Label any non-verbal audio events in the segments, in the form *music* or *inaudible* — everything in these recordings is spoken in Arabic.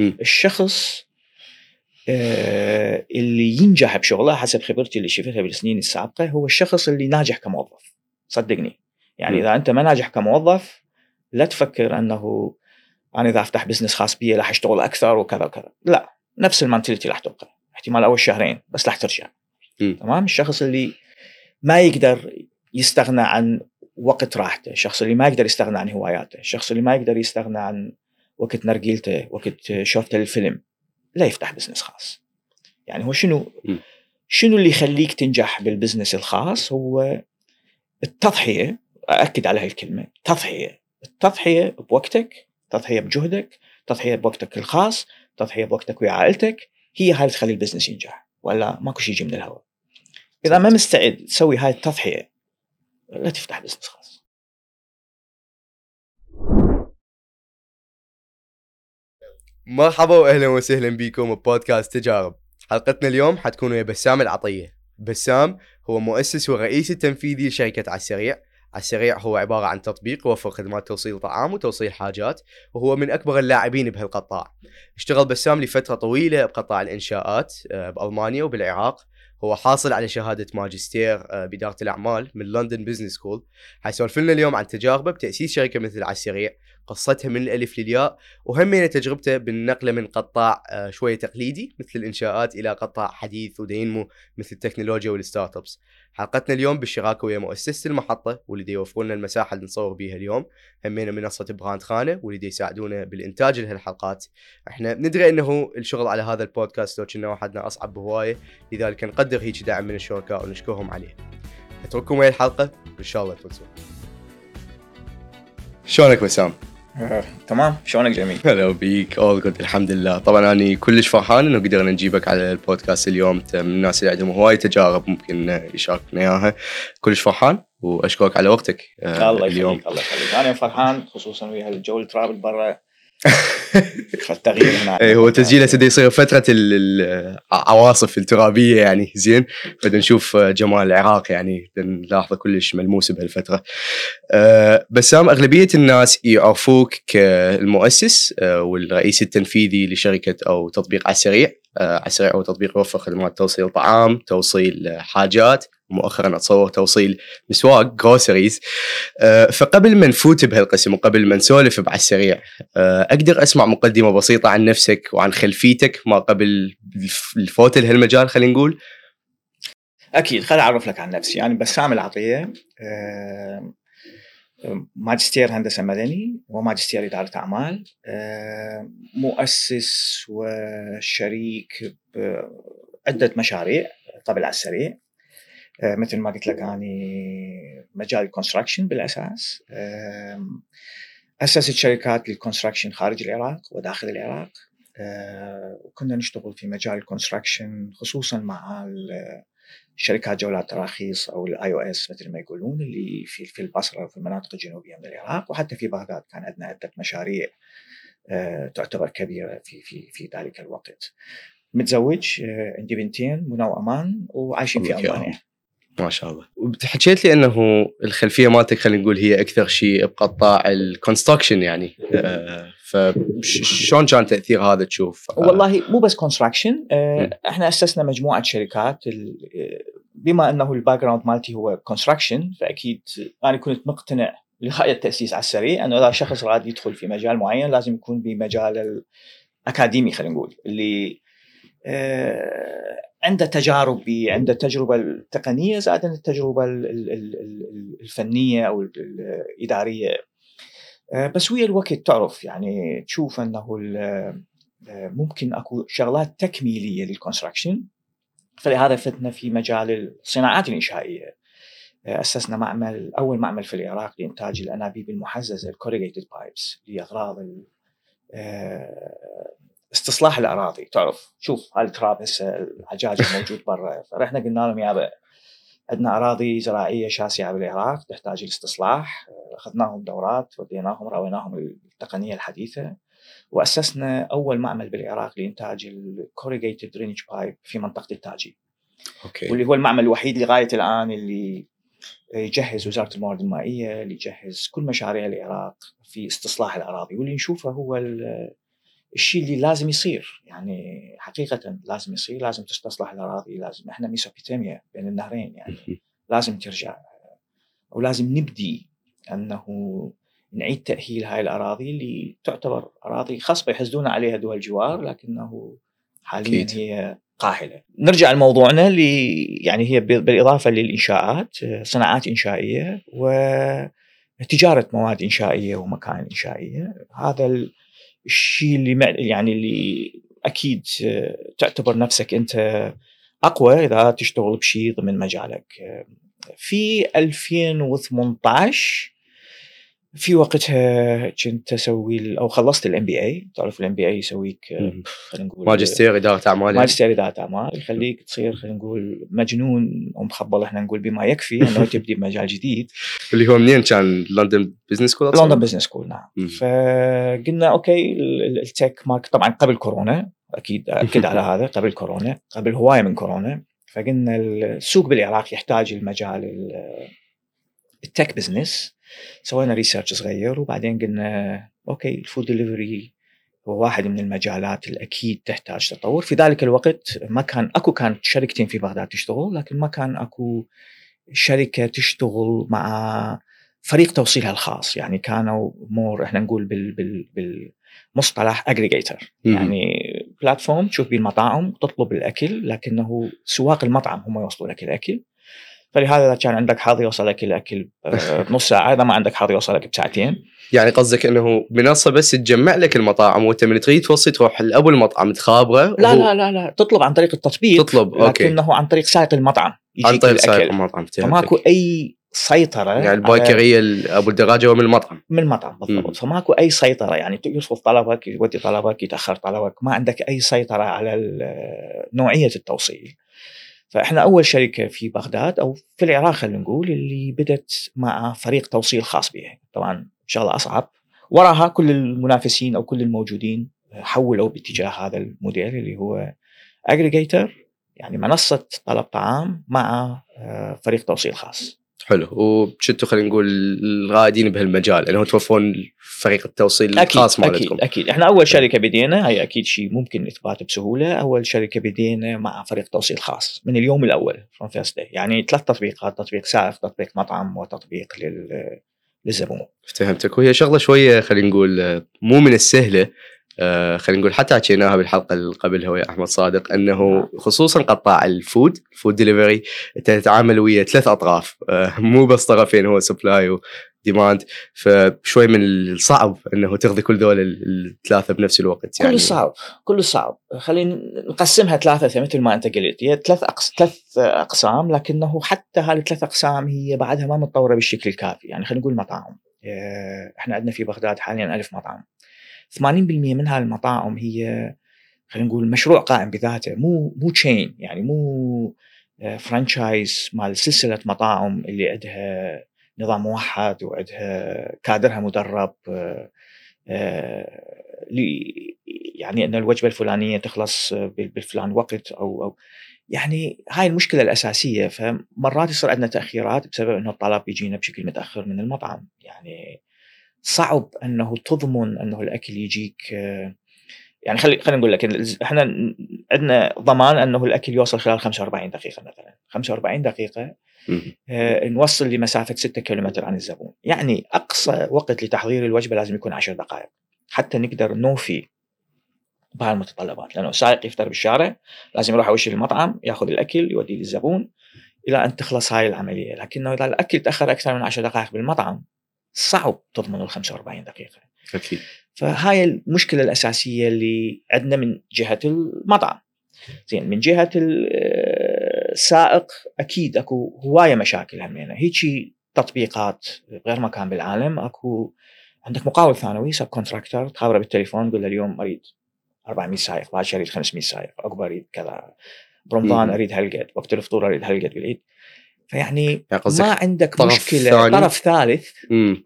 الشخص آه، اللي ينجح بشغله حسب خبرتي اللي شفتها بالسنين السابقة هو الشخص اللي ناجح كموظف. صدقني. يعني مم. إذا أنت ما ناجح كموظف لا تفكر أنه أنا إذا أفتح business خاص بي راح أشتغل أكثر وكذا وكذا. لا نفس ال mentality راح تبقى احتمال أول شهرين بس راح ترجع. تمام؟ الشخص اللي ما يقدر يستغنى عن وقت راحته. الشخص اللي ما يقدر يستغنى عن هواياته. الشخص اللي ما يقدر يستغنى عن وقت نرجيلته وقت شوفته الفيلم لا يفتح business خاص. يعني هو شنو. شنو اللي يخليك تنجح بال business الخاص؟ هو التضحية اكد على هاي الكلمة تضحيه التضحية بوقتك تضحيه بجهدك تضحيه بوقتك الخاص تضحيه بوقتك ويا عائلتك هي هاي اللي تخلي ال business ينجح. ولا ماكو شيء يجي من الهواء. إذا ما مستعد تسوي هاي التضحية لا تفتح business خاص. مرحبا واهلا وسهلا بكم ببودكاست تجارب. حلقتنا اليوم حتكون ويا بسام العطية. بسام هو مؤسس والرئيس التنفيذي لشركة على السريع على السريع هو عبارة عن تطبيق يوفر خدمات توصيل طعام وتوصيل حاجات وهو من أكبر اللاعبين بهالقطاع. اشتغل بسام لفترة طويلة بقطاع الإنشاءات آه، بألمانيا وبالعراق. هو حاصل على شهادة ماجستير آه، بإدارة الأعمال من London Business School حيسولف لنا اليوم عن تجاربه بتأسيس شركة مثل على السريع قصتها من الألف للياء وهمين تجربته بالنقله من قطاع آه، شوية تقليدي مثل الإنشاءات إلى قطاع حديث و dynamic مثل التكنولوجيا وال startups. حلقتنا اليوم بالشراكة ويا مؤسسة المحطة واللي يوفرون لنا المساحة اللي نصور بيها اليوم، همينا منصة براند خانة واللي يساعدونا بالإنتاج لهالحلقات. إحنا ندري إنه الشغل على هذا البودكاست لو كنا وحدنا أصعب بهواية، لذلك نقدر هيك دعم من الشركاء ونشكرهم عليه. أترككم ويا الحلقة وإن شاء الله تفوزون. شلونك بسام؟ تمام شلونك جميل؟ هلا بيك all good الحمد لله. طبعا أنا كلش فرحان إنه قدرنا نجيبك على البودكاست اليوم. من الناس اللي عندهم هواي تجارب ممكن يشاركنا إياها. كلش فرحان وأشكرك على وقتك آه، الله يخليك الله يخليك. أنا فرحان خصوصا ويا الجو الترابي برا. التغيير هنا اي هو تسجيله سدي يصير فترة ال- العواصف الترابية يعني زين. بدنا نشوف جمال العراق يعني بدنا نلاحظه كلش ملموس بهالفترة. أه بسام أغلبية الناس يعرفوك كالمؤسس أه والرئيس التنفيذي لشركة أو تطبيق على السريع. على السريع هو تطبيق يوفر خدمات توصيل طعام توصيل حاجات مؤخرا أتصور توصيل مسواق groceries أه فقبل ما نفوت بهالقسم وقبل ما نسولف على السريع أقدر أسمع مقدمة بسيطة عن نفسك وعن خلفيتك ما قبل الف- الفوت لهالمجال خلينا نقول؟ أكيد خل أعرف لك عن نفسي. يعني بسام العطية آه، ماجستير هندسة مدني وماجستير إدارة أعمال آه، مؤسس وشريك بعده مشاريع قبل على السريع. آه، مثل ما قلت لك أني مجال ال construction بالأساس. أسست شركات لل construction خارج العراق وداخل العراق. آه، وكنا نشتغل في مجال ال construction خصوصا مع شركات جولات تراخيص أو ال IOCs مثل ما يقولون اللي في في البصرة وفي المناطق الجنوبية من العراق وحتى في بغداد كان عندنا عدة مشاريع آه، تعتبر كبيرة في في في ذلك الوقت. متزوج آه، عندي بنتين منى وامان وعايشين في ألمانيا. ما شاء الله وحكيت لي إنه الخلفية مالتك خلينا نقول هي أكثر شيء بقطاع ال construction يعني أه فشلون كان تأثير هذا تشوف آه، والله مو بس construction مم. إحنا أسسنا مجموعة شركات آه، بما إنه ال background مالتي هو construction فأكيد أنا كنت مقتنع لغايه التأسيس على السريع إنه إذا شخص راد يدخل في مجال معين لازم يكون بمجال الاكاديمي خلينا نقول اللي آه، عنده تجارب عنده التجربه التقنية زائد التجربة ال- ال- ال- ال- الفنية أو ال- الإدارية آه، بس ويا الوقت تعرف يعني تشوف أنه آه، ممكن أكو شغلات تكميلية لل construction فلهذا فتنا في مجال الصناعات الإنشائية. آه، أسسنا معمل أول معمل في العراق لإنتاج الأنابيب المحززة ال corrugated pipes لأغراض آه، استصلاح الأراضي. تعرف شوف هالتراب هسه العجاج الموجود برا. فرحنا قلنا لهم يابا عندنا أراضي زراعية شاسعة بالعراق تحتاج الاستصلاح أخذناهم دورات وديناهم راويناهم التقنية الحديثة وأسسنا أول معمل بالعراق لإنتاج ال corrugated drainage pipe في منطقة التاجي. okay. واللي هو المعمل الوحيد لغاية الآن اللي يجهز وزارة الموارد المائيه اللي يجهز كل مشاريع العراق في استصلاح الأراضي. واللي نشوفه هو الشيء اللي لازم يصير يعني حقيقة لازم يصير لازم تستصلح الأراضي لازم إحنا ميسوبوتاميا بين النهرين يعني *laughs* لازم ترجع ولازم نبدي أنه نعيد تأهيل هاي الأراضي اللي تعتبر أراضي خصبة يحسدون عليها دول الجوار لكنه حاليا. هي قاحله. نرجع لموضوعنا اللي يعني هي بالإضافة للإنشاءات صناعات إنشائية وتجاره مواد إنشائية ومكائن إنشائية، هذا الشيء اللي يعني اللي أكيد تعتبر نفسك أنت أقوى إذا تشتغل بشيء ضمن مجالك. في 2018 في وقتها كنت أسوي أو خلصت ال MBA تعرف ال MBA يسويك خلينا نقول ماجستير إدارة أعمال يعني. ماجستير إدارة أعمال. يخليك تصير خلينا نقول مجنون ومخبل إحنا نقول بما يكفي إنه *laughs* تبدي بمجال جديد. اللي هو منين كان؟ London Business School London Business School نعم. فقلنا okay ال tech مارك طبعا قبل كورونا أكيد اكد على هذا قبل كورونا قبل هواية من كورونا. فقلنا السوق بالعراق يحتاج المجال ال tech business سوينا research صغير وبعدين قلنا okay ال food delivery هو واحد من المجالات الأكيد تحتاج تطور. في ذلك الوقت ما كان أكو كانت شركتين في بغداد تشتغل لكن ما كان أكو شركة تشتغل مع فريق توصيلها الخاص. يعني كانوا مور إحنا نقول بال بال بالمصطلح aggregator يعني platform تشوف بيه المطاعم تطلب الأكل لكنه سواق المطعم هم يوصلوا لك الأكل. فلهذا إذا كان عندك حظ يوصل لك الاكل بنص *laughs* ساعة إذا ما عندك حظ يوصل لك بساعتين. يعني قصدك إنه منصة بس تجمع لك المطاعم وأنت من تريد توصي تروح لأبو المطعم تخابره لا لا لا لا تطلب عن طريق التطبيق تطلب أوكي. لكنه عن طريق سائق المطعم عن طريق سائق المطعم فماكو أي سيطرة يعني الباكرية أبو الدراجة هو من المطعم. من المطعم بالضبط. فماكو أي سيطرة يعني يرفض طلبك يودي طلبك يتأخر طلبك ما عندك أي سيطرة على نوعية التوصيل. فإحنا أول شركة في بغداد أو في العراق خلينا نقول اللي بدت مع فريق توصيل خاص بها. طبعا شغله أصعب. وراها كل المنافسين أو كل الموجودين حولوا باتجاه هذا الموديل اللي هو aggregator يعني منصة طلب طعام مع آه، فريق توصيل خاص. حلو. وانتوا خلينا نقول الرائدين بهالمجال انه توفون فريق التوصيل أكيد الخاص مالتكم. أكيد أكيد. إحنا أول شركة بدينا هي أكيد شيء ممكن اثباته بسهولة. أول شركة بدينا مع فريق توصيل خاص من اليوم الأول from first يعني ثلاث تطبيقات تطبيق سائق تطبيق مطعم وتطبيق لل للزبون. فهمتك وهي شغلة شوية خلينا نقول مو من السهلة آه خلينا نقول حتى حكيناها بالحلقة اللي قبلها ويا أحمد صادق أنه. خصوصا قطاع ال food ال food delivery تتعامل ويا ثلاث أطراف. آه مو بس طرفين هو supply و demand فشوي من الصعب أنه تغذي كل دول الثلاثة بنفس الوقت يعني. كل صعب كل صعب. خلينا نقسمها ثلاثة مثل ما أنت قلت. هي ثلاث أقس... ثلاث أقسام لكنه حتى هذه الثلاث أقسام هي بعدها ما متطورة بالشكل الكافي. يعني خلينا نقول مطاعم. آه، إحنا عندنا في بغداد حاليا ألف مطعم. 80% من هالمطاعم هي خلينا نقول مشروع قائم بذاته. مو مو chain يعني مو franchise آه، مال سلسلة مطاعم اللي عندها نظام موحد وعندها كادرها مدرب آه، آه، يعني إن الوجبة الفلانية تخلص بالفلان وقت أو أو يعني هاي المشكلة الأساسية. فمرات يصير عندنا تأخيرات بسبب إنه الطلب يجينا بشكل متأخر من المطعم. يعني صعب أنه تضمن أنه الأكل يجيك يعني خلي خلينا نقول لك إحنا عندنا ضمان أنه الأكل يوصل خلال 45 دقيقة مثلا. 45 دقيقة آه نوصل لمسافة 6 كيلومتر عن الزبون. يعني أقصى وقت لتحضير الوجبة لازم يكون 10 دقائق. حتى نقدر نوفي بهالمتطلبات لأنه السائق يفطر بالشارع لازم يروح اول شيء للمطعم ياخذ الأكل يوديه للزبون إلى أن تخلص هاي العملية. لكنه إذا الأكل تأخر أكثر من 10 دقائق بالمطعم صعب تضمن ال 45 دقيقة. أكيد. فهاي المشكلة الأساسية اللي عندنا من جهة المطعم. زين من جهة السائق أكيد أكو هواية مشاكل همينة. هيجي تطبيقات بغير مكان بالعالم أكو عندك مقاول ثانوي subcontractor تخابره بالتليفون تقول له اليوم أريد 400 سائق بعد أريد 500 سائق عقب أريد كذا. برمضان أريد هالقد وقت الفطور أريد هالقد بالعيد فيعني يعني ما عندك طرف مشكلة ثاني. طرف ثالث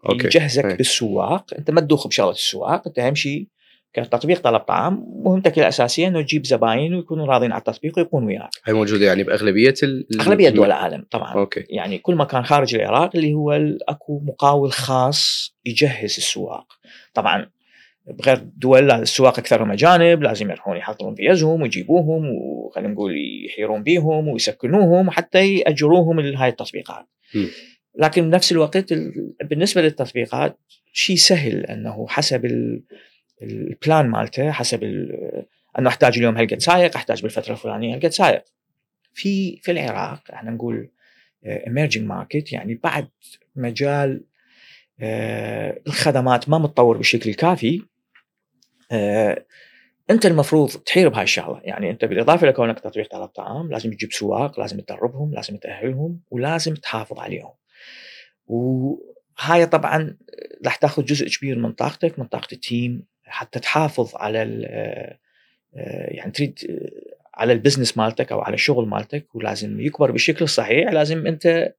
أوكي. يجهزك أي. بالسواق أنت ما تدوخ بشغلة السواق أنت أهم شيء كتطبيق طلب طعام مهمتك الأساسية إنه تجيب زباين ويكونوا راضين على التطبيق ويكونوا وياك. هي موجودة يعني بأغلبية ال... أغلبية دول العالم طبعا. أوكي. يعني كل مكان خارج العراق اللي هو أكو مقاول خاص يجهز السواق. طبعا بغير دول السواق أكثرهم أجانب لازم يروحون يحضرون فيزهم ويجيبوهم وخلينا نقول يحيرون بيهم ويسكنوهم وحتى يأجروهم لهاي التطبيقات. م. لكن بنفس الوقت ال- بالنسبة للتطبيقات شيء سهل أنه حسب ال- ال plan مالته حسب أنه أحتاج اليوم هالقد سايق أحتاج بالفترة الفلانية هالقد سايق. في في العراق إحنا نقول emerging market يعني بعد مجال آه، الخدمات ما متطور بالشكل الكافي آه، أنت المفروض تحير بهاي الشغلة. يعني أنت بالإضافة لكونك تطبيق طلب طعام لازم تجيب سواق لازم تدربهم لازم تأهلهم ولازم تحافظ عليهم. وهاي طبعا راح تأخذ جزء كبير من طاقتك من طاقة ال team حتى تحافظ على آه، آه، يعني تريد آه، على ال business مالتك أو على الشغل مالتك ولازم يكبر بالشكل الصحيح لازم أنت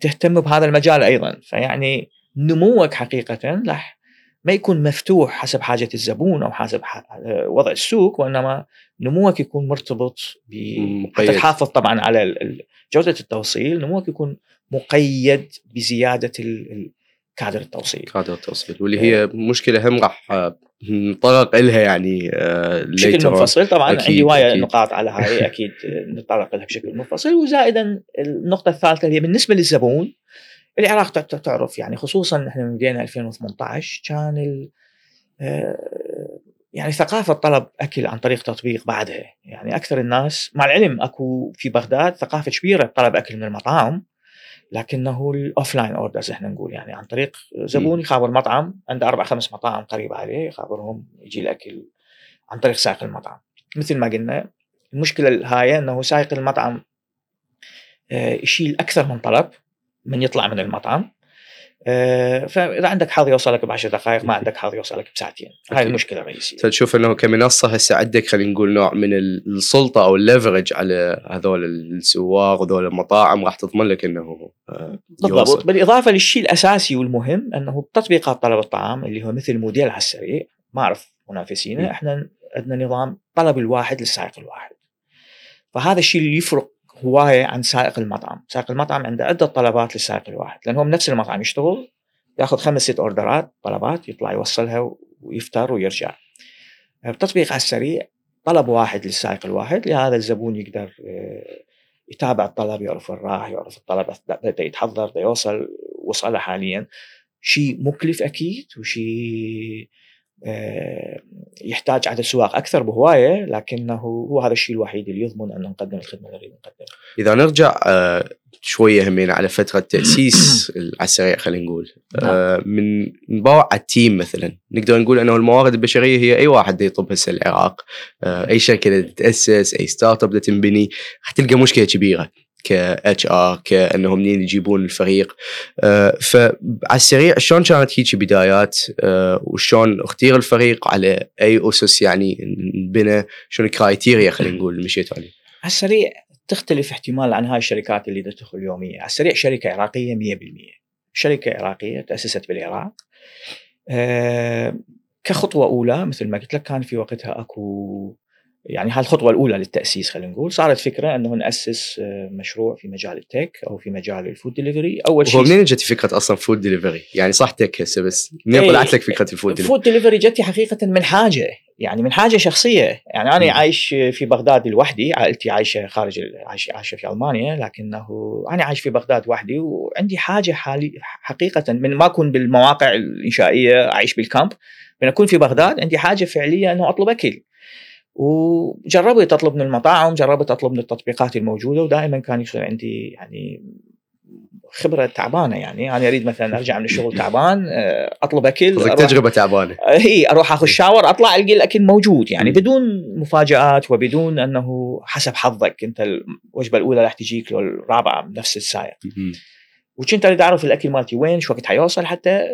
تهتم بهذا المجال أيضا. فيعني نموك حقيقه راح ما يكون مفتوح حسب حاجة الزبون أو حسب ح- وضع السوق وإنما نموك يكون مرتبط ب. حتى تحافظ طبعا على جودة التوصيل نموك يكون مقيد بزيادة كادر التوصيل كادر التوصيل واللي هي مشكلة هم راح آه، نتطرق لها يعني آه، بشكل. منفصل طبعا أكيد، عندي أكيد. نقاط على هاي أكيد نتطرق لها بشكل منفصل وزائدا النقطة الثالثة اللي هي بالنسبة للزبون العراق تع- تع- تعرف يعني خصوصا إحنا من بدينا 2018 كان ال آه، يعني ثقافة طلب أكل عن طريق تطبيق بعدها. يعني أكثر الناس مع العلم أكو في بغداد ثقافة كبيرة بطلب أكل من المطاعم لكنه ال offline orders إحنا نقول. يعني عن طريق زبون يخابر مطعم عنده أربع خمس مطاعم قريبه عليه يخابرهم يجي الأكل عن طريق سائق المطعم. مثل ما قلنا المشكلة الهايه إنه سائق المطعم آه، يشيل أكثر من طلب. من يطلع من المطعم. آه، فإذا عندك حظ يوصلك بعشر دقائق ما عندك حظ يوصلك بساعتين. هاي. المشكلة الرئيسية. تشوف إنه كمنصة هسه عندك خلينا نقول نوع من السلطة أو الليفرج على هذول السواق وذول المطاعم راح تضمن لك إنه آه، بالضبط. بالإضافة للشيء الأساسي والمهم إنه بتطبيقات طلب الطعام اللي هو مثل موديل على السريع. ما أعرف منافسينا. إحنا عندنا نظام طلب الواحد للسائق الواحد. فهذا الشيء اللي يفرق هوايه عن سائق المطعم، سائق المطعم عنده عدة طلبات للسائق الواحد. لأن هو بنفس المطعم يشتغل يأخذ خمس ست أوردرات طلبات يطلع يوصلها ويفتر ويرجع. بتطبيق على السريع طلب واحد للسائق الواحد لهذا الزبون يقدر آه، يتابع الطلب يعرف وين راح يعرف الطلب بدا يتحضر بدا يوصل وصله حاليا. شيء مكلف أكيد وشيء آه، يحتاج عدد سواق أكثر بهواية لكنه هو هذا الشيء الوحيد اللي يضمن أن نقدم الخدمة اللي نريد نقدمها. إذا نرجع آه، شوية همين على فترة تأسيس *coughs* على السريع خلينا نقول. آه، من نباوع على ال team مثلا نقدر نقول أنه الموارد البشرية هي أي واحد يطب هسه العراق. آه، أي شركة تتاسس أي startup تنبني راح تلقى مشكلة كبيرة. ك HR كأنهم منين يجيبون الفريق. آه، فعلى السريع شلون كانت هيك بدايات؟ آه، وشلون اختير الفريق؟ على أي أسس يعني انبنى شنو ال criteria خلينا نقول اللي مشيتوا عليه؟ على السريع تختلف احتمال عن هاي الشركات اللي تدخل يوميا، على السريع شركة عراقية 100% شركة عراقية تأسست بالعراق. آه، كخطوة أولى مثل ما قلت لك كان في وقتها أكو يعني هاي الخطوه الأولى للتأسيس خلينا نقول صارت فكرة إنه نأسس آه، مشروع في مجال ال tech أو في مجال ال food delivery أول هو شيء منين اجت فكرة أصلا food delivery؟ يعني صح tech هسه بس منين إيه، طلعت لك فكرة ال food delivery؟ ال food delivery اجتي حقيقة من حاجة يعني من حاجة شخصية يعني أنا. عايش في بغداد لوحدي عائلتي عايشة خارج عايشة عايشة في ألمانيا لكنه أنا عايش في بغداد وحدي وعندي حاجة حالي حقيقة من ما أكون بالمواقع الإنشائية أعيش بالكامب من أكون في بغداد عندي حاجة فعلية إنه أطلب أكل وجربت اطلب من المطاعم جربت اطلب من التطبيقات الموجودة ودائما كان يصير عندي يعني خبرة تعبانة يعني أنا أريد مثلا أرجع من الشغل تعبان آه، أطلب أكل أروح- تجربة تعبانة هي أروح آخذ شاور أطلع القى الأكل موجود يعني. بدون مفاجآت وبدون أنه حسب حظك أنت الوجبة الأولى راح تجيك لو الرابعة بنفس السايق مم. وكنت أريد أعرف الأكل مالتي وين شو وقت حيوصل حتى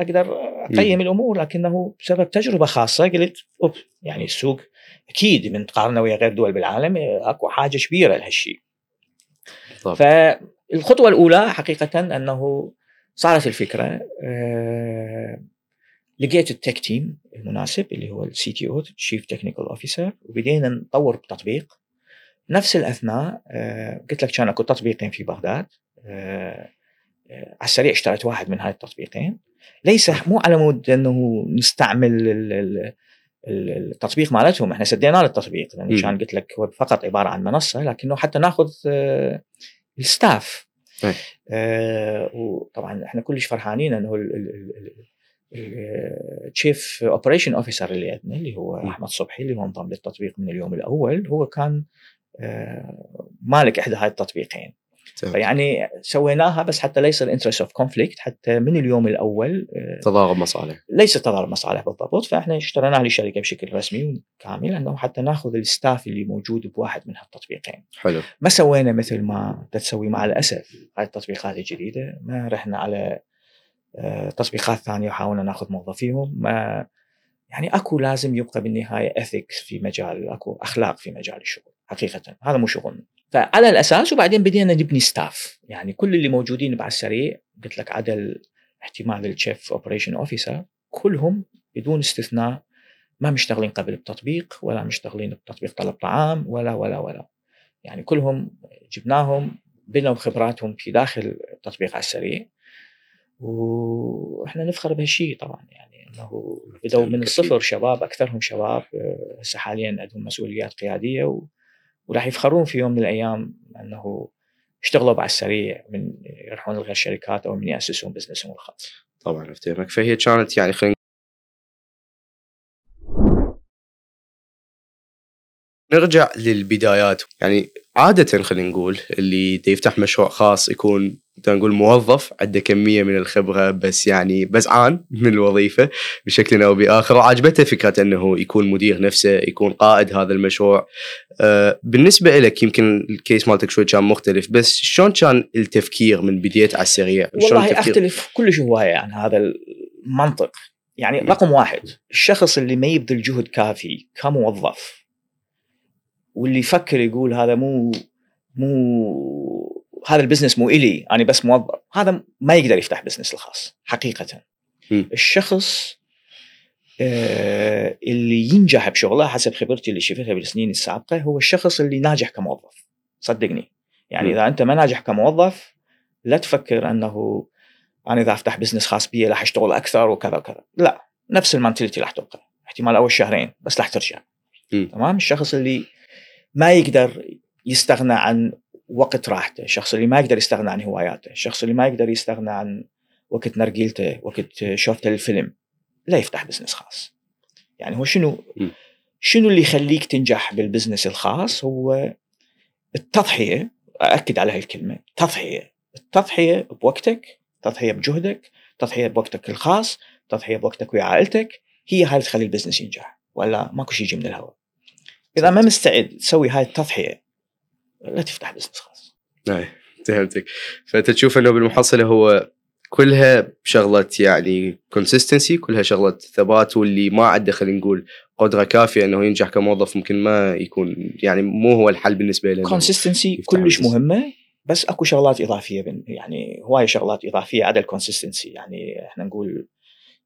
أقدر أقيم الأمور لكنه بسبب تجربة خاصة قلت اوب يعني السوق أكيد من تقارنه ويا غير دول بالعالم أكو حاجة كبيرة لهالشيء. فالخطوة الأولى حقيقة أنه صارت الفكرة آه، لقيت ال tech team المناسب اللي هو ال CTO أو chief technical officer وبدينا نطور بتطبيق. نفس الأثناء آه، قلت لك كان أكو تطبيقين في بغداد آه، آه، على السريع اشتريت واحد من هاي التطبيقين. ليس مو على مود أنه نستعمل ال- ال- ال- التطبيق مالتهم إحنا سدينا له التطبيق. كان قلت لك هو فقط عبارة عن منصة لكنه حتى ناخذ آه، ال staff. آه، وطبعا إحنا كلش فرحانين إنه ال chief operation officer اللي عندنا اللي هو مم. أحمد صبحي اللي هو انضم للتطبيق من اليوم الأول هو كان آه، مالك إحدى هاي التطبيقين فيعني سويناها بس حتى ليس ال interest of conflict حتى من اليوم الأول آه، تضارب مصالح. ليس تضارب مصالح بالضبط. فإحنا اشتريناها للشركه بشكل رسمي وكامل أنه حتى نأخذ ال staff اللي موجود بواحد من هالتطبيقين. حلو. ما سوينا مثل ما تسوي مع الأسف. هاي التطبيقات الجديدة. ما رحنا على آه، تطبيقات ثانية وحاولنا نأخذ موظفيهم ما يعني أكو لازم يبقى بالنهاية ethics في مجال أكو أخلاق في مجال الشغل حقيقة. هذا مو شغلنا. فعلى الأساس وبعدين بدينا نبني staff يعني كل اللي موجودين بعد السريع قلت لك عدا احتمال ال chief operation officer كلهم بدون استثناء ما مشتغلين قبل التطبيق ولا مشتغلين بتطبيق طلب طعام ولا ولا ولا. يعني كلهم جبناهم بنوا خبراتهم في داخل التطبيق على السريع. وإحنا نفخر بهالشيء طبعا يعني إنه بدوا من الصفر شباب أكثرهم شباب. آه، هسه حاليا عندهم مسؤوليات قيادية و... وراح يفخرون في يوم من الأيام انه اشتغلوا بعد السريع من يروحون لغير شركات أو من يأسسون بزنسهم الخاص. طبعا افتهمك فهي كانت يعني خلينا نرجع للبدايات يعني عادة خلينا نقول اللي يفتح مشروع خاص يكون نقول موظف عنده كمية من الخبرة بس يعني بزعان *laughs* من الوظيفة بشكل أو بآخر وعجبته فكرة أنه يكون مدير نفسه يكون قائد هذا المشروع آه، بالنسبة لك يمكن الكيس مالتك شوي كان مختلف بس شلون كان التفكير من بديت على السريع والله؟ أختلف كلش هواية عن هذا المنطق يعني. رقم واحد الشخص اللي ما يبذل جهد كافي كموظف واللي يفكر يقول هذا مو مو هذا ال business مو إلي أنا بس موظف. هذا ما يقدر يفتح business الخاص حقيقة. م. الشخص آه، اللي ينجح بشغله حسب خبرتي اللي شفتها بالسنين السابقة هو الشخص اللي ناجح كموظف. صدقني. يعني م. إذا أنت ما ناجح كموظف لا تفكر أنه أنا إذا أفتح business خاص بي راح أشتغل أكثر وكذا وكذا. لا نفس ال mentality راح تبقى احتمال أول شهرين بس راح ترجع. م. تمام؟ الشخص اللي ما يقدر يستغنى عن وقت راحته. الشخص اللي ما يقدر يستغنى عن هواياته. الشخص اللي ما يقدر يستغنى عن وقت نرجيلته وقت شوفته للفيلم. لا يفتح business خاص. يعني هو شنو. شنو اللي يخليك تنجح بال business الخاص؟ هو التضحية أأكد على هالكلمة تضحية. التضحية بوقتك تضحية بجهدك تضحية بوقتك الخاص تضحية بوقتك ويا عائلتك هي هاي اللي تخلي ال business ينجح. ولا ماكو شيء يجي من الهواء. إذا ما مستعد تسوي هاي التضحية لا تفتح business خاص اي فهمتك فانت تشوف أنه بالمحصلة هو كلها شغله يعني consistency كلها شغله ثبات واللي ما عنده خلينا نقول قدرة كافية أنه ينجح كموظف ممكن ما يكون يعني مو هو الحل بالنسبة له consistency كلش. مهمة بس أكو شغلات إضافية يعني هواي شغلات إضافية عدا ال consistency يعني إحنا نقول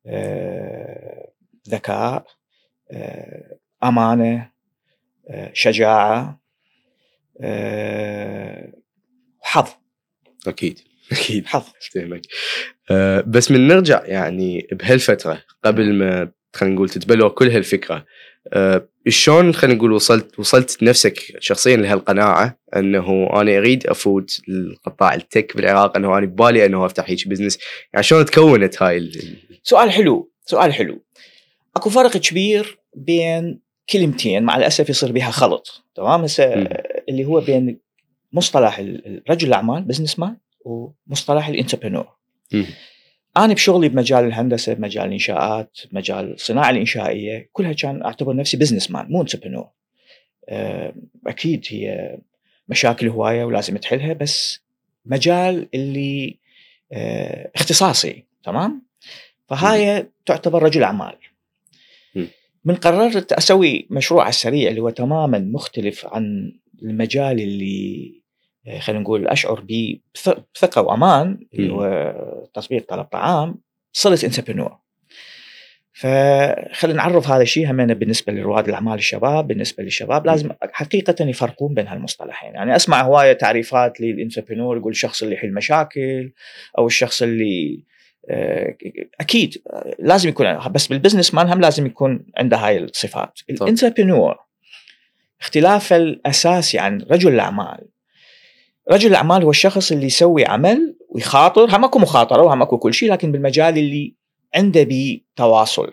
آه، ذكاء آه، أمانة آه، شجاعة. حظ. أكيد. *laughs* أكيد. حظ. افتهمك أه بس من نرجع يعني بهالفترة قبل ما خلينا نقول تتبلور كل هالفكرة أه شلون خلينا نقول وصلت وصلت نفسك شخصيا لهالقناعة أنه أنا أريد أفوت القطاع ال tech بالعراق أنه أنا ببالي أنه أفتح هيك business يعني شلون تكونت هاي ال- سؤال حلو سؤال حلو. أكو فرق كبير بين كلمتين مع الأسف يصير بها خلط تمام؟ هسه. اللي هو بين مصطلح رجل الاعمال businessman ومصطلح ال entrepreneur. أنا بشغلي بمجال الهندسة بمجال الإنشاءات بمجال الصناعه الإنشائية كلها كان أعتبر نفسي businessman مو entrepreneur أكيد هي مشاكل هواية ولازم تحلها بس مجال اللي آه، اختصاصي تمام؟ فهاي تعتبر رجل أعمال. من قررت أسوي مشروع على السريع اللي هو تماما مختلف عن المجال اللي آه، خلينا نقول أشعر بثقة وأمان اللي. هو تطبيق طلب طعام صرت entrepreneur فخلينا نعرف هذا الشيء همنا بالنسبة لرواد الأعمال الشباب بالنسبة للشباب لازم حقيقة يفرقون بين هالمصطلحين يعني أسمع هواية تعريفات لل entrepreneur يقول الشخص اللي يحل مشاكل أو الشخص اللي آه، أكيد آه، لازم يكون بس بال businessman هم لازم يكون عنده هاي الصفات. ال entrepreneur اختلاف الاساسي عن رجل الأعمال. رجل الأعمال هو الشخص اللي يسوي عمل ويخاطر هم اكو مخاطرة وهم اكو كل شيء لكن بالمجال اللي عنده بيه تواصل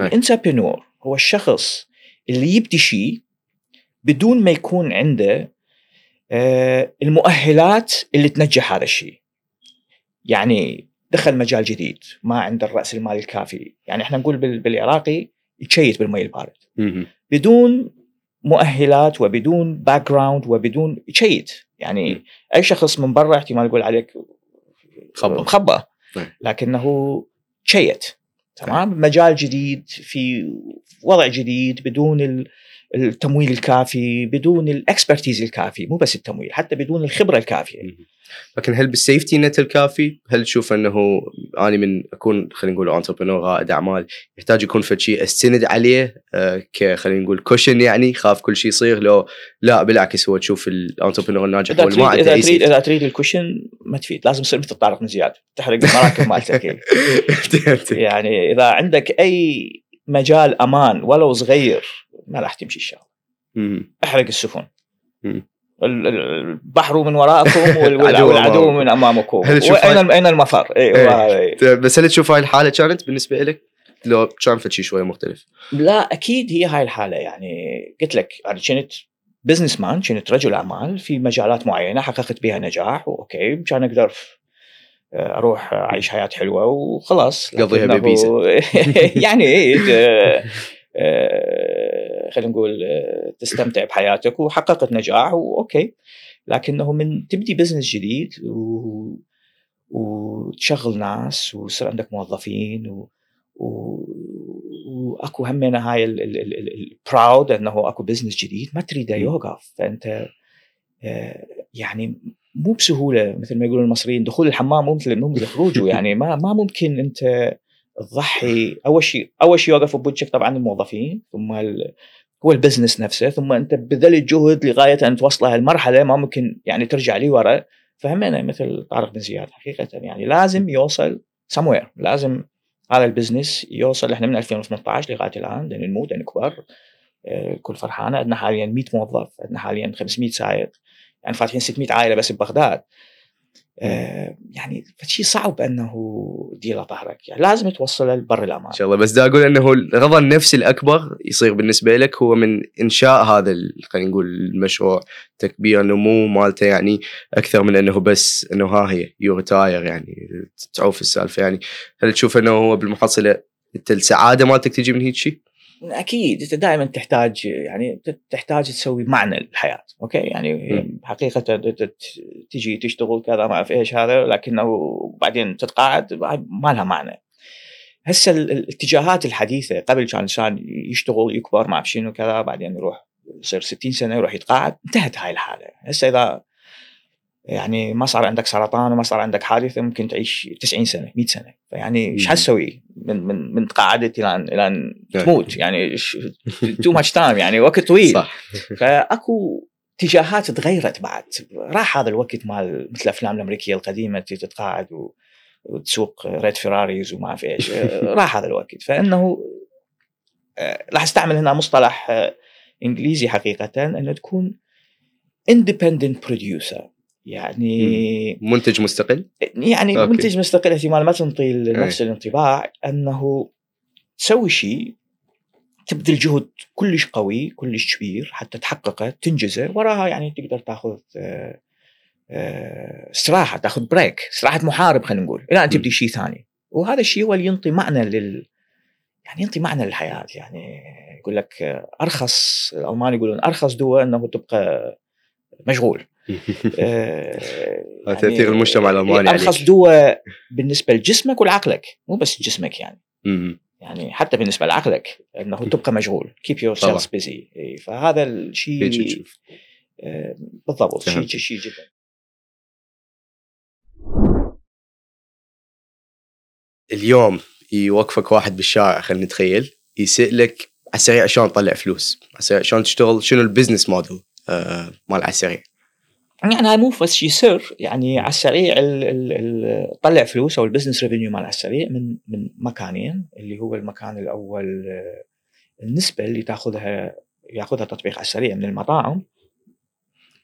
أي. ال entrepreneur هو الشخص اللي يبدي شيء بدون ما يكون عنده آه، المؤهلات اللي تنجح هذا الشيء. يعني دخل مجال جديد ما عنده الرأس المال الكافي. يعني إحنا نقول بال- بالعراقي يشت بالمي البارد. بدون مؤهلات وبدون background وبدون شي يعني م. أي شخص من برا احتمال يقول عليك. مخبل نعم. لكنه يشت تمام مجال جديد في وضع جديد بدون ال- التمويل الكافي بدون ال expertise الكافي مو بس التمويل حتى بدون الخبرة الكافية لكن هل بال safety net الكافي هل تشوف أنه اني من أكون خلينا نقول entrepreneur رائد أعمال يحتاج يكون فد شيء استند عليه آه، ك خلينا نقول cushion يعني خاف كل شيء يصير لو لا بالعكس هو تشوف ال entrepreneur الناجح هو ما عنده إذا تريد. إذا تريد ال cushion ما تفيد لازم تصير مثل طارق بن زياد تحرق المراكب مالتك. *laughs* يعني إذا عندك أي مجال أمان ولو صغير ما راح تمشي الشغلة. احرق السفن البحر من وراءكم وال- *laughs* وال- العدو والعدو. من أمامكم وأين الم- أين المفر؟ إيه، إيه. وهذا- بس هل تشوف هاي الحالة كانت بالنسبة لك؟ لو كان فد شيء شوية مختلف لا أكيد هي هاي الحالة يعني قلت لك أنا كنت businessman كنت رجل أعمال في مجالات معينة حققت بها نجاح وأوكي كان أقدر أروح اعيش حياة حلوة وخلاص قضيها ببيسة. *laughs* يعني إيه، آه، خلينا نقول آه، تستمتع بحياتك وحققت نجاح وأوكي لكنه من تبدي business جديد و... وتشغل ناس ويصير عندك موظفين و... و... وأكو همنا هاي ال proud إنه أكو business جديد ما تريده. يوقف فانت آه، يعني مو بسهولة مثل ما يقولون المصريين دخول الحمام مو مثل مو مثل خروجه. *laughs* يعني ما ما ممكن أنت تضحي. أول شيء أول شيء يوقف بوجهك طبعا الموظفين ثم ال... هو ال business نفسه ثم أنت بذلت جهد لغاية أن توصل هالمرحله ما ممكن يعني ترجع لي ورا. فهمنا مثل طارق بن زياد حقيقة يعني لازم يوصل somewhere. لازم هذا ال business يوصل. إحنا من 2018 لغاية الآن بدنا نموت نكبر آه، الكل فرحانة. عندنا حاليا 100 موظف عندنا حاليا 500 سائق. يعني فاتحين 600 عائلة بس ببغداد. آه، يعني فشيء صعب أنه تديله ظهرك. يعني لازم توصله لبر الأمان. إن شاء الله. بس دا أقول إنه الرضا النفسي الأكبر يصير بالنسبة لك هو من إنشاء هذا خلينا نقول المشروع تكبير نمو مالته يعني أكثر من إنه بس إنه ها هي you retire يعني تعوف السالفة يعني. هل تشوف إنه هو بالمحصلة انت السعادة مالتك تجي من هيك شيء؟ أكيد أنت دائما تحتاج يعني تحتاج تسوي معنى للحياة أوكي؟ يعني م. حقيقة تجي تشتغل كذا ما أعرف إيش هذا لكنه بعدين تتقاعد ما لها معنى. هسه ال- الاتجاهات الحديثة قبل كان الانسان يشتغل يكبر ما أعرف شنو كذا بعدين يروح يصير 60 سنة يروح يتقاعد انتهت هاي الحالة. هسه إذا يعني ما صار عندك سرطان وما صار عندك حادثه ممكن تعيش 90 سنة 100 سنة. فيعني إيش. حتسوي من من من تقاعدت إلى إلى نعم. تموت؟ يعني too much time يعني وقت طويل. صح. *laughs* فأكو اتجاهات تغيرت بعد. راح هذا الوقت مال مثل الأفلام الأمريكية القديمة تتقاعد و... وتسوق red Ferraris وما اعرف إيش. *laughs* راح هذا الوقت. فإنه آه، راح أستعمل هنا مصطلح آه، إنجليزي حقيقة إنه تكون independent producer يعني منتج مستقل؟ يعني أوكي. منتج مستقل احتمال ما تنطي نفس الانطباع أنه تسوي شيء تبذل جهد كلش قوي كلش كبير حتى تحققه تنجزه وراها يعني تقدر تاخذ آه، آه، استراحة تاخذ بريك استراحة محارب خلينا نقول. إلى أن تبدي شيء ثاني. وهذا الشيء هو اللي ينطي معنى لل يعني ينطي معنى للحياة. يعني يقول لك أرخص الألمان يقولون أرخص دواء أنه تبقى مشغول. آه، هذا تأثير المجتمع الألماني ارخص عليك. دواء بالنسبة لجسمك ولعقلك مو بس جسمك يعني. يعني حتى بالنسبة لعقلك إنه تبقى مشغول. Yourself طبعاً. busy. إيه، فهذا الشيء آه، بالضبط شيء. شيء جدا. اليوم يوقفك واحد بالشارع خلينا نتخيل يسألك على السريع شلون تطلع فلوس؟ على السريع شلون تشتغل؟ شنو البزنس موديل آه مال على السريع؟ يعني هاي مو بس شيء سر يعني على السريع ال- ال- ال- طلع فلوس أو ال business revenue مال على السريع من من مكانين اللي هو المكان الأول آه، النسبة اللي تاخذها يأخذها تطبيق على السريع من المطاعم.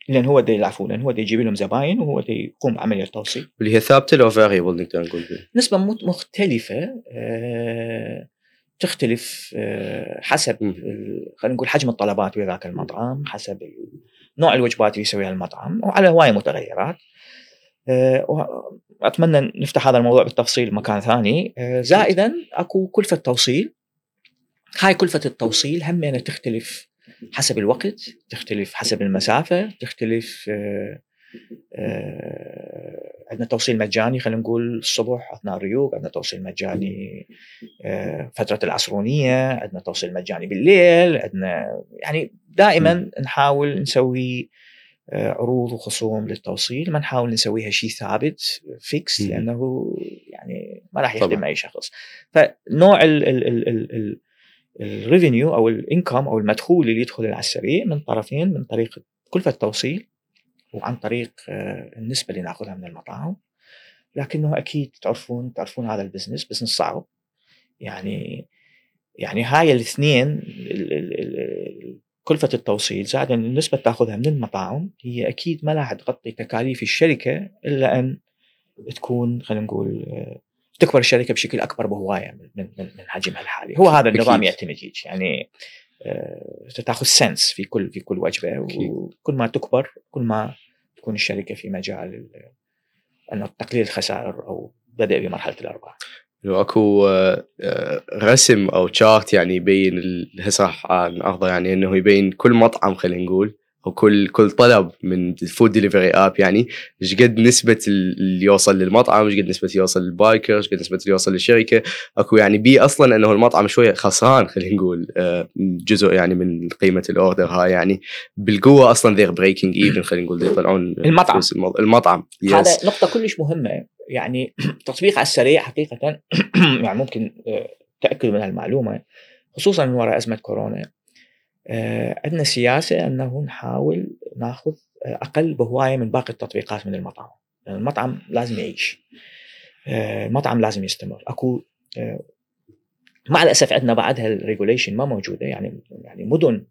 لأن هو دا يدفعون لأن هو دا يجيب لهم زباين وهو دا يقوم بعمليه توصيل واللي هي ثابتة لو variable نقدر نقول نسبة مت- مختلفة آه، تختلف آه، حسب خلينا نقول حجم الطلبات وذاك المطعم حسب نوع الوجبات اللي يسويها المطعم وعلى هواية متغيرات. آه، أتمنى نفتح هذا الموضوع بالتفصيل مكان ثاني. آه، زائدا أكو كلفة توصيل. هاي كلفة التوصيل همينة تختلف حسب الوقت تختلف حسب المسافة تختلف آه، عندنا توصيل مجاني خلينا نقول الصبح أثناء الريوق عندنا توصيل مجاني آه، فترة العصرونية عندنا توصيل مجاني بالليل عندنا يعني دائما نحاول نسوي آه، عروض وخصوم للتوصيل ما نحاول نسويها شيء ثابت fix. لأنه يعني ما راح يخدم. أي شخص فنوع ال ال ال ال ال ال revenue أو ال income أو المدخول اللي يدخل على السريع من طرفين من طريق كلفة التوصيل وعن طريق آه، النسبة اللي ناخذها من المطاعم لكنه أكيد تعرفون تعرفون هذا ال business business صعب يعني يعني هاي الاثنين ال- ال- ال- كلفة التوصيل زائد النسبة تاخذها من المطاعم هي أكيد ما راح تغطي تكاليف الشركة إلا أن تكون خلينا نقول آه، تكبر الشركة بشكل أكبر بهواية من من من حجمها الحالي هو هذا النظام. يعتمد هيك يعني آه، تاخذ cents في كل في كل وجبة أكيد. وكل ما تكبر كل ما تكون الشركة في مجال ال- أنه تقليل الخسائر أو بدء بمرحلة الأرباح. لو أكو آه، آه، رسم أو chart يعني يبين هسه راح ناخذه يعني إنه يبين كل مطعم خلينا نقول أو كل طلب من ال food delivery app يعني إيش قد نسبة ال- اللي يوصل للمطعم إيش قد نسبة اللي يوصل لل biker إيش قد نسبة اللي يوصل للشركة. أكو يعني بي أصلا إنه المطعم شوية خسران خلينا نقول آه، جزء يعني من قيمة ال order هاي يعني. بالقوة أصلا they're breaking even خلينا نقول يطلعون *clears throat* المطعم. المطعم. yes هذا نقطة كلش مهمة. يعني *clears throat* تطبيق على السريع حقيقة *clears throat* يعني ممكن آه، تأكدوا من هالمعلومة خصوصا من وراء أزمة كورونا. عندنا سياسة أنه نحاول ناخذ آه، أقل بهواية من باقي التطبيقات من المطعم. لأن المطعم لازم يعيش. آه، المطعم لازم يستمر. آه، مع الأسف عندنا بعدها ال regulation ما موجودة. يعني يعني مدن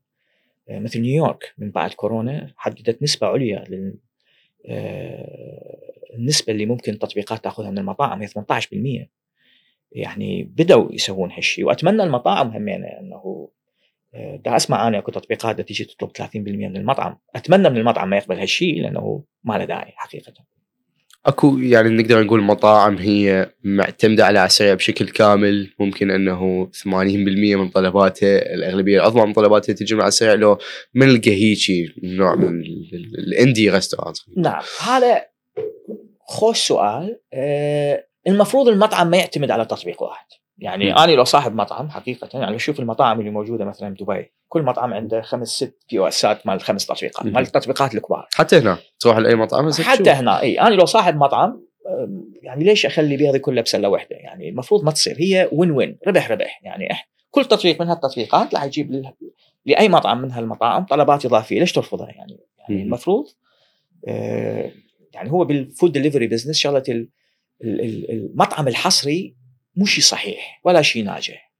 آه، مثل نيويورك من بعد كورونا حددت نسبة عليا لل آه، النسبة اللي ممكن التطبيقات تأخذها من المطاعم. هي 18% يعني بدأوا يسوون هالشيء وأتمنى المطاعم همينه إنه آه، دا أسمع أنا اكو تطبيقات دا تيجي تطلب 30% من المطعم. أتمنى من المطعم ما يقبل هالشيء لأنه ما له داعي حقيقة. أكو يعني نقدر نقول مطاعم هي معتمدة على السريع بشكل كامل ممكن أنه 80% من طلباتها الأغلبية العظمى من طلباتها تجي من السريع لو من نلقى هيجي نوع من ال- ال- ال indie restaurant نعم. هذا خوش سؤال. آه، المفروض المطعم ما يعتمد على تطبيق واحد. يعني مم. أنا لو صاحب مطعم حقيقة يعني أشوف المطاعم اللي موجودة مثلا بدبي كل مطعم عنده خمس ست POSات مال خمس تطبيقات. مال التطبيقات الكبار حتى هنا تروح لأي مطعم حتى. هنا إي أنا لو صاحب مطعم يعني ليش أخلي بيضي كلها بسلة واحدة يعني المفروض ما تصير هي وين وين ربح ربح يعني إح كل تطبيق من هالتطبيقات راح يجيب لأي مطعم من هالمطاعم طلبات إضافية ليش ترفضها يعني يعني مم. المفروض آه، يعني هو بال food delivery business شغلة ال- ال- ال- المطعم الحصري مو شيء صحيح ولا شيء ناجح.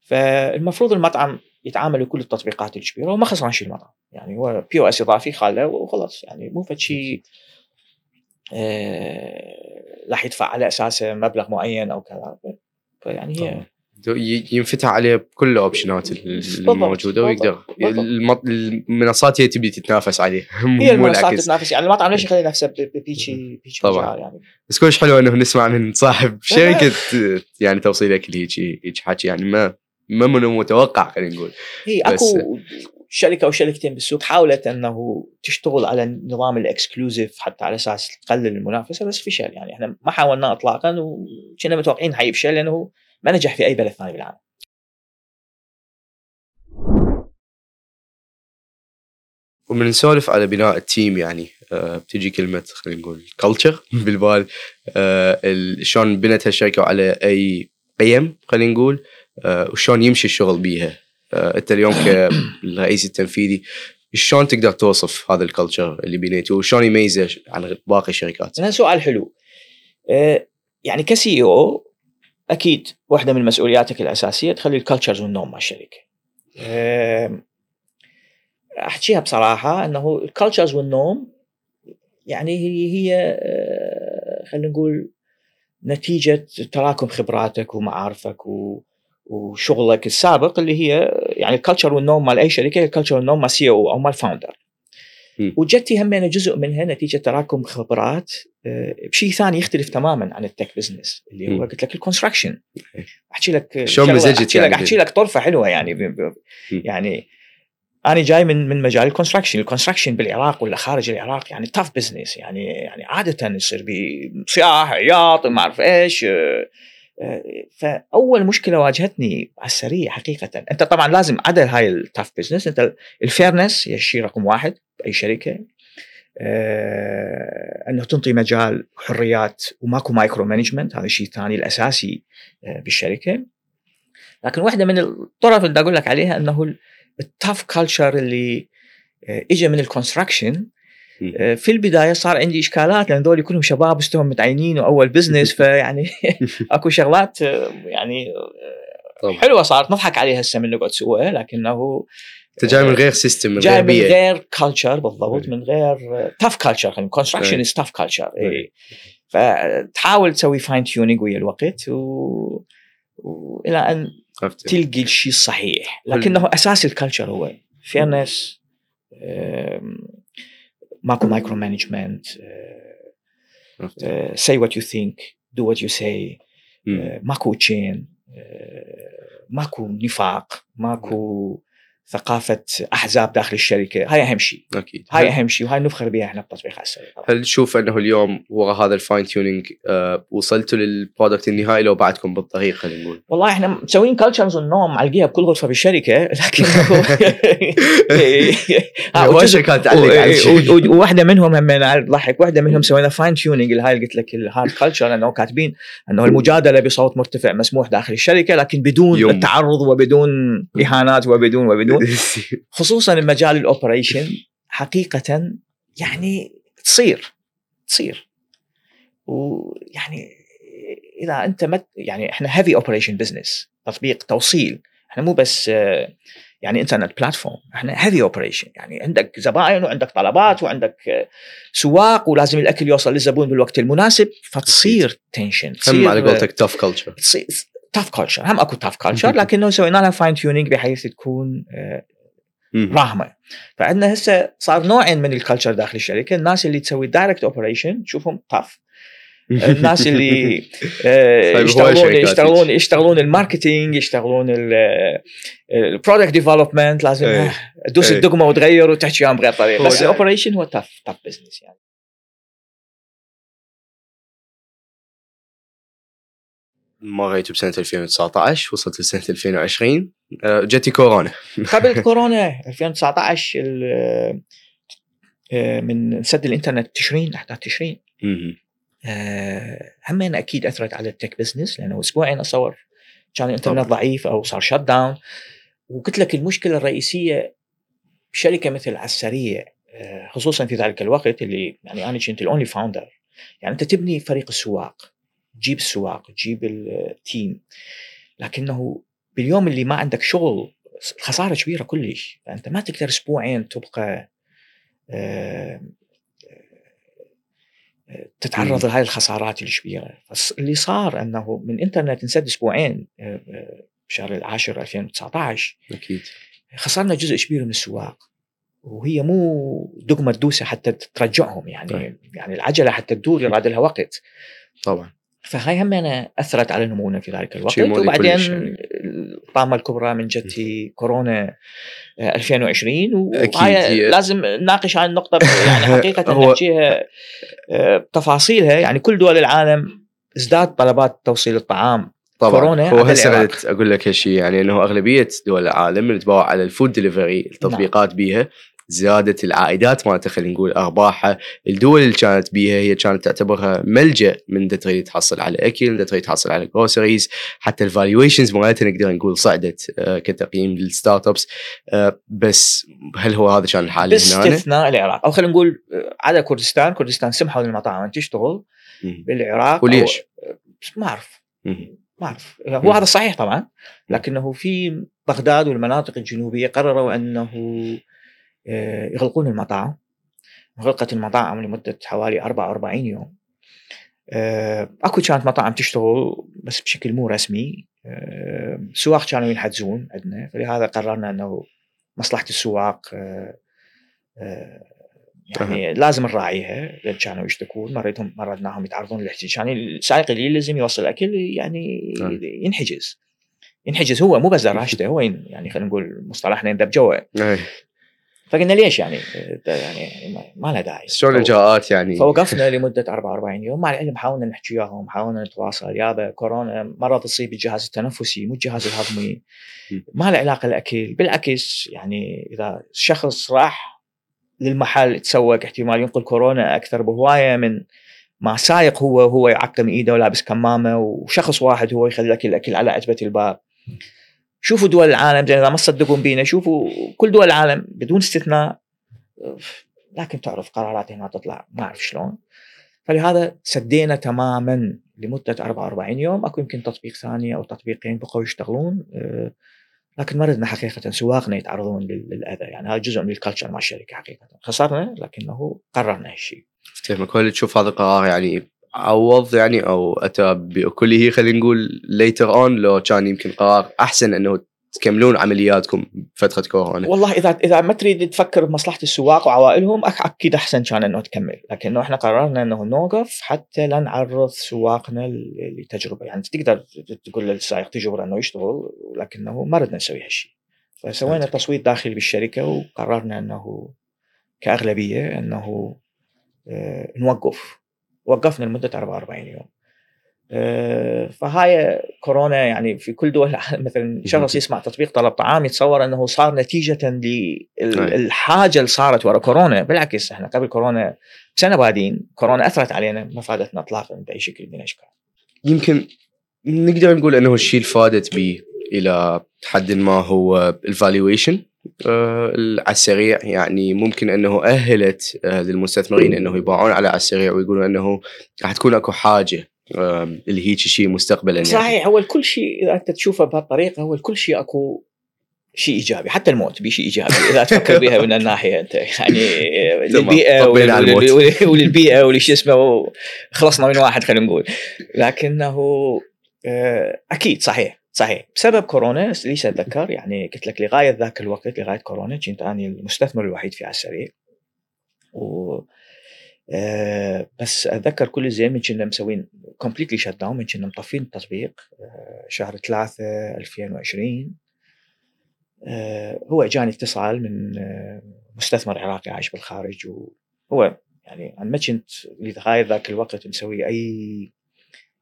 فالمفروض المطعم يتعامل بكل التطبيقات الكبيره وما خسران شيء المطعم. يعني هو POS اضافي خاله وخلاص. يعني مو فد شيء آه، راح يدفع على اساسه مبلغ معين أو كذا. فيعني هي ينفتح عليه بكل الاوبشنات ال- الموجودة ويقدر. المط- المنصات هي تبي تتنافس عليه. *laughs* هي المنصات. تتنافس. يعني المطعم ليش يخلي نفسه بيتشي طبعاً. مجال يعني. بس كلش حلو إنه نسمع من صاحب *laughs* شركة يعني توصيل اكل هيك هيك حكي. يعني ما ما منه متوقع خلينا نقول. هي أكو شركة أو شركتين بالسوق حاولت إنه تشتغل على نظام ال exclusive حتى على أساس تقلل المنافسة بس فشل. يعني إحنا ما حاولنا اطلاقا وكنا متوقعين حيفشل لأنه ما نجح في أي بلد ثاني بالعالم. ومن نسولف على بناء ال team يعني آه بتجي كلمة خلينا نقول culture بالبال آه شلون بنت هالشركة وعلى أي قيم خلينا نقول آه وشلون يمشي الشغل بيها. أنت اليوم كالرئيس *coughs* التنفيذي شلون تقدر توصف هذا ال culture اللي بنيته؟ وشلون يميزه عن باقي الشركات؟ هذا سؤال حلو. يعني ك CEO أكيد واحدة من مسؤولياتك الأساسية تخلي ال cultures وال norm مع الشركة. أحكيها بصراحة إنه ال cultures وال norm يعني هي هي آه، خلينا نقول نتيجة تراكم خبراتك ومعارفك و وشغلك السابق اللي هي يعني ال culture وال norm مال أي شركه ال culture وال norm مال CEO أو مال founder وجدتي هم جزء منها نتيجة تراكم خبرات آه، بشيء ثاني يختلف تماما عن ال tech business اللي هو قلت لك ال construction أحكي لك شلون مزجت لك أحكي لك طرفة حلوة يعني. يعني أنا جاي من من مجال ال construction، ال construction بالعراق ولا خارج العراق يعني tough business يعني يعني عادة يصير بصياح عياط ما أعرف إيش آه، آه، فأول مشكلة واجهتني على السريع حقيقة. أنت طبعا لازم عدل هاي ال tough business أنت ال fairness هي الشيء رقم واحد. باي شركة. آه انه تنطي مجال حريات وماكو micro management هذا الشيء الثاني الأساسي آه بالشركة. لكن واحدة من الطرف اللي أقول لك عليها أنه ال tough culture اللي آه اجى من ال construction في البداية صار عندي إشكالات لأن ذول كلهم شباب استهم متعينين وأول business *laughs* فيعني *laughs* أكو شغلات يعني حلوة صارت. نضحك عليها هسه من نقعد سوا لكنه أنت جاي من غير system من جاي من غير culture بالضبط من غير tough culture construction is tough culture فتحاول تسوي fine tuning ويا الوقت و... والى أن تلقي الشيء الصحيح. لكنه أساس ال culture هو fairness ماكو micro management say what you think do what you say ماكو تشين ماكو نفاق ماكو ثقافة أحزاب داخل الشركة. هاي أهم شيء. أكيد. هاي أهم شيء وهاي نفخر بها إحنا بتطبيق على السريع. هل تشوف أنه اليوم ورا هذا ال fine tuning آه وصلتوا لل product النهائي لو بعدكم بالطريق خلينا نقول؟ والله إحنا مسوين cultures ال norm معلقيها بكل غرفة بالشركة لكن هو *laughs* شركات تعلق وواحدة منهم هم ضحك واحدة منهم سوينا fine tuning اللي هاي قلت لك ال hard culture انه كاتبين إنه المجادلة بصوت مرتفع مسموح داخل الشركة لكن بدون. التعرض وبدون إهانات وبدون وبدون *laughs* خصوصا المجال ال operation حقيقة يعني تصير تصير. ويعني إذا أنت مت يعني إحنا heavy operation business تطبيق توصيل. إحنا مو بس يعني internet platform إحنا heavy operation يعني عندك زباين وعندك طلبات وعندك سواق ولازم الأكل يوصل للزبون بالوقت المناسب فتصير tension تصير على قولتك tough culture tough culture هم اكو tough culture لكنه سوينا لها fine tuning بحيث تكون راهمة. فعندنا هسه صار نوعين من ال culture داخل الشركة. الناس اللي تسوي direct operation تشوفهم tough الناس اللي آه، طيب، يشتغلون يشتغلون يشتغلون ال marketing يشتغلون ال product development لازم إيه. تدوس إيه. الدقمة وتغير وتحكي وياهم بغير طريقه بس ال operation هو tough tough business يعني. مريت بسنة 2019 وصلت لسنة 2020 آه، جتي كورونا. *laughs* قبل *laughs* كورونا 2019 آه، من سد الإنترنت تشرين أحداث تشرين. همين أكيد أثرت على ال tech business لأنه أسبوعين أصور كان الإنترنت ضعيف أو صار shut down وقلت لك المشكلة الرئيسية بشركه مثل على السريع آه، خصوصا في ذلك الوقت اللي يعني أنا كنت ال only founder يعني أنت تبني فريق السواق. تجيب السواق تجيب ال team لكنه باليوم اللي ما عندك شغل خسارة كبيرة كلش. فأنت ما تقدر أسبوعين تبقى آه، تتعرض لهذه الخسارات الكبيرة. اللي صار إنه من إنترنت انسد أسبوعين آه، آه، بشهر العاشر 2019 أكيد. خسرنا جزء كبير من السواق. وهي مو دقمه تدوسها حتى ترجعهم يعني طيب. يعني العجلة حتى تدور يراد لها وقت طبعا. فهاي هم أنا أثرت على نمونا في ذلك الوقت. وبعدين الطامه الكبرى من جتي كورونا 2020 آه، وهاي لازم نناقش هاي النقطة *laughs* يعني حقيقة نحكيها آه، بتفاصيلها. يعني كل دول العالم ازداد طلبات توصيل الطعام. طبعا. كورونا هو هسه أقول لك هالشيء يعني انه أغلبية دول العالم اللي تباوع على ال food delivery التطبيقات نعم. بيها زادت العائدات مالتها خلينا نقول ارباحها الدول اللي كانت بيها هي كانت تعتبرها ملجأ من دا تريد تحصل على أكل دا تريد تحصل على groceries حتى ال valuations مالتها نقدر نقول صعدت آه، كتقييم لل startups آه، بس هل هو هذا كان الحال هنا؟ باستثناء العراق. أو خلينا نقول آه، على كردستان كردستان سمحوا للمطاعم. تشتغل. بالعراق وليش؟ أو- ما أعرف. ما أعرف. هو هذا صحيح طبعا لكنه في بغداد والمناطق الجنوبية قرروا أنه آه، يغلقون المطاعم. غلقت المطاعم لمدة حوالي 44 يوم. آه، أكو كانت مطاعم تشتغل بس بشكل مو رسمي. آه، السواق كانوا ينحجزون عندنا. فلهذا قررنا إنه مصلحة السواق آه، آه، يعني لازم نراعيها لأن كانوا يشتكون. مرتهم مردناهم يتعرضون للاحتجاج. يعني السائق اللي لازم يوصل أكل يعني نعم. ينحجز. ينحجز هو مو بس دراجته هو يعني خلينا نقول مصطلحنا يندب جوا. فقلنا ليش يعني؟ ده يعني ما- ما له داعي. شلون الإجراءات يعني؟ فوقفنا لمدة 44 يوم. مع العلم حاولنا نحكي وياهم حاولنا نتواصل. يابا كورونا مرض تصيب الجهاز التنفسي مو الجهاز الهضمي. ما له علاقة الأكل. بالعكس يعني إذا شخص راح للمحل تسوق احتمال ينقل كورونا أكثر بهواية من ما سايق هو هو يعقم إيده ولابس كمامة وشخص واحد هو يخلي لك الأكل على عتبة الباب. شوفوا دول العالم إذا ما تصدقون بينا شوفوا كل دول العالم بدون استثناء لكن تعرف قرارات هنا تطلع ما أعرف شلون. فلهذا سدينا تماما لمدة 44 يوم أكو يمكن تطبيق ثاني أو تطبيقين بقوا يشتغلون أه، لكن ما ردنا حقيقة سواقنا يتعرضون لل- للأذى يعني هذا جزء من ال culture مع الشركة حقيقة. خسرنا لكنه قررنا هالشيء. هل تشوف هذا القرار يعني عوض يعني أو أتى بكله خلينا نقول later on لو كان يمكن قرار أحسن إنه تكملون عملياتكم فتره كورونا. والله إذا إذا ما تريد تفكر بمصلحة السواق وعوائلهم أكيد أحسن كان إنه تكمل. لكنه إحنا قررنا إنه نوقف حتى لا نعرض سواقنا لتجربة. يعني تقدر تقول للسائق تجبره إنه يشتغل ولكنه ما ردنا نسوي هالشيء. فسوينا. تصويت داخلي بالشركة وقررنا إنه كأغلبية إنه آه، نوقف. وقفنا لمدة 44 يوم. آه، فهاي كورونا يعني في كل دول العالم *laughs* مثلا شخص يسمع تطبيق طلب طعام يتصور إنه صار نتيجة. للحاجه اللي صارت ورا كورونا. بالعكس إحنا قبل كورونا سنة بادين كورونا أثرت علينا ما فادتنا اطلاقا بأي شكل من الأشكال. يمكن نقدر نقول إنه الشيء اللي فادت به إلى حد ما هو الفالويشن على السريع يعني ممكن أنه أهلت آه، للمستثمرين أنه يباعون على السريع ويقولون أنه راح تكون أكو حاجة آه، اللي هيك شيء مستقبلا يعني. صحيح هو الكل شيء إذا أنت تشوفه بهالطريقة هو الكل شيء أكو شيء إيجابي حتى الموت بشيء إيجابي إذا تفكر بها من الناحية أنت. يعني *laughs* للبيئة وللبيئة ولشو اسمه خلصنا من واحد خلينا نقول. لكنه آه، أكيد صحيح. صحيح. بسبب كورونا ليش أتذكر؟ يعني قلت لك لغاية ذاك الوقت لغاية كورونا كنت أنا المستثمر الوحيد في السريع و آه، بس أتذكر كل زين من كنا مسوين completely shut down من كنا مطفين التطبيق آه، شهر 3 2020 آه، هو اجاني اتصال من آه، مستثمر عراقي عايش بالخارج وهو يعني أنا ما كنت لغاية ذاك الوقت مسوي أي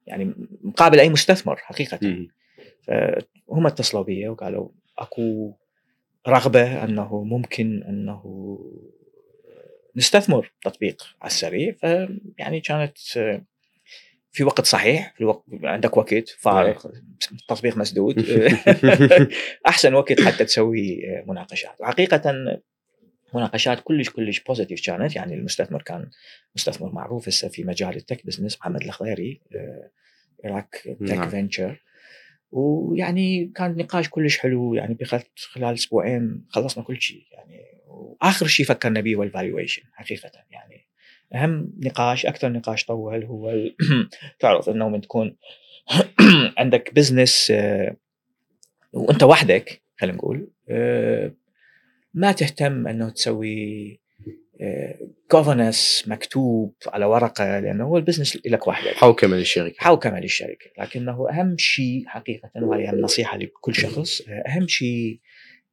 يعني مقابل أي مستثمر حقيقة. فهم اتصلوا بي وقالوا أكو رغبة أنه ممكن أنه نستثمر تطبيق على السريع. فيعني كانت في وقت صحيح في الوقت عندك وقت فارغ تطبيق مسدود. *laughs* *laughs* أحسن وقت حتى تسوي مناقشات. وحقيقه مناقشات كلش كلش positive كانت. يعني المستثمر كان مستثمر معروف هسه في مجال ال tech business محمد الخضيري عراق tech. فينشر ويعني كان نقاش كلش حلو يعني بخلال خلال أسبوعين خلصنا كل شيء يعني وآخر شيء فكرنا به هو ال valuation حقيقة يعني أهم نقاش أكثر نقاش طول هو *clears throat* تعرف إنه من تكون *clears throat* عندك business وأنت وحدك خلينا نقول آه، ما تهتم إنه تسوي governance مكتوب على ورقة لأنه هو ال business لك وحدك. حوكمه للشركه حوكمه للشركه لكنه أهم شيء حقيقة وهي أهم نصيحه لكل شخص أهم شيء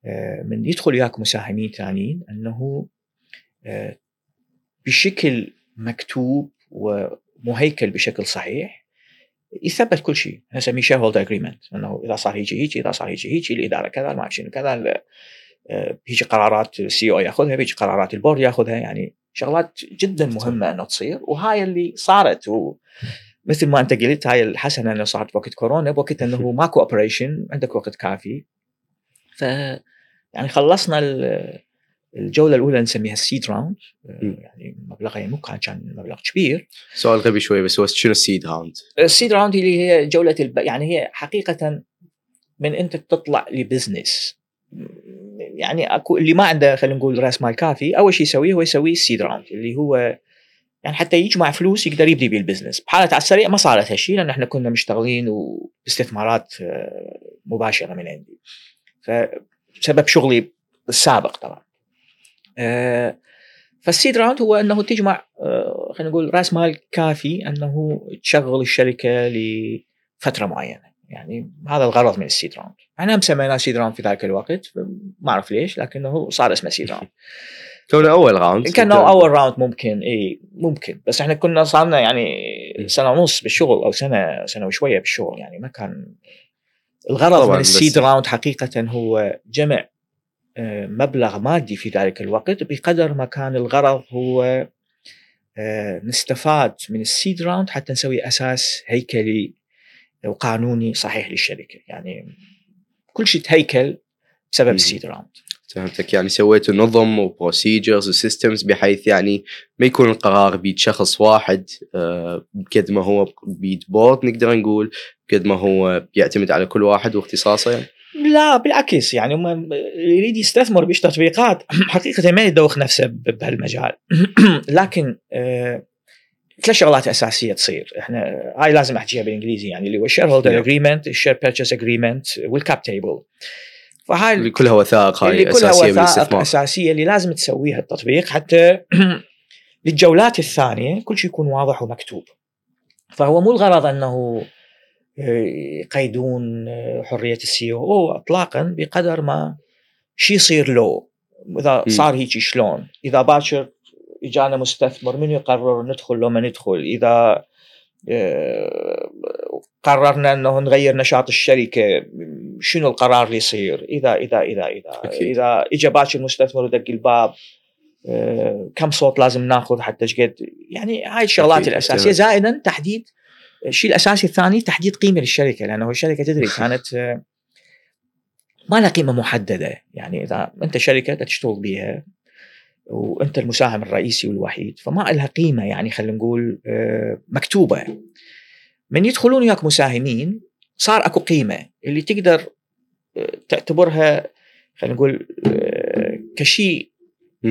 آه، من يدخل وياك مساهمين ثانيين أنه آه، بشكل مكتوب ومهيكل بشكل صحيح يثبت كل شيء. نسميه shareholder agreement أنه إذا صار هيجي هيجي إذا صار هيجي هيجي الإدارة كذا ما أعرف شنو كذا آه، بيجي قرارات ال CEO ياخذها بيجي قرارات ال board ياخذها. يعني شغلات جدا مهمة إنه تصير وهاي اللي صارت. و مثل ما أنت قلت هاي الحسنة اللي صارت بوقت كورونا بوقت إنه *laughs* ماكو operation عندك وقت كافي. ف يعني خلصنا الجولة الأولى نسميها ال seed round يعني مبلغها يعني مو كان مبلغ كبير. سؤال غبي شوي بس هو شنو ال seed round؟ ال seed round اللي هي جولة الب... يعني هي حقيقة من أنت تطلع ل business. يعني أكو اللي ما عنده خلينا نقول راس مال كافي أول شيء يسويه هو يسوي ال seed round اللي هو يعني حتى يجمع فلوس يقدر يبدي بيه ال business بحالة على السريع ما صارت هالشيء لأن إحنا كنا مشتغلين وباستثمارات آه، مباشرة من عندي. فبسبب شغلي السابق طبعا. آه، فال seed round هو إنه تجمع آه، خلينا نقول راس مال كافي إنه تشغل الشركة لفترة معينة. يعني هذا الغرض من ال seed round إحنا سميناه seed round في ذاك الوقت ما أعرف ليش لكنه صار اسمه seed round *laughs* كونه أول round كان أول round ممكن إي ممكن. بس إحنا كنا صارنا يعني سنة ونص بالشغل أو سنة سنة وشوية بالشغل يعني ما كان الغرض من السيد راوند حقيقة هو جمع آه، مبلغ مادي في ذلك الوقت بقدر ما كان الغرض هو آه، نستفاد من ال seed round حتى نسوي أساس هيكلي وقانوني صحيح للشركه يعني كل شيء تهيكل بسبب ال seed round فهمتك. يعني سويتوا نظم و procedures و systems بحيث يعني ما يكون القرار بيد شخص واحد آه، بقد ما هو بيد board نقدر نقول بقد ما هو بيعتمد على كل واحد واختصاصه يعني. لا بالعكس. يعني هم يريد يستثمر بيش تطبيقات. *clears throat* حقيقة ما يدوخ نفسه بهالمجال. *clears throat* لكن آه ثلاث شغلات أساسية تصير. إحنا هاي لازم أحكيها بالإنجليزي يعني اللي هو ال shareholder agreement ال share purchase agreement وال cap table فهاي اللي كلها وثائق هاي اللي كلها أساسية وثائق أساسية اللي لازم تسويها التطبيق حتى *clears throat* للجولات الثانية كل شيء يكون واضح ومكتوب. فهو مو الغرض أنه يقيدون حرية السي أو اطلاقا بقدر ما شي يصير لو إذا صار هيك شلون؟ إذا باكر إجانا مستثمر من يقرر ندخل لو ما ندخل إذا آه، قررنا أنه نغير نشاط الشركة شنو القرار اللي يصير؟ إذا إذا إذا إذا. أكيد. إذا اجى باكر المستثمر ودق الباب آه، كم صوت لازم ناخذ حتى شقد يعني هاي الشغلات الأساسية. زائدا تحديد الشيء الأساسي الثاني تحديد قيمة للشركة لأنه الشركة تدري *laughs* كانت آه، ما لها قيمة محددة. يعني إذا أنت شركة تشتغل بها وأنت المساهم الرئيسي والوحيد. فما لها قيمة يعني خلينا نقول آه، مكتوبة. من يدخلون وياك مساهمين صار أكو قيمة اللي تقدر آه، تعتبرها خلينا نقول كشيء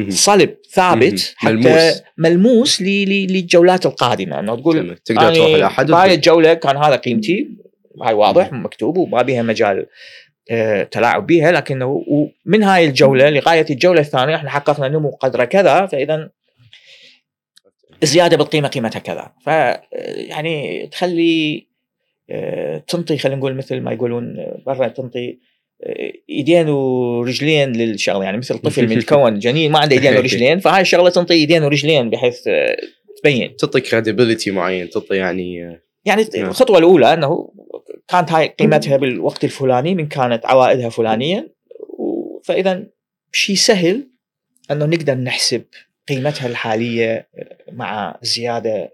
صلب ثابت حتى ملموس, ملموس للجولات القادمة. انه تقول تقدر تروح لاحد هاي الجوله كان هذا قيمتي. هاي واضح مكتوب وما بها مجال. آه، تلاعب بها لكنه ومن هاي الجولة لغاية الجولة الثانية إحنا حققنا نمو قدر كذا فاذا زيادة بالقيمة قيمتها كذا. ف يعني تخلي آه، تنطي خلينا نقول مثل ما يقولون برا تنطي ايدين ورجلين للشغلة. يعني مثل طفل *laughs* متكون جنين ما عنده ايدين ورجلين فهاي الشغلة تنطي ايدين ورجلين بحيث آه، تبين. تعطي credibility معين تعطي يعني آه، يعني نعم. الخطوة الأولى إنه كانت هاي قيمتها بالوقت الفلاني من كانت عوائدها فلانيا فإذا شيء سهل إنه نقدر نحسب قيمتها الحالية آه، مع زيادة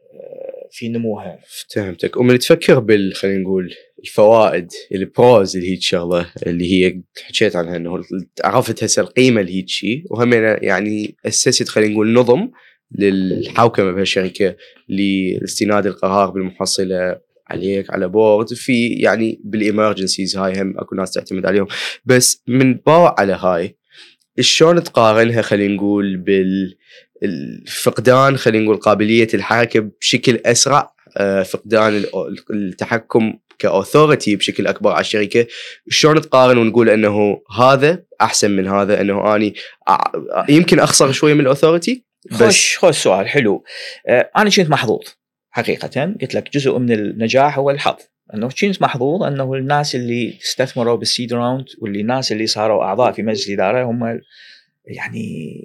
في نموها. فهمتك. ومن تفكر بال خلينا نقول الفوائد ال pros اللي هي الشغله اللي هي حكيت عنها إنه عرفت هسه القيمة اللي هي شيء وهم يعني أسست خلينا نقول نظم للحوكمة بهالشركة لاستناد القرار بالمحصلة عليك على board في يعني بال emergencies هاي هم أكو ناس تعتمد عليهم. بس من باع على هاي شلون تقارنها خلينا نقول بال الفقدان خلينا نقول قابلية الحركه بشكل أسرع؟ آه، فقدان التحكم كاوثورتي بشكل أكبر على الشركة. شلون تقارن ونقول إنه هذا أحسن من هذا إنه أني يمكن أخسر شوية من الاوثورتي خوش خوش سؤال حلو. آه، أنا كنت محظوظ؟ حقيقة. قلت لك جزء من النجاح هو الحظ. أنه كنت محظوظ أنه الناس اللي استثمروا بالسيد راوند واللي الناس اللي صاروا أعضاء في مجلس الإدارة هم يعني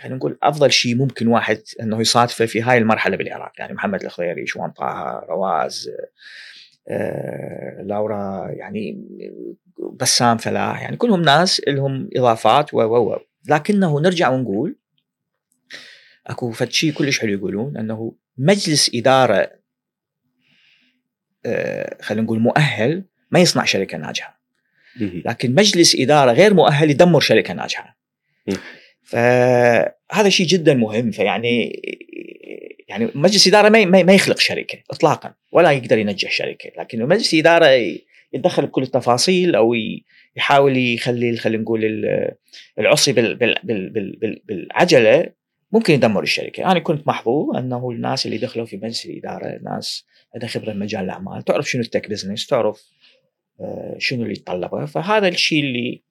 خلينا نقول أفضل شيء ممكن واحد أنه يصادفه في هاي المرحلة بالعراق. يعني محمد الخضيري شوان طه رواز آه، لورا يعني بسام فلاح يعني كلهم ناس لهم إضافات و و. لكنه نرجع ونقول أكو فد شيء كلش حلو يقولون أنه مجلس إدارة آه، خلينا نقول مؤهل ما يصنع شركة ناجحة. لكن مجلس إدارة غير مؤهل يدمر شركة ناجحة. فهذا شيء جدا مهم فيعني يعني مجلس إدارة ما ما يخلق شركة اطلاقا ولا يقدر ينجح شركة لكن مجلس إدارة يتدخل بكل التفاصيل أو يحاول يخلي خلينا نقول ال- العصي بال- بال- بال- بال- بال- بالعجلة ممكن يدمر الشركة، أنا كنت محظوظ أنه الناس اللي دخلوا في مجلس الإدارة ناس عندها خبره بمجال الأعمال، تعرف شنو التك بزنس، تعرف آه، شنو اللي يتطلبه، فهذا الشيء اللي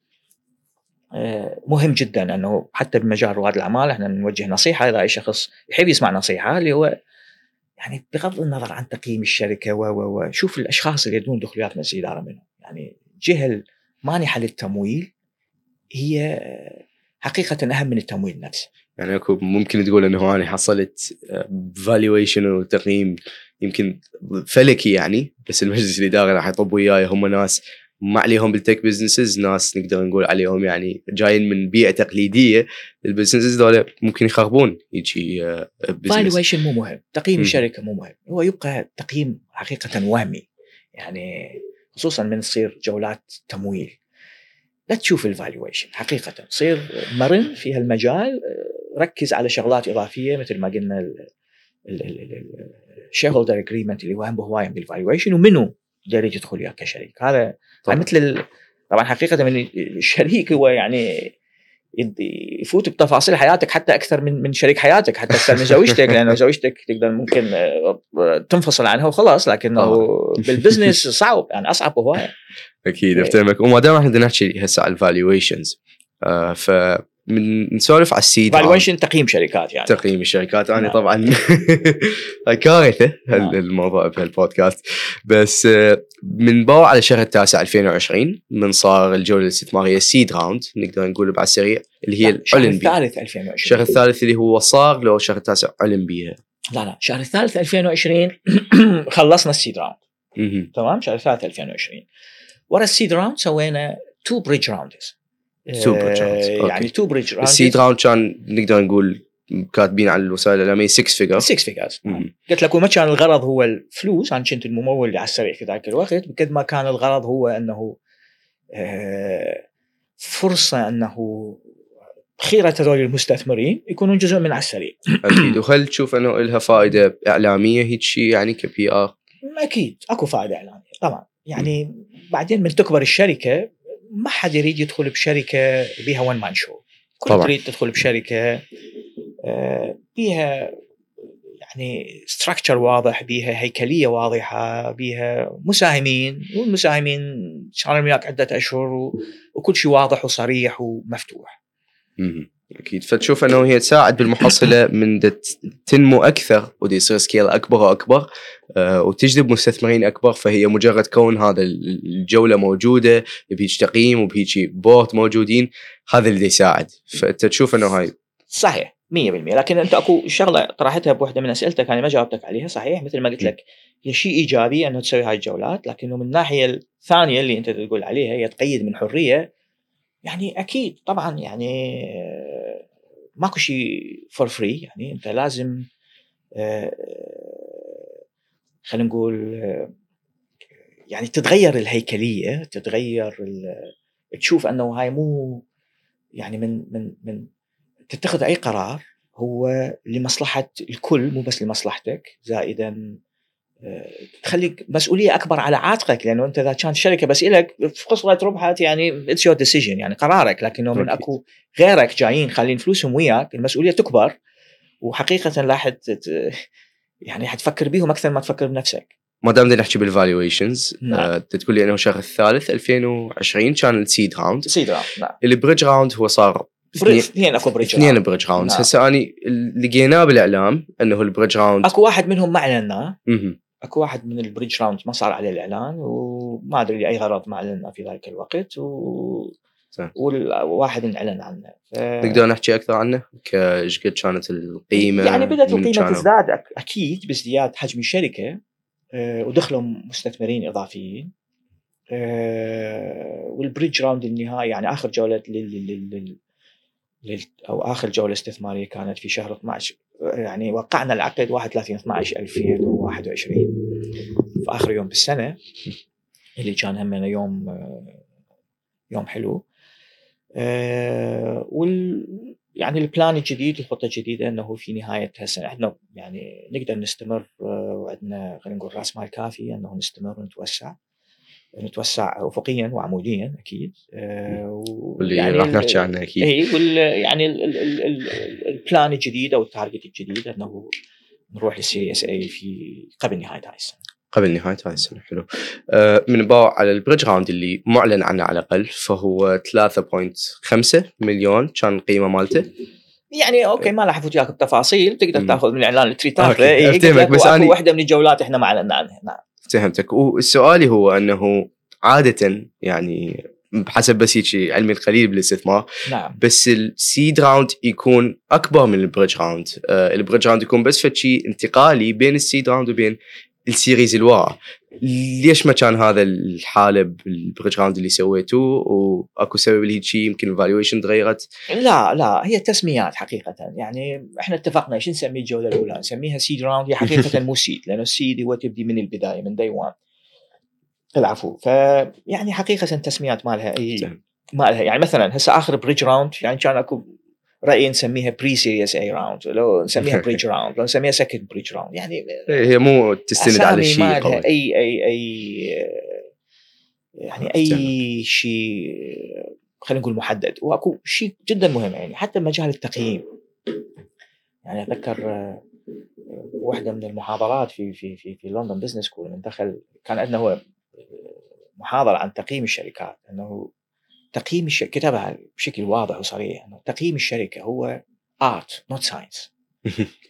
آه، مهم جدا أنه حتى بمجال رواد الأعمال إحنا نوجه نصيحة. إذا أي شخص يحب يسمع نصيحة اللي هو يعني بغض النظر عن تقييم الشركة و و و شوف الأشخاص اللي يدون دخوليات مجلس الإدارة منهم، يعني الجهه المانحه للتمويل هي آه، حقيقة أهم من التمويل نفسه. يعني أكو ممكن تقول إنه أنا حصلت valuation وتقييم يمكن فلكي يعني بس المجلس الإداري راح يطب وياي. هم ناس ما عليهم بال tech businesses ناس نقدر نقول عليهم يعني جايين من بيئة تقليدية. ال businesses دول ممكن يخربون يجي valuation مو مهم، تقييم. الشركة مو مهم، هو يبقى تقييم حقيقة وهمي. يعني خصوصا من تصير جولات تمويل. لا تشوف ال valuation حقيقة صير مرن في هالمجال آه، ركز على شغلات إضافية مثل ما قلنا ال shareholder agreement اللي هو هوايه بال valuation ومنو داري يدخل وياك كشريك هذا طبعاً. مثل ال... طبعا حقيقة من الشريك هو يعني يفوت بتفاصيل حياتك حتى أكثر من من شريك حياتك حتى أكثر من زوجتك لأنه *laughs* زوجتك تقدر ممكن آه، تنفصل عنها وخلاص لكنه. بال business صعب يعني أصعب هوايه أكيد إيه. افتهمك وما دام إحنا بدنا نحكي هسه على ال valuations آه ف من نسولف على ال seed valuation تقييم شركات يعني. تقييم الشركات. أنا نعم. طبعا *laughs* كارثة نعم. الموضوع بهالبودكاست. بس آه، من باوع على شهر التاسع 2020 من صار الجولة الاستثمارية seed round نقدر نقول بعد سريع اللي هي الشهر الاولمبي الثالث 2020 الشهر الثالث اللي هو صار لو الشهر التاسع علم بيها لا لا الشهر الثالث 2020 *clears throat* خلصنا السيد راوند. تمام؟ شهر الثالث 2020 ورا ال seed round سوينا two bridge rounds Bridge rounds. Okay. يعني تو بريدج السيد راوند كان نقدر نقول كاتبين على الوسائل الإعلامية 6 figure 6 figures قلت لك وما كان الغرض هو الفلوس أنا كنت الممول اللي على السريع في ذاك الوقت بقد ما كان الغرض هو أنه آه، فرصة أنه خيرة هذول المستثمرين يكونون جزء من على السريع. أكيد. *clears throat* وهل تشوف أنه لها فائدة إعلامية هيك شيء يعني ك PR أكيد. أكو فائدة إعلامية طبعا. يعني بعدين من تكبر الشركة ما حد يريد يدخل بشركة بيها one man show كل طبعاً. تريد تدخل بشركة آه، بيها يعني structure واضح بيها هيكلية واضحة بيها مساهمين والمساهمين صار وياك عده أشهر وكل شيء واضح وصريح ومفتوح مهم. أكيد. فتشوف أنه هي تساعد بالمحصلة من تنمو أكثر ودي يصير scale أكبر وأكبر آه وتجذب مستثمرين أكبر. فهي مجرد كون هذا ال- الجولة موجودة بهيج تقييم وبهيج board موجودين هذا اللي يساعد. فانت تشوف أنه هاي. صحيح 100% لكن أنت أكو شغلة طرحتها بوحدة من أسئلتك أنا ما جاوبتك عليها. صحيح مثل ما قلت لك هي شيء إيجابي أنه تسوي هاي الجولات لكنه من الناحية الثانية اللي أنت تقول عليها هي تقيد من حرية يعني أكيد طبعا يعني ماكو شيء for free يعني أنت لازم آه، خلينا نقول آه، يعني تتغير الهيكلية تتغير تشوف أنه هاي مو يعني من من من تتخذ أي قرار هو لمصلحة الكل مو بس لمصلحتك زائدا آه، تخلي مسؤولية أكبر على عاتقك لأنه أنت إذا كانت الشركة بس لك خسرت ربحت يعني it's your decision يعني قرارك لكنه من. أكو غيرك جايين خالين فلوسهم وياك المسؤولية تكبر وحقيقة ت- يعني حتفكر بيهم أكثر ما تفكر بنفسك ما دام نحكي بال valuations نعم. آه تقول لي أنه الشهر الثالث 2020 كان ال seed round seed round نعم ال bridge round هو صار اثنين أكو bridge اثنين round. Bridge rounds نعم. هسه أني لقيناه بالإعلام أنه ال bridge round أكو واحد منهم ما اعلناه. أكو واحد من ال bridge round ما صار عليه الإعلان وما أدري لأي غرض ما اعلنا في ذلك الوقت و صح. والواحد انعلن عنه ف... نقدر نحكي أكثر عنه كايش قد كانت القيمة يعني بدأت القيمة؟ تزداد أك- أكيد بازدياد حجم الشركة آه، ودخلوا مستثمرين إضافيين آه، وال bridge round النهائي يعني آخر جولة لل لل أو آخر جولة استثمارية كانت في شهر 12 يعني وقعنا العقد 31 12 2021 في آخر يوم بالسنة اللي كان همنا يوم آه، يوم حلو. آه، وال يعني ال plan الجديد الخطة الجديدة إنه في نهاية هالسنه إحنا يعني نقدر نستمر آه، وعندنا خلينا نقول رأس مال كافي إنه نستمر ونتوسع. نتوسع افقيا وعموديا أكيد. آه، واللي ويعني راح نحكي عنه أكيد. اي وال يعني ال- ال- ال- ال- ال plan الجديد أو ال target الجديد أنه نروح للسي إس اي في قبل نهاية هاي السنة. قبل نهاية هاي السنة حلو. آه من باع على ال bridge round اللي معلن عنه على الأقل فهو 3.5 مليون كان القيمه مالته. يعني okay ما راح افوت وياك بتفاصيل تقدر. تأخذ من الاعلان اللي تريد تاخذه إيه، بس أنا- واحدة من الجولات إحنا ما اعلنا عنها. نعم. فهمتك. والسؤالي هو أنه عادة يعني بحسب بس هيك علمي القليل بالاستثمار نعم. بس السيد راوند يكون أكبر من البريدج راوند آه البريدج راوند يكون بس فشي انتقالي بين ال seed round وبين ال series اللي ورا ليش ما كان هذا الحالة بال bridge round اللي سويتوه وأكو سبب لهيك شيء يمكن ال valuation تغيرت؟ لا لا هي تسميات حقيقة. يعني إحنا اتفقنا إيش نسمي الجولة الأولى؟ نسميها seed round هي حقيقة *laughs* مو seed لأنه ال seed هو تبدي من البداية من day 1 العفو. فيعني حقيقة تسميات ما لها اي. ما لها يعني مثلا هسه آخر bridge round يعني كان أكو رايي نسميها pre series A round لو نسميها *laughs* bridge round لو نسميها second bridge round يعني إيه، هي مو تستند على شيء ما لها أي أي أي يعني أي شيء خلينا نقول محدد. وأكو شيء جدا مهم يعني حتى مجال التقييم. يعني أتذكر آه، واحدة من المحاضرات في في في في London Business School من دخل كان عندنا هو محاضرة عن تقييم الشركات إنه تقييم الشركة كتبها بشكل واضح وصريح إنه تقييم الشركة هو art not science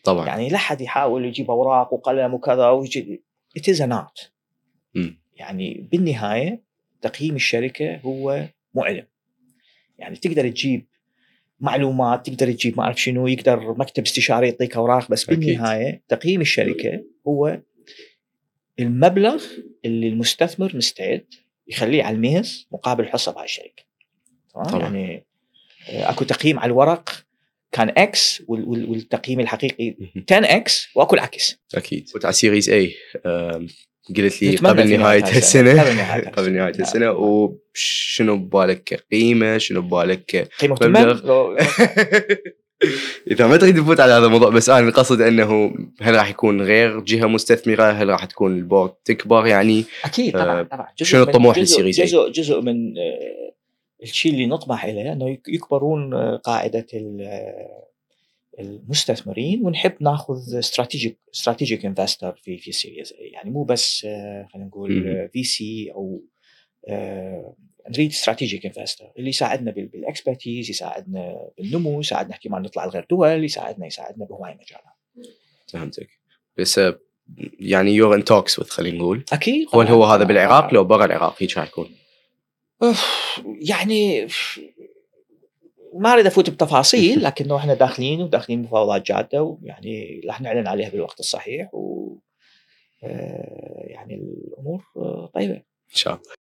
طبعا. يعني لا أحد يحاول يجيب أوراق وقلم وكذا ويجي it is an art. يعني بالنهاية تقييم الشركة هو مو علم يعني تقدر تجيب معلومات تقدر تجيب ما أعرف شنو يقدر مكتب استشاري يعطيك أوراق بس أكيد. بالنهاية تقييم الشركة هو المبلغ اللي المستثمر مستعد يخليه على الميز مقابل حصة بهاي الشركة. طبعاً. يعني آه، أكو تقييم على الورق كان X وال- وال- والتقييم الحقيقي 10 X وأكو العكس. أكيد. وتع series A قلت لي *laughs* قبل نهاية السنة. قبل. نهاية نعم. السنة. وشنو ببالك قيمة؟ شنو ببالك قيمة مبلغ. *laughs* إذا ما تريد تفوت على هذا الموضوع بس أنا القصد أنه هل راح يكون غير جهة مستثمرة؟ هل راح تكون ال board تكبر؟ يعني أكيد طبعا آه، طبعا. شنو الطموح لل series؟ جزء جزء من آه، الشيء اللي نطمح إليه إنه يك- يكبرون آه، قاعدة ال- آه، المستثمرين ونحب ناخذ strategic strategic investor في في ال series A. يعني مو بس آه، خلينا. نقول VC أو نريد strategic investor اللي يساعدنا بال- بال expertise يساعدنا بالنمو يساعدنا احتمال نطلع لغير دول يساعدنا يساعدنا بهواي مجالات فهمتك بس يعني you're in talks خلينا نقول أكيد هو. هو هذا بالعراق لو برا العراق هيك راح يكون of، يعني ما أريد أفوت بتفاصيل *laughs* لكنه إحنا داخلين وداخلين مفاوضات جادة ويعني راح نعلن عليها بالوقت الصحيح و آه، يعني الأمور آه، طيبة. إن شاء الله.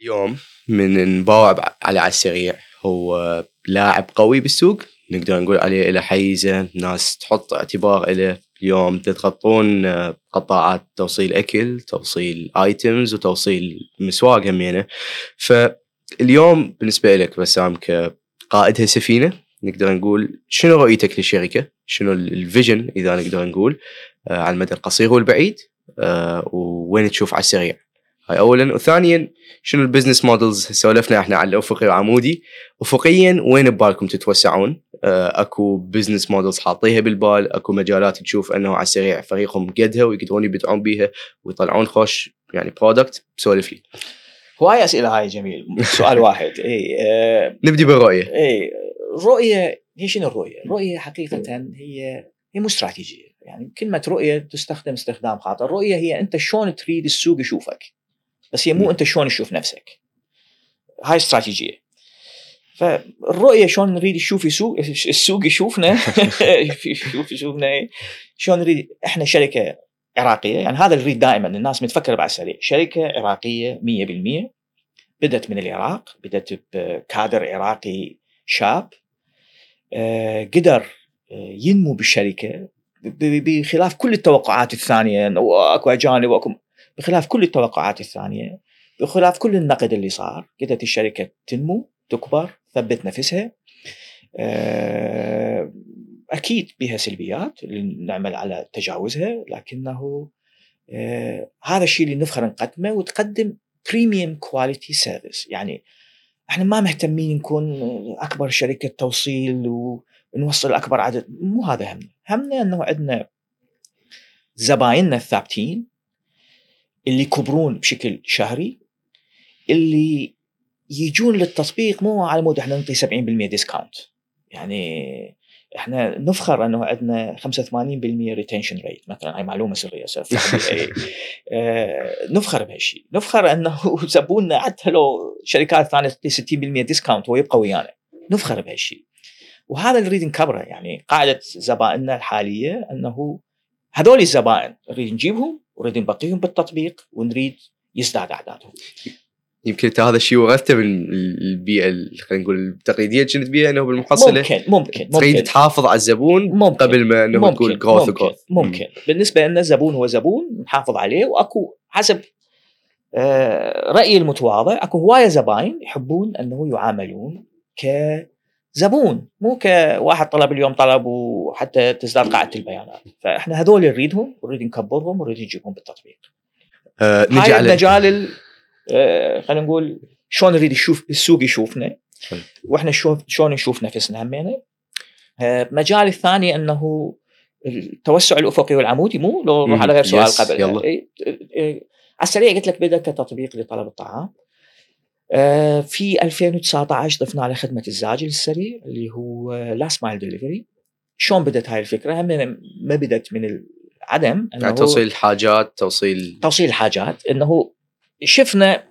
اليوم من نباوع على على السريع هو لاعب قوي بالسوق نقدر نقول عليه له حيزة ناس تحط اعتبار له اليوم تتغطون آه، قطاعات توصيل أكل توصيل ايتمز وتوصيل مسواق همينة فاليوم بالنسبة لك بسام كقائد هالسفينه نقدر نقول شنو رؤيتك للشركة؟ شنو ال- ال vision إذا نقدر نقول آه، على المدى القصير والبعيد آه، ووين تشوف على السريع؟ هاي اولا. وثانيا شنو ال business models سولفنا إحنا على الأفقي وعمودي افقيا وين ببالكم تتوسعون؟ آه، أكو business models حاطيها بالبال أكو مجالات تشوف إنه على السريع فريقهم قدها ويقدرون يبدعون بيها ويطلعون خوش يعني product سولف لي. هواي أسئلة هاي جميل. سؤال *laughs* واحد. إي آه، نبدي بالرؤية. إي رؤيه هي شنو الرؤية؟ الرؤية حقيقه هي هي مو استراتيجية. يعني كلمة رؤية تستخدم استخدام خاطئ. الرؤية هي أنت شلون تريد السوق يشوفك. بس هي مو. انت شلون تشوف نفسك. هاي استراتيجية. فالرؤية شلون نريد نشوف يسوق السوق يشوفنا. *laughs* *laughs* يشوف يشوفنا. شلون نريد إحنا شركة عراقية يعني هذا اللي نريد دائما الناس متفكرة بعد سريع شركة عراقية 100% بدت من العراق بدت بكادر عراقي شاب. آه، قدر آه، ينمو بالشركة بخلاف كل التوقعات الثانية واكو أجانب واكو بخلاف كل التوقعات الثانية بخلاف كل النقد اللي صار قدرت الشركة تنمو تكبر ثبت نفسها. آه، أكيد بها سلبيات نعمل على تجاوزها لكنه هذا الشيء اللي نفخر نقدمه وتقدم premium quality service يعني إحنا ما مهتمين نكون أكبر شركة توصيل ونوصل أكبر عدد مو هذا همنا. همنا إنه عندنا زبايننا الثابتين اللي يكبرون بشكل شهري اللي يجون للتطبيق مو على مود إحنا نعطي 70% discount يعني إحنا نفخر إنه عندنا 85% retention rate مثلا هاي معلومة سرية *laughs* آه، نفخر بهالشيء نفخر إنه *laughs* زبوننا حتى لو شركات ثانية تعطي 60% discount هو يبقى ويانا. نفخر بهالشيء وهذا اللي نريد نكبره يعني قاعدة زبائننا الحالية إنه هذول الزبائن نريد نجيبهم ونريد نبقيهم بالتطبيق ونريد يزداد أعدادهم. يمكن أنت هذا الشيء ورثته من البيئة خلينا نقول التقليدية اللي كنت بيها أنه بالمحصلة. ممكن ممكن تريد تحافظ على الزبون ممكن قبل ما إنه ممكن تقول growth ممكن, ممكن. بالنسبة لنا الزبون هو زبون نحافظ عليه وأكو حسب آه رأيي المتواضع أكو هواية زباين يحبون أنه يعاملون كزبون مو كواحد طلب اليوم طلب وحتى تزداد قاعدة البيانات. فإحنا هذول نريدهم ونريد نكبرهم ونريد نجيبهم بالتطبيق. آه نجي على المجال آه، خلينا نقول شلون نريد نشوف السوق يشوفنا وإحنا شلون نشوف نفسنا همينه. المجال آه، الثاني إنه التوسع الأفقي والعمودي مو لو نروح على غير سؤال قبل. يلا. إيه، إيه، على السريع قلت لك بدا كتطبيق لطلب الطعام. في 2019 ضفنا على خدمة الزاجل السريع اللي هو last mile delivery شلون بدت هاي الفكرة؟ هم ما بدت من العدم إنه يعني توصيل الحاجات توصيل توصيل الحاجات إنه شفنا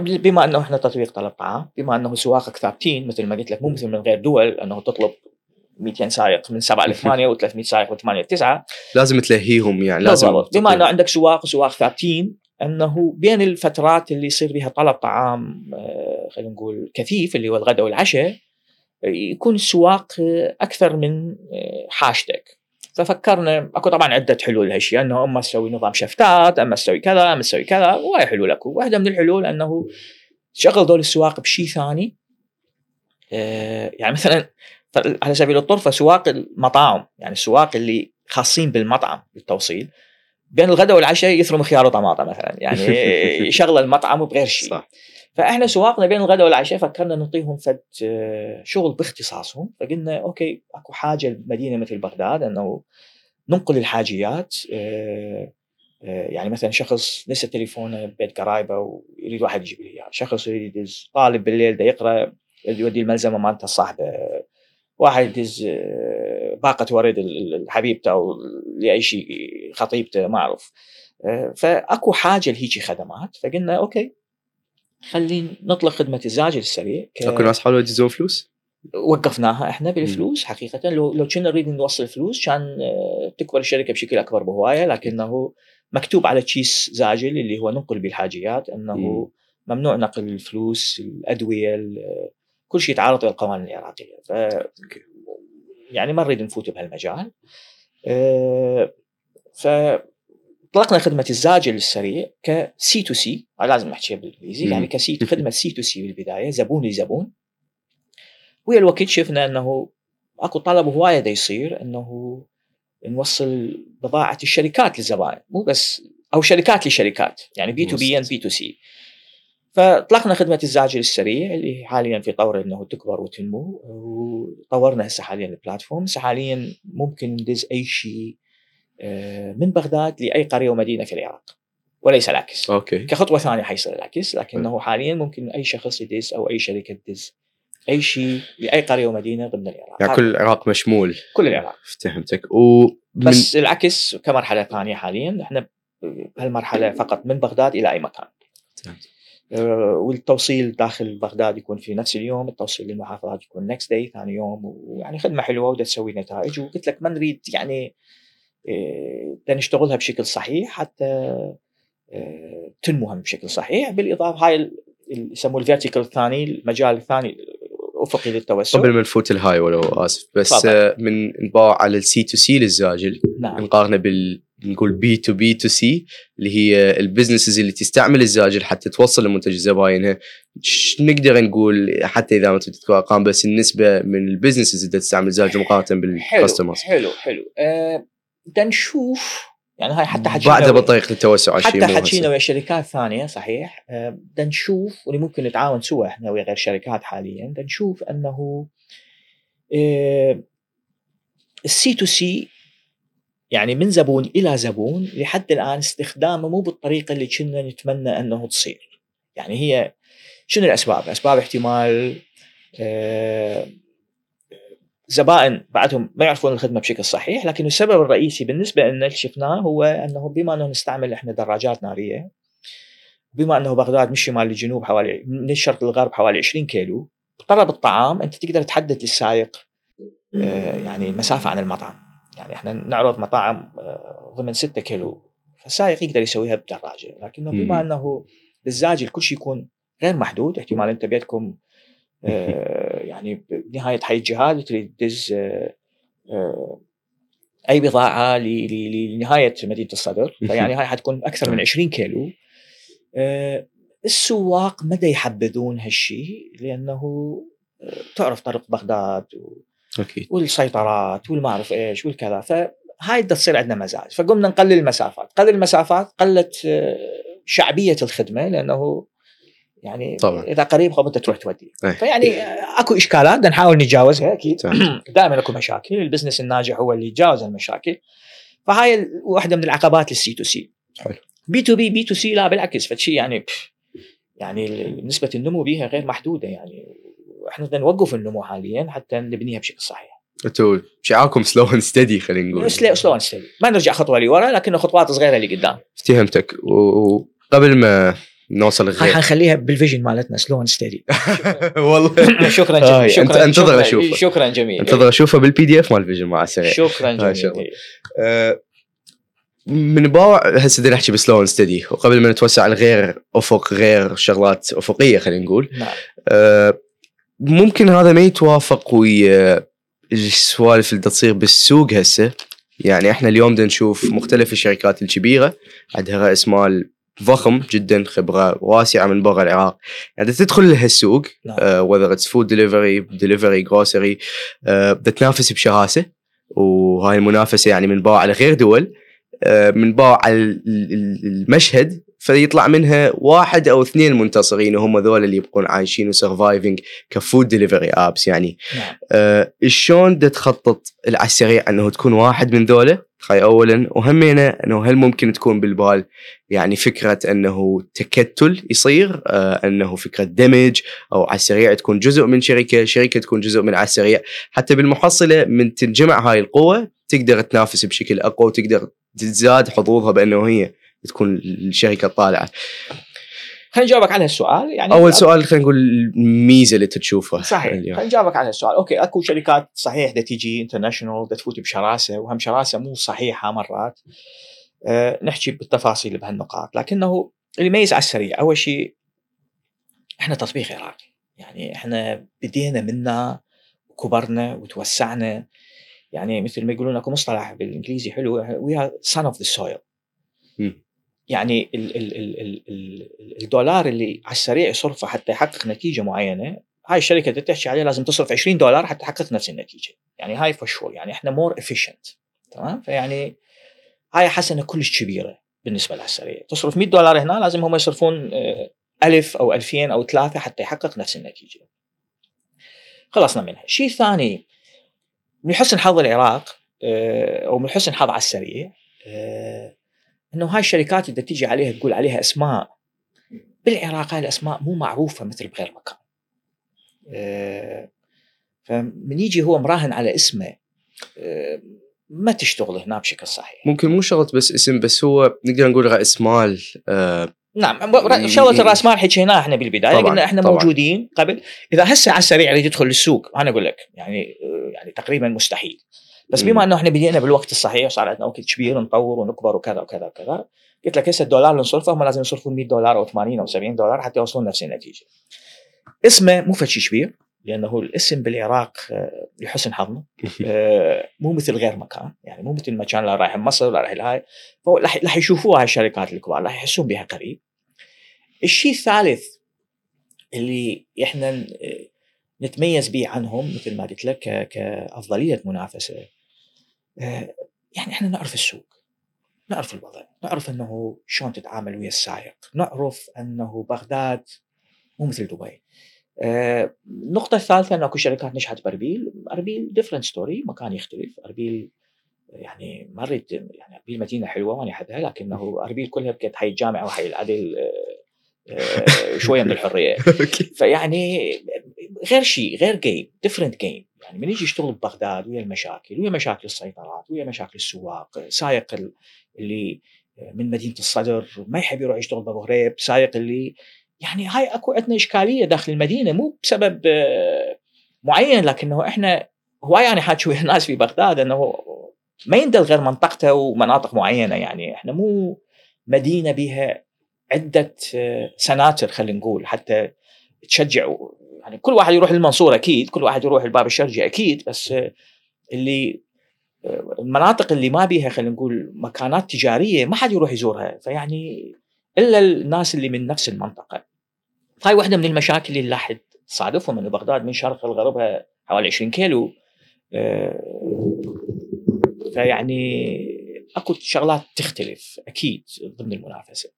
بما إنه إحنا تطبيق طلب طعام بما إنه سواقك ثابتين مثل ما قلت لك مو مثل من غير دول إنه تطلب 200 سائق من 7 ل 8 و300 سائق من 8 ل 9 لازم تلهيهم يعني لازم بالضبط. بما إنه عندك سواق وسواق ثابتين أنه بين الفترات اللي يصير بها طلب طعام آه، خلينا نقول كثيف اللي هو الغداء والعشاء يكون السواق أكثر من آه، حاجتك. ففكرنا أكو طبعا عدة حلول لهالشيء أنه أما تسوي نظام شفتات أما تسوي كذا أما تسوي كذا وهي حلول أكو. واحدة من الحلول أنه تشغل دول السواق بشيء ثاني آه يعني مثلا على سبيل الطرفه سواق المطاعم يعني السواق اللي خاصين بالمطعم بالتوصيل بين الغداء والعشاء يثرم خيار وطماطم مثلا. يعني *laughs* يشغل المطعم بغير شيء. صح. فإحنا سواقنا بين الغداء والعشاء فكرنا نعطيهم فد آه، شغل باختصاصهم. فقلنا أوكي أكو حاجة بمدينه مثل بغداد إنه ننقل الحاجيات آه، آه، يعني مثلا شخص نسى تليفونه ببيت قرايبه ويريد واحد يجيب له إياه، شخص يريد طالب بالليل ده يقرأ يودي الملزمة مالته صاحبه واحد يدز باقة ورد حبيبته أو لاي شيء خطيبته ما أعرف. فأكو حاجة لهيجي خدمات فقلنا okay خلينا نطلق خدمة الزاجل السريع ك... أكو ناس حاولوا يدزون فلوس؟ وقفناها إحنا بالفلوس حقيقة. لو لو كنا نريد نوصل فلوس كان آه، تكبر الشركة بشكل أكبر بهواية لكنه مكتوب على chase زاجل اللي هو ننقل بالحاجيات إنه ممنوع نقل الفلوس الأدوية كل شيء يتعارض القوانين العراقيه ف يعني ما نريد نفوت بهالمجال. أه ف اطلقنا خدمة الزاجل السريع كسي تو سي لازم نحكيها بالإنجليزي. يعني كسي خدمة سي تو سي بالبداية زبون لزبون. ويا الوقت شفنا إنه أكو طلب هوايه دا يصير إنه نوصل بضاعة الشركات للزبائن. مو بس أو شركات لشركات. يعني بي تو بي ان بي تو سي فاطلقنا خدمة الزاجل السريع اللي حاليا في طور إنه تكبر وتنمو وطورنا هسه حاليا ال platform هسه حاليا ممكن ندز أي شيء آه، من بغداد لأي قرية ومدينة في العراق وليس العكس. okay. كخطوة ثانية حيصير العكس لكنه حاليا ممكن أي شخص يدز أو أي شركة تدز أي شيء لأي قرية ومدينة ضمن العراق. يعني كل العراق مشمول. كل العراق. فهمتك. و بس العكس كمرحلة ثانية حاليا إحنا بهالمرحلة فقط من بغداد إلى أي مكان. آه، والتوصيل داخل بغداد يكون في نفس اليوم التوصيل للمحافظات يكون next day ثاني يوم ويعني خدمة حلوة ودا تسوي نتائج. وقلت لك ما نريد يعني آه، نشتغلها بشكل صحيح حتى آه، تنمو بشكل صحيح. بالإضافة هاي اللي يسموه ال vertical الثاني المجال الثاني أفقي للتوسع. قبل ما نفوت الهاي ولو آسف بس تفضل. من نباوع على ال C2C للزاجل نعم. نقارنه بال نقول بي تو بي تو سي اللي هي ال businesses اللي تستعمل الزاجل حتى توصل لمنتج زباينها ش- نقدر نقول حتى إذا ما تبي تذكر أرقام بس النسبة من ال businesses اللي تستعمل الزاجل مقارنة حلو بال customers حلو حلو. أه نشوف يعني هاي حتى حكينا بعدها بطريقه التوسع حتى حكينا. ويا شركات ثانية صحيح. أه، نشوف واللي ممكن نتعاون سوا إحنا ويا غير شركات حاليا نشوف أنه ال C2C يعني من زبون إلى زبون لحد الآن استخدامه مو بالطريقة اللي كنا نتمنى أنه تصير يعني هي شنو الأسباب؟ أسباب احتمال آه، زبائن بعدهم ما يعرفون الخدمة بشكل صحيح لكن السبب الرئيسي بالنسبة لنا اللي شفناه هو أنه بما أنه نستعمل إحنا دراجات نارية بما أنه بغداد من الشمال للجنوب حوالي من الشرق للغرب حوالي 20 كيلو طلب الطعام أنت تقدر تحدد للسائق آه، يعني المسافه عن المطعم يعني إحنا نعرض مطاعم آه، ضمن 6 كيلو فالسائق يقدر يسويها بدراجة. لكنه بما. إنه بالزاجل كل شيء يكون غير محدود احتمال أنت بيدكم آه، *laughs* يعني بنهايه حي الجهاد تريد تدز آه، آه، أي بضاعة لنهاية مدينة الصدر. *laughs* فيعني هاي حتكون أكثر من 20 كيلو. آه، السواق مدى يحبذون هالشيء لأنه تعرف طريق بغداد و- أكيد. والسيطرات والما أعرف إيش والكذا. فهاي بدها تصير عندنا مزاج. فقمنا نقلل المسافات. قلل المسافات قلت آه، شعبية الخدمة لأنه يعني طبعاً. إذا قريب خب انت تروح تودي. إيه. فيعني آه، أكو إشكالات بدنا نحاول نتجاوزها أكيد. *clears throat* دائما أكو مشاكل. البزنس الناجح هو اللي يتجاوز المشاكل. فهاي واحدة من العقبات لل C2C حلو. بي تو بي بي تو سي لا بالعكس. فشي يعني يعني نسبة النمو بها غير محدودة يعني. إحنا بدنا نوقف النمو حاليا حتى نبنيها بشكل صحيح. أنتوا شعاركم slow and steady خلينا نقول. slow slow and steady ما نرجع خطوة لورا لكنه خطوات صغيرة لقدام افتهمتك وقبل ما نوصل هاي الغير حنخليها بال vision مالتنا slow steady *laughs* والله. *laughs* شكرا جميل. أنت- شكرا أنتظر أشوفه. شكرا جميل. أنتظر أشوفه بال PDF مال vision مع السريع شكرا. جميل. أه، من باوع هسه بدنا نحكي ب slow and steady وقبل ما نتوسع لغير أفق غير شغلات أفقية خلينا نقول. نعم. أه، ممكن هذا ما يتوافق ويا السوالف اللي تصير بالسوق هسه. يعني إحنا اليوم بدنا نشوف مختلف الشركات الكبيرة عندها رأس مال ضخم جدا خبرة واسعة من برا العراق. يعني تدخل لهالسوق. whether it's food delivery delivery grocery تنافس بشراسه وهاي المنافسة يعني من نباوع على غير دول آه، من نباوع على ال- ال- المشهد فيطلع منها واحد أو اثنين منتصرين وهم ذول اللي يبقون عايشين و surviving ك food delivery apps يعني. نعم. آه، شلون تخطط على السريع أنه تكون واحد من ذولا؟ هاي اولا وهمينا أنه هل ممكن تكون بالبال يعني فكرة أنه تكتل يصير؟ آه، أنه فكرة دمج أو على السريع تكون جزء من شركة شركة تكون جزء من على السريع حتى بالمحصلة من تنجمع هاي القوة تقدر تنافس بشكل أقوى وتقدر تزداد حظوظها بأنه هي تكون الشركة الطالعه. خليني اجاوبك على هالسؤال يعني أول سؤال خلينا نقول الميزة اللي تشوفها صحيح اليوم. خليني اجاوبك على هالسؤال okay أكو شركات صحيح بدها تيجي international بدها تفوت بشراسة وهم شراسة مو صحيحة مرات أه نحكي بالتفاصيل بهالنقاط لكنه اللي يميز على السريع أول شيء إحنا تطبيق عراقي يعني إحنا بدينا منا وكبرنا وتوسعنا يعني مثل ما يقولون أكو مصطلح بالإنجليزي حلو we are son of the soil. يعني ال ال ال ال ال الدولار اللي على السريع يصرفه حتى يحقق نتيجة معينة هاي الشركة اللي تحكي عليها لازم تصرف 20 دولار حتى تحقق نفس النتيجة. يعني هاي for sure يعني إحنا more efficient تمام؟ فيعني هاي حسنة كلش كبيرة بالنسبة لها السريع. تصرف 100 دولار هنا لازم هم يصرفون آه، ألف أو ألفين أو ثلاثة حتى يحقق نفس النتيجة. خلصنا منها. شيء ثاني من حسن حظ العراق آه، أو من حسن حظ على السريع آه، إنه هاي الشركات اللي تيجي عليها تقول عليها أسماء بالعراق هاي الأسماء مو معروفة مثل بغير مكان. آه، فمن يجي هو مراهن على اسمه آه، ما تشتغل هنا بشكل صحيح. ممكن مو شرط بس اسم بس هو نقدر نقول رأس مال آه نعم شغلة راس مال حكيناها إحنا بالبداية قلنا إحنا طبعاً. موجودين قبل إذا هسه على السريع يريد يدخل السوق أنا أقول لك يعني يعني تقريبا مستحيل بس. بما إنه إحنا بدينا بالوقت الصحيح وصار عندنا وقت كبير نطور ونكبر وكذا وكذا وكذا قلت لك هسه الدولار اللي نصرفه هم لازم يصرفون 100 دولار أو 80 أو 70 دولار حتى يوصلون نفس النتيجة. اسمه مو فد شيء كبير لأنه الاسم بالعراق آه، لحسن حظنا *laughs* آه، مو مثل غير مكان يعني مو مثل المكان اللي رايح مصر ولا رايح الهاي راح يشوفوها هاي الشركات الكبار راح يحسون بها قريب. الشيء الثالث اللي إحنا ن- نتميز به عنهم مثل ما قلت لك كأفضلية منافسة آه، يعني إحنا نعرف السوق نعرف الوضع نعرف إنه شلون تتعامل ويا السائق نعرف إنه بغداد مو مثل دبي. آه، النقطة الثالثة أن أكو شركات نجحت بأربيل، أربيل different story مكان يختلف، أربيل يعني ما أريد يعني أربيل مدينة حلوة وأنا أحبها لكنه أربيل كلها بكد حي الجامعة وحي العدل آه، آه، شوية من الحرية. *laughs* فيعني غير شيء غير game different game يعني من يجي يشتغل ببغداد ويا المشاكل ويا مشاكل السيطرات ويا مشاكل السواق سايق ال- اللي من مدينة الصدر ما يحب يروح يشتغل بابو غريب سايق اللي يعني هاي أكو عندنا إشكالية داخل المدينة مو بسبب آه، معين لكنه إحنا هواي أنا حاكي ويا *laughs* الناس في بغداد إنه ما يندل غير منطقته ومناطق معينة. يعني إحنا مو مدينة بها عدة آه، سناتر خلينا نقول حتى تشجع يعني كل واحد يروح للمنصوره أكيد كل واحد يروح الباب الشرجي أكيد بس آه، اللي آه، المناطق اللي ما بيها خلينا نقول مكانات تجارية ما حد يروح يزورها فيعني إلا الناس اللي من نفس المنطقة هاي واحدة من المشاكل اللي راح تصادفهم إنه بغداد من شرق لغربها حوالي 20 كيلو فيعني أكو شغلات تختلف أكيد ضمن المنافسة.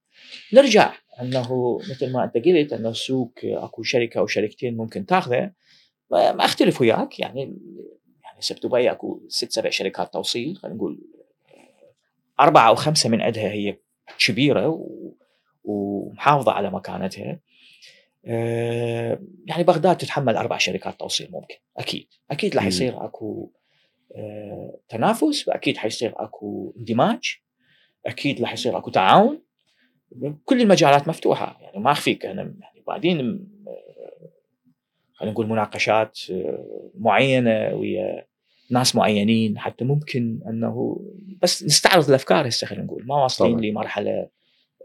نرجع. أنه مثل ما أنت قلت أنه السوق أكو شركة أو شركتين ممكن تاخذه. ما أختلف وياك يعني يعني هسه بدبي أكو ست سبع شركات توصيل خلينا نقول أربعة أو خمسة من عندها هي كبيرة و- ومحافظة على مكانتها. آه، يعني بغداد تتحمل أربع شركات توصيل ممكن أكيد. أكيد راح. يصير أكو آه، تنافس وأكيد حيصير أكو اندماج. أكيد راح يصير أكو تعاون. كل المجالات مفتوحة. يعني ما أخفيك أنا يعني بعدين آه، خلينا نقول مناقشات آه، معينة ويا ناس معينين. حتى ممكن أنه بس نستعرض الأفكار هسه خلينا نقول. ما واصلين طبعاً. لمرحلة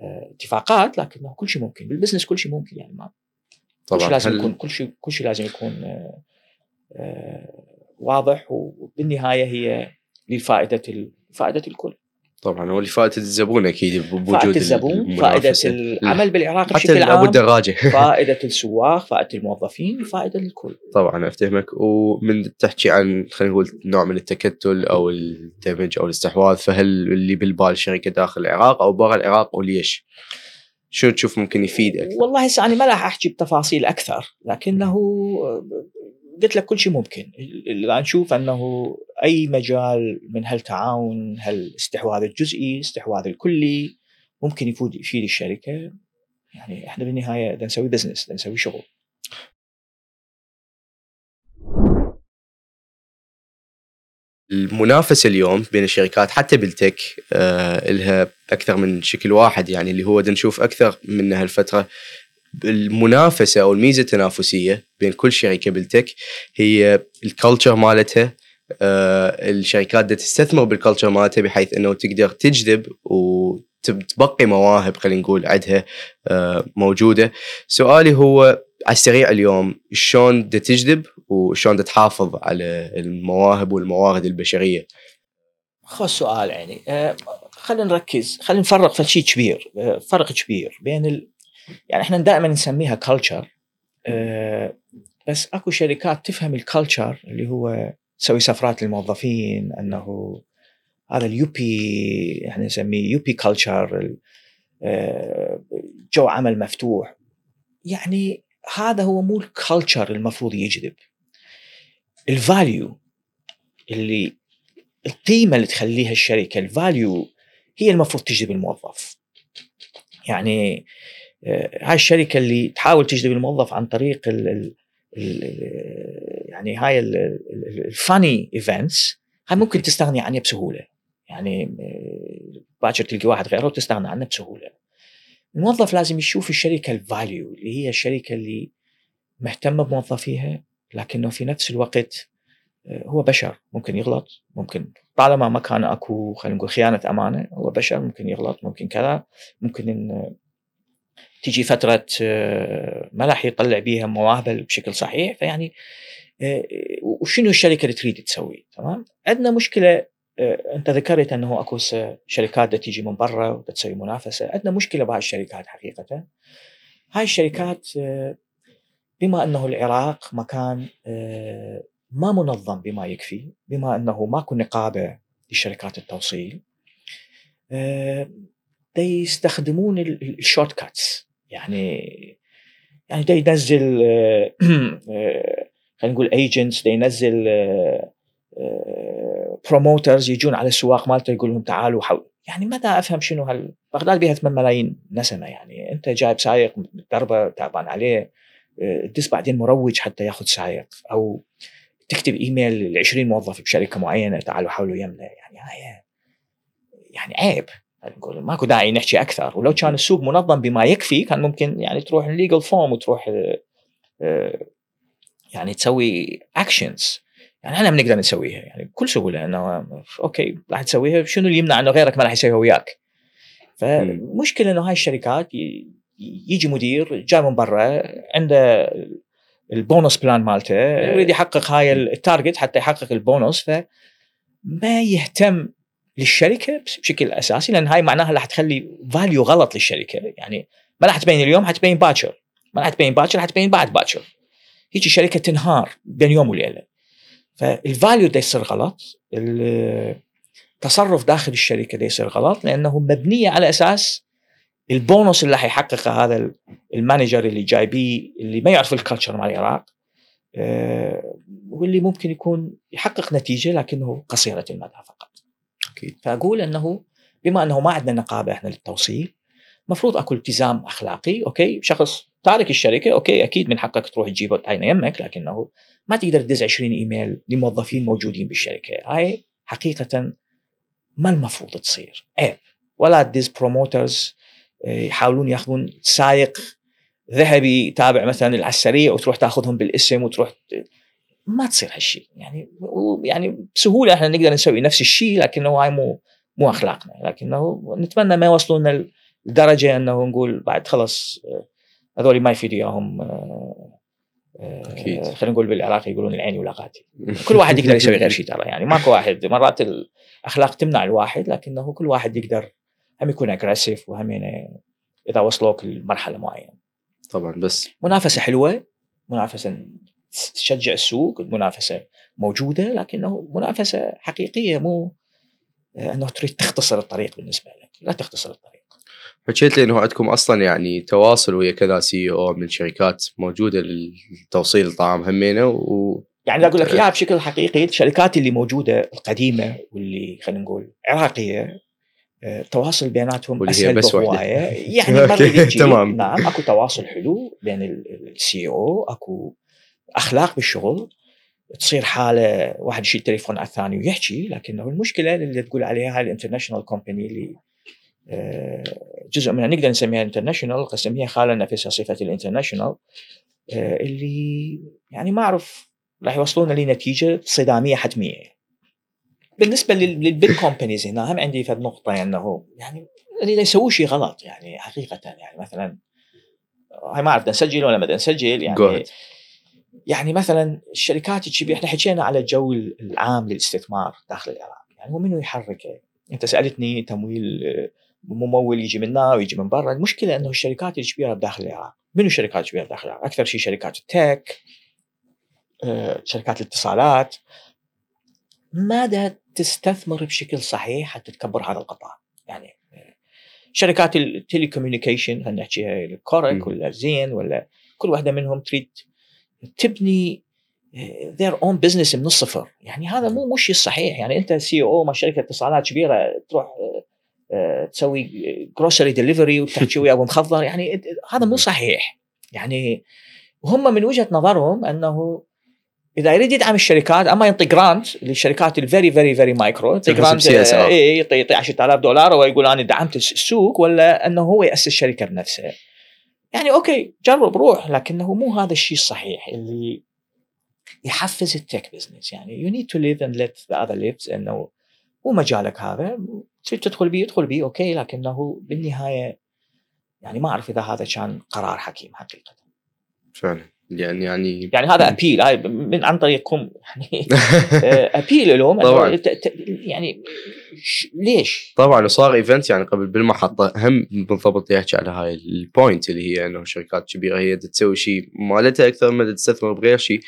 آه، اتفاقات لكنه كل شيء ممكن. بالبزنس كل شيء ممكن يعني. ما كل شيء طبعا. لازم هل- يكون كل شيء كل شيء لازم يكون واضح. وبالنهاية هي لفائدة فائدة الكل. طبعا هو لفائدة الزبون أكيد بوجود فائده الزبون فائدة. العمل بالعراق حتى بشكل ابو عام الدراجه *laughs* فائدة السواق فائدة الموظفين فائدة للكل طبعا افتهمك ومن تحكي عن خلينا نقول نوع من التكتل أو الدمج أو الاستحواذ فهل اللي بالبال شركة داخل العراق أو برا العراق وليش؟ شو تشوف ممكن يفيد أكثر؟ والله هسه أنا ما راح أحكي بتفاصيل أكثر لكنه قلت لك كل شيء ممكن. اللي نشوف أنه أي مجال من هالتعاون هالاستحواذ الجزئي الاستحواذ الكلي ممكن يفيد يفيد الشركة. يعني إحنا بالنهاية بدنا نسوي business بدنا نسوي شغل. المنافسة اليوم بين الشركات حتى بال tech آه لها أكثر من شكل واحد يعني اللي هو نشوف أكثر من هالفترة. المنافسة أو الميزة التنافسية بين كل شركه بال tech هي ال culture مالتها آه الشركات بدها تستثمر بال culture مالتها بحيث إنه تقدر تجذب وتبقي مواهب خلينا نقول عندها آه موجودة سؤالي هو على السريع اليوم شلون بدها تجذب وشلون بدها تحافظ على المواهب والموارد البشرية خذ سؤال يعني خلينا نركز خلينا نفرق في شيء كبير فرق كبير بين. يعني إحنا دائما نسميها culture بس أكو شركات تفهم ال culture اللي هو تسوي سفرات للموظفين إنه هذا ال yuppie إحنا نسميه yuppie culture جو عمل مفتوح. يعني هذا هو مو ال culture المفروض يجذب. ال value اللي القيمة اللي تخليها الشركة ال value هي المفروض تجذب الموظف. يعني آه، هاي الشركة اللي تحاول تجذب الموظف عن طريق ال ال ال يعني هاي ال funny events هاي ممكن تستغني عنها بسهولة. يعني آه، باكر تلقي واحد غيره وتستغنى عنه بسهولة. الموظف لازم يشوف الشركة الفاليو اللي هي الشركة اللي مهتمه بموظفيها لكنه في نفس الوقت آه، هو بشر. ممكن يغلط ممكن طالما ما كان أكو خلينا نقول خيانة أمانة هو بشر ممكن يغلط ممكن كذا ممكن إن تجي فترة آه، ما راح يطلع بيها مواهبه بشكل صحيح فيعني آه، وشنو الشركة اللي تريد تسوي؟ تمام؟ عندنا مشكلة أنت ذكرت أنه أكو شركات تيجي من برا وتسوي منافسة. عندنا مشكلة بهاي الشركات حقيقة. هاي الشركات بما أنه العراق مكان ما منظم بما يكفي بما أنه ماكو نقابة لشركات التوصيل دي يستخدمون ال shortcuts يعني يعني دي ينزل *clears throat* خلينا نقول agents دي ينزل promoters يجون على السواق مالته يقول لهم تعالوا حول يعني متى أفهم شنو هال بغداد بيها 8 ملايين نسمة يعني. أنت جايب سايق متدربه تعبان عليه تدز بعدين مروج حتى ياخذ سايق. أو تكتب إيميل ل 20 موظف بشركة معينة تعالوا حولوا يمنا. يعني يعني عيب. نقول ماكو داعي نحكي أكثر. ولو كان السوق منظم بما يكفي كان ممكن يعني تروح ال legal form وتروح آه، يعني تسوي actions يعني إحنا بنقدر نسويها. يعني بكل سهوله إنه okay راح تسويها. شنو اللي يمنع إنه غيرك ما راح يسويها وياك؟ فمشكلة إنه هاي الشركات يجي مدير جاي من برا عنده ال bonus plan مالته يريد يحقق هاي ال target حتى يحقق البونص فما يهتم للشركة بشكل أساسي لأن هاي معناها راح تخلي value غلط للشركة. يعني ما راح تبين اليوم حتبين باكر. ما راح تبين باكر حتبين بعد باكر. هيجي شركة تنهار بين يوم وليلة. فال value ده يصير غلط التصرف داخل الشركة ده يصير غلط لأنه مبنيه على أساس البونص اللي حيحققه هذا ال manager اللي جايبيه اللي ما يعرف ال culture مال العراق أه واللي ممكن يكون يحقق نتيجة لكنه قصيرة المدى فقط. أكيد. فأقول إنه بما إنه ما عندنا نقابة إحنا للتوصيل المفروض أكو التزام أخلاقي okay؟ شخص تارك الشركة okay؟ أكيد من حقك تروح تجيبه تعينه يمك لكنه ما تقدر تدز 20 إيميل لموظفين موجودين بالشركة. هاي حقيقة ما المفروض تصير. عيب ولا تدز promoters يحاولون ياخذون سايق ذهبي تابع مثلا العسكريه وتروح تاخذهم بالاسم وتروح ما تصير هالشيء يعني يعني بسهولة إحنا نقدر نسوي نفس الشيء لكنه هاي مو مو أخلاقنا. لكنه نتمنى ما يوصلون لدرجة إنه نقول بعد خلص هذول ما يفيد إياهم أكيد. خلينا نقول بالعراق يقولون العين ولاقاتي *laughs* كل واحد يقدر يسوي غير شيء ترى. يعني ماكو *laughs* واحد مرات الأخلاق تمنع الواحد لكنه كل واحد يقدر. هم يكون اجريسيف وهم يعني إذا وصلوك لمرحلة معينة. طبعا بس. منافسة حلوة منافسة تشجع السوق المنافسة موجودة لكنه منافسة حقيقية مو أنه تريد تختصر الطريق بالنسبة لك. لا تختصر الطريق. حكيت لي إنه عندكم أصلا يعني تواصل ويا كذا سي أو من شركات موجودة للتوصيل الطعام همينة و يعني أقول لك إياها بشكل حقيقي الشركات اللي موجودة القديمة واللي خلينا نقول عراقية التواصل بيناتهم أسهل بس بهواية. يعني *laughs* تمام. نعم أكو تواصل حلو بين ال CEO أكو أخلاق بالشغل تصير حالة واحد يشيل تليفون على الثاني ويحكي لكنه المشكلة اللي تقول عليها هاي ال international company اللي آه، جزء منها نقدر نسميها international نسميها خالة نفسها صفة ال international آه، اللي يعني ما أعرف راح يوصلونا لنتيجة صدامية حتمية. بالنسبة لل big companies هنا هم عندي فد نقطة إنه يعني اللي يسووا شيء غلط يعني حقيقة يعني مثلا هاي ما أعرف نسجل ولا ما نسجل؟ يعني يعني مثلا الشركات الكبيره إحنا حكينا على الجو العام للاستثمار داخل العراق يعني هو منو يحركه؟ أنت سألتني تمويل ممول يجي من هنا ويجي من برا. المشكلة إنه الشركات الكبيرة بداخل العراق منو الشركات الكبيرة داخل العراق؟ أكثر شيء شركات ال tech آه، شركات الاتصالات. ماذا تستثمر بشكل صحيح حتى تكبر هذا القطاع؟ يعني شركات ال telecommunication خلينا نحكيها الكورك ولا زين ولا كل واحدة منهم تريد تبني their own business من الصفر. يعني هذا مو مش الصحيح يعني أنت CEO مال شركة اتصالات كبيرة تروح آه، تسوي grocery delivery وتحكي ويا أبو مخضر. يعني هذا مو صحيح. يعني هم من وجهة نظرهم أنه إذا يريد يدعم الشركات أما ينطي grant للشركات ال very very very micro يعطي grant يعطي يعطي 10000 دولار ويقول أنا دعمت السوق ولا أنه هو يأسس شركه بنفسه. يعني okay جرب روح لكنه مو هذا الشيء الصحيح اللي يحفز ال tech business يعني you need to live and let the other lives إنه مو مجالك هذا. تدخل بيه ادخل بيه okay لكنه بالنهاية يعني ما أعرف إذا هذا كان قرار حكيم حقيقة. فعلا. يعني يعني يعني هذا appeal هاي من عن طريقكم. يعني appeal لهم إنه طبعاً. يعني ليش؟ طبعا وصار event يعني قبل بالمحطة هم بالضبط يحكي على هاي ال point اللي هي إنه شركات كبيرة هي تسوي شيء مالتها أكثر ما تستثمر بغير شيء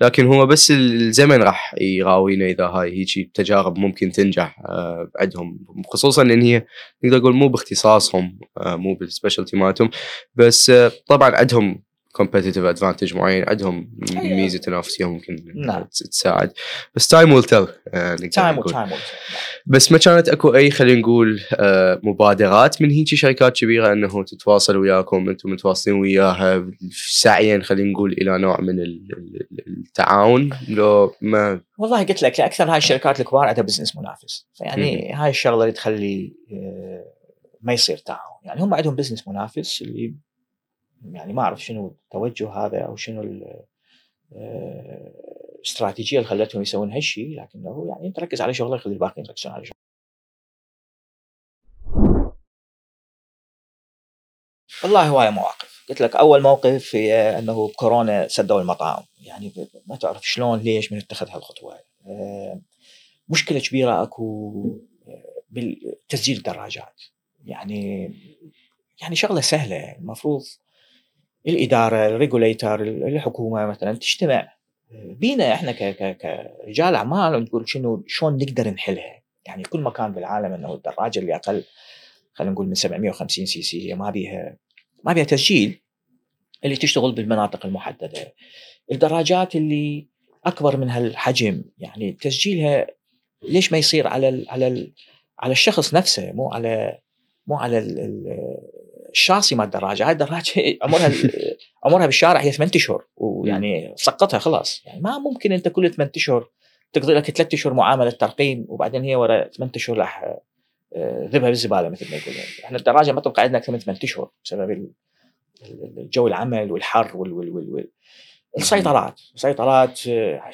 لكن هو بس الزمن راح يراوينا إذا هاي هيجي تجارب ممكن تنجح آه، عندهم. خصوصا إن هي نقدر نقول مو باختصاصهم آه، مو بال specialty مالتهم. بس آه، طبعا عندهم competitive advantage معين عندهم أيوة. ميزة تنافسية ممكن نعم. تساعد. بس time will tell time و time بس ما كانت أكو أي خلينا نقول آه، مبادرات من هيك شركات كبيرة إنه تتواصل وياكم أنتم متواصلين وياها سعيا خلينا نقول إلى نوع من ال- ال- التعاون. لو ما والله قلت لك أكثر هاي الشركات الكبار عندها business منافس. فيعني هاي الشغلة اللي تخلي آه، ما يصير تعاون. يعني هم عندهم business منافس اللي يعني ما أعرف شنو التوجه هذا أو شنو ال- آه، الاستراتيجيه اللي خلتهم يسوون هالشيء لكنه يعني انت ركز على شغلك خلي الباقيين يركزون على شغلك والله هواية مواقف. قلت لك أول موقف هي إنه كورونا سدوا المطاعم يعني ما تعرف شلون ليش من اتخذ هالخطوة. آه، مشكلة كبيرة أكو آه، بالتسجيل الدراجات. يعني يعني شغلة سهلة. المفروض الإدارة ال regulator الحكومة مثلا تجتمع. بينا إحنا كرجال أعمال ونقول شنو شلون نقدر نحلها؟ يعني كل مكان بالعالم إنه الدراجة اللي أقل خلينا نقول من 750 CC هي ما بيها ما بيها تسجيل اللي تشتغل بالمناطق المحددة. الدراجات اللي أكبر من هالحجم يعني تسجيلها ليش ما يصير على ال على ال على الشخص نفسه مو على مو على ال- الشاصي مال الدراجة. هاي الدراجة عمرها *laughs* عمرها بالشارع هي ثمان أشهر ويعني سقطها خلاص. يعني ما ممكن أنت كل ثمان أشهر تقضي لك ثلاث أشهر معاملة ترقيم وبعدين هي ورا ثمان أشهر راح آه، ذبها بالزبالة مثل ما يقولون. إحنا الدراجة ما تبقى عندنا أكثر من ثمان أشهر بسبب ال- ال- الجو العمل والحر وال وال وال وال السيطرات. سيطرات آه،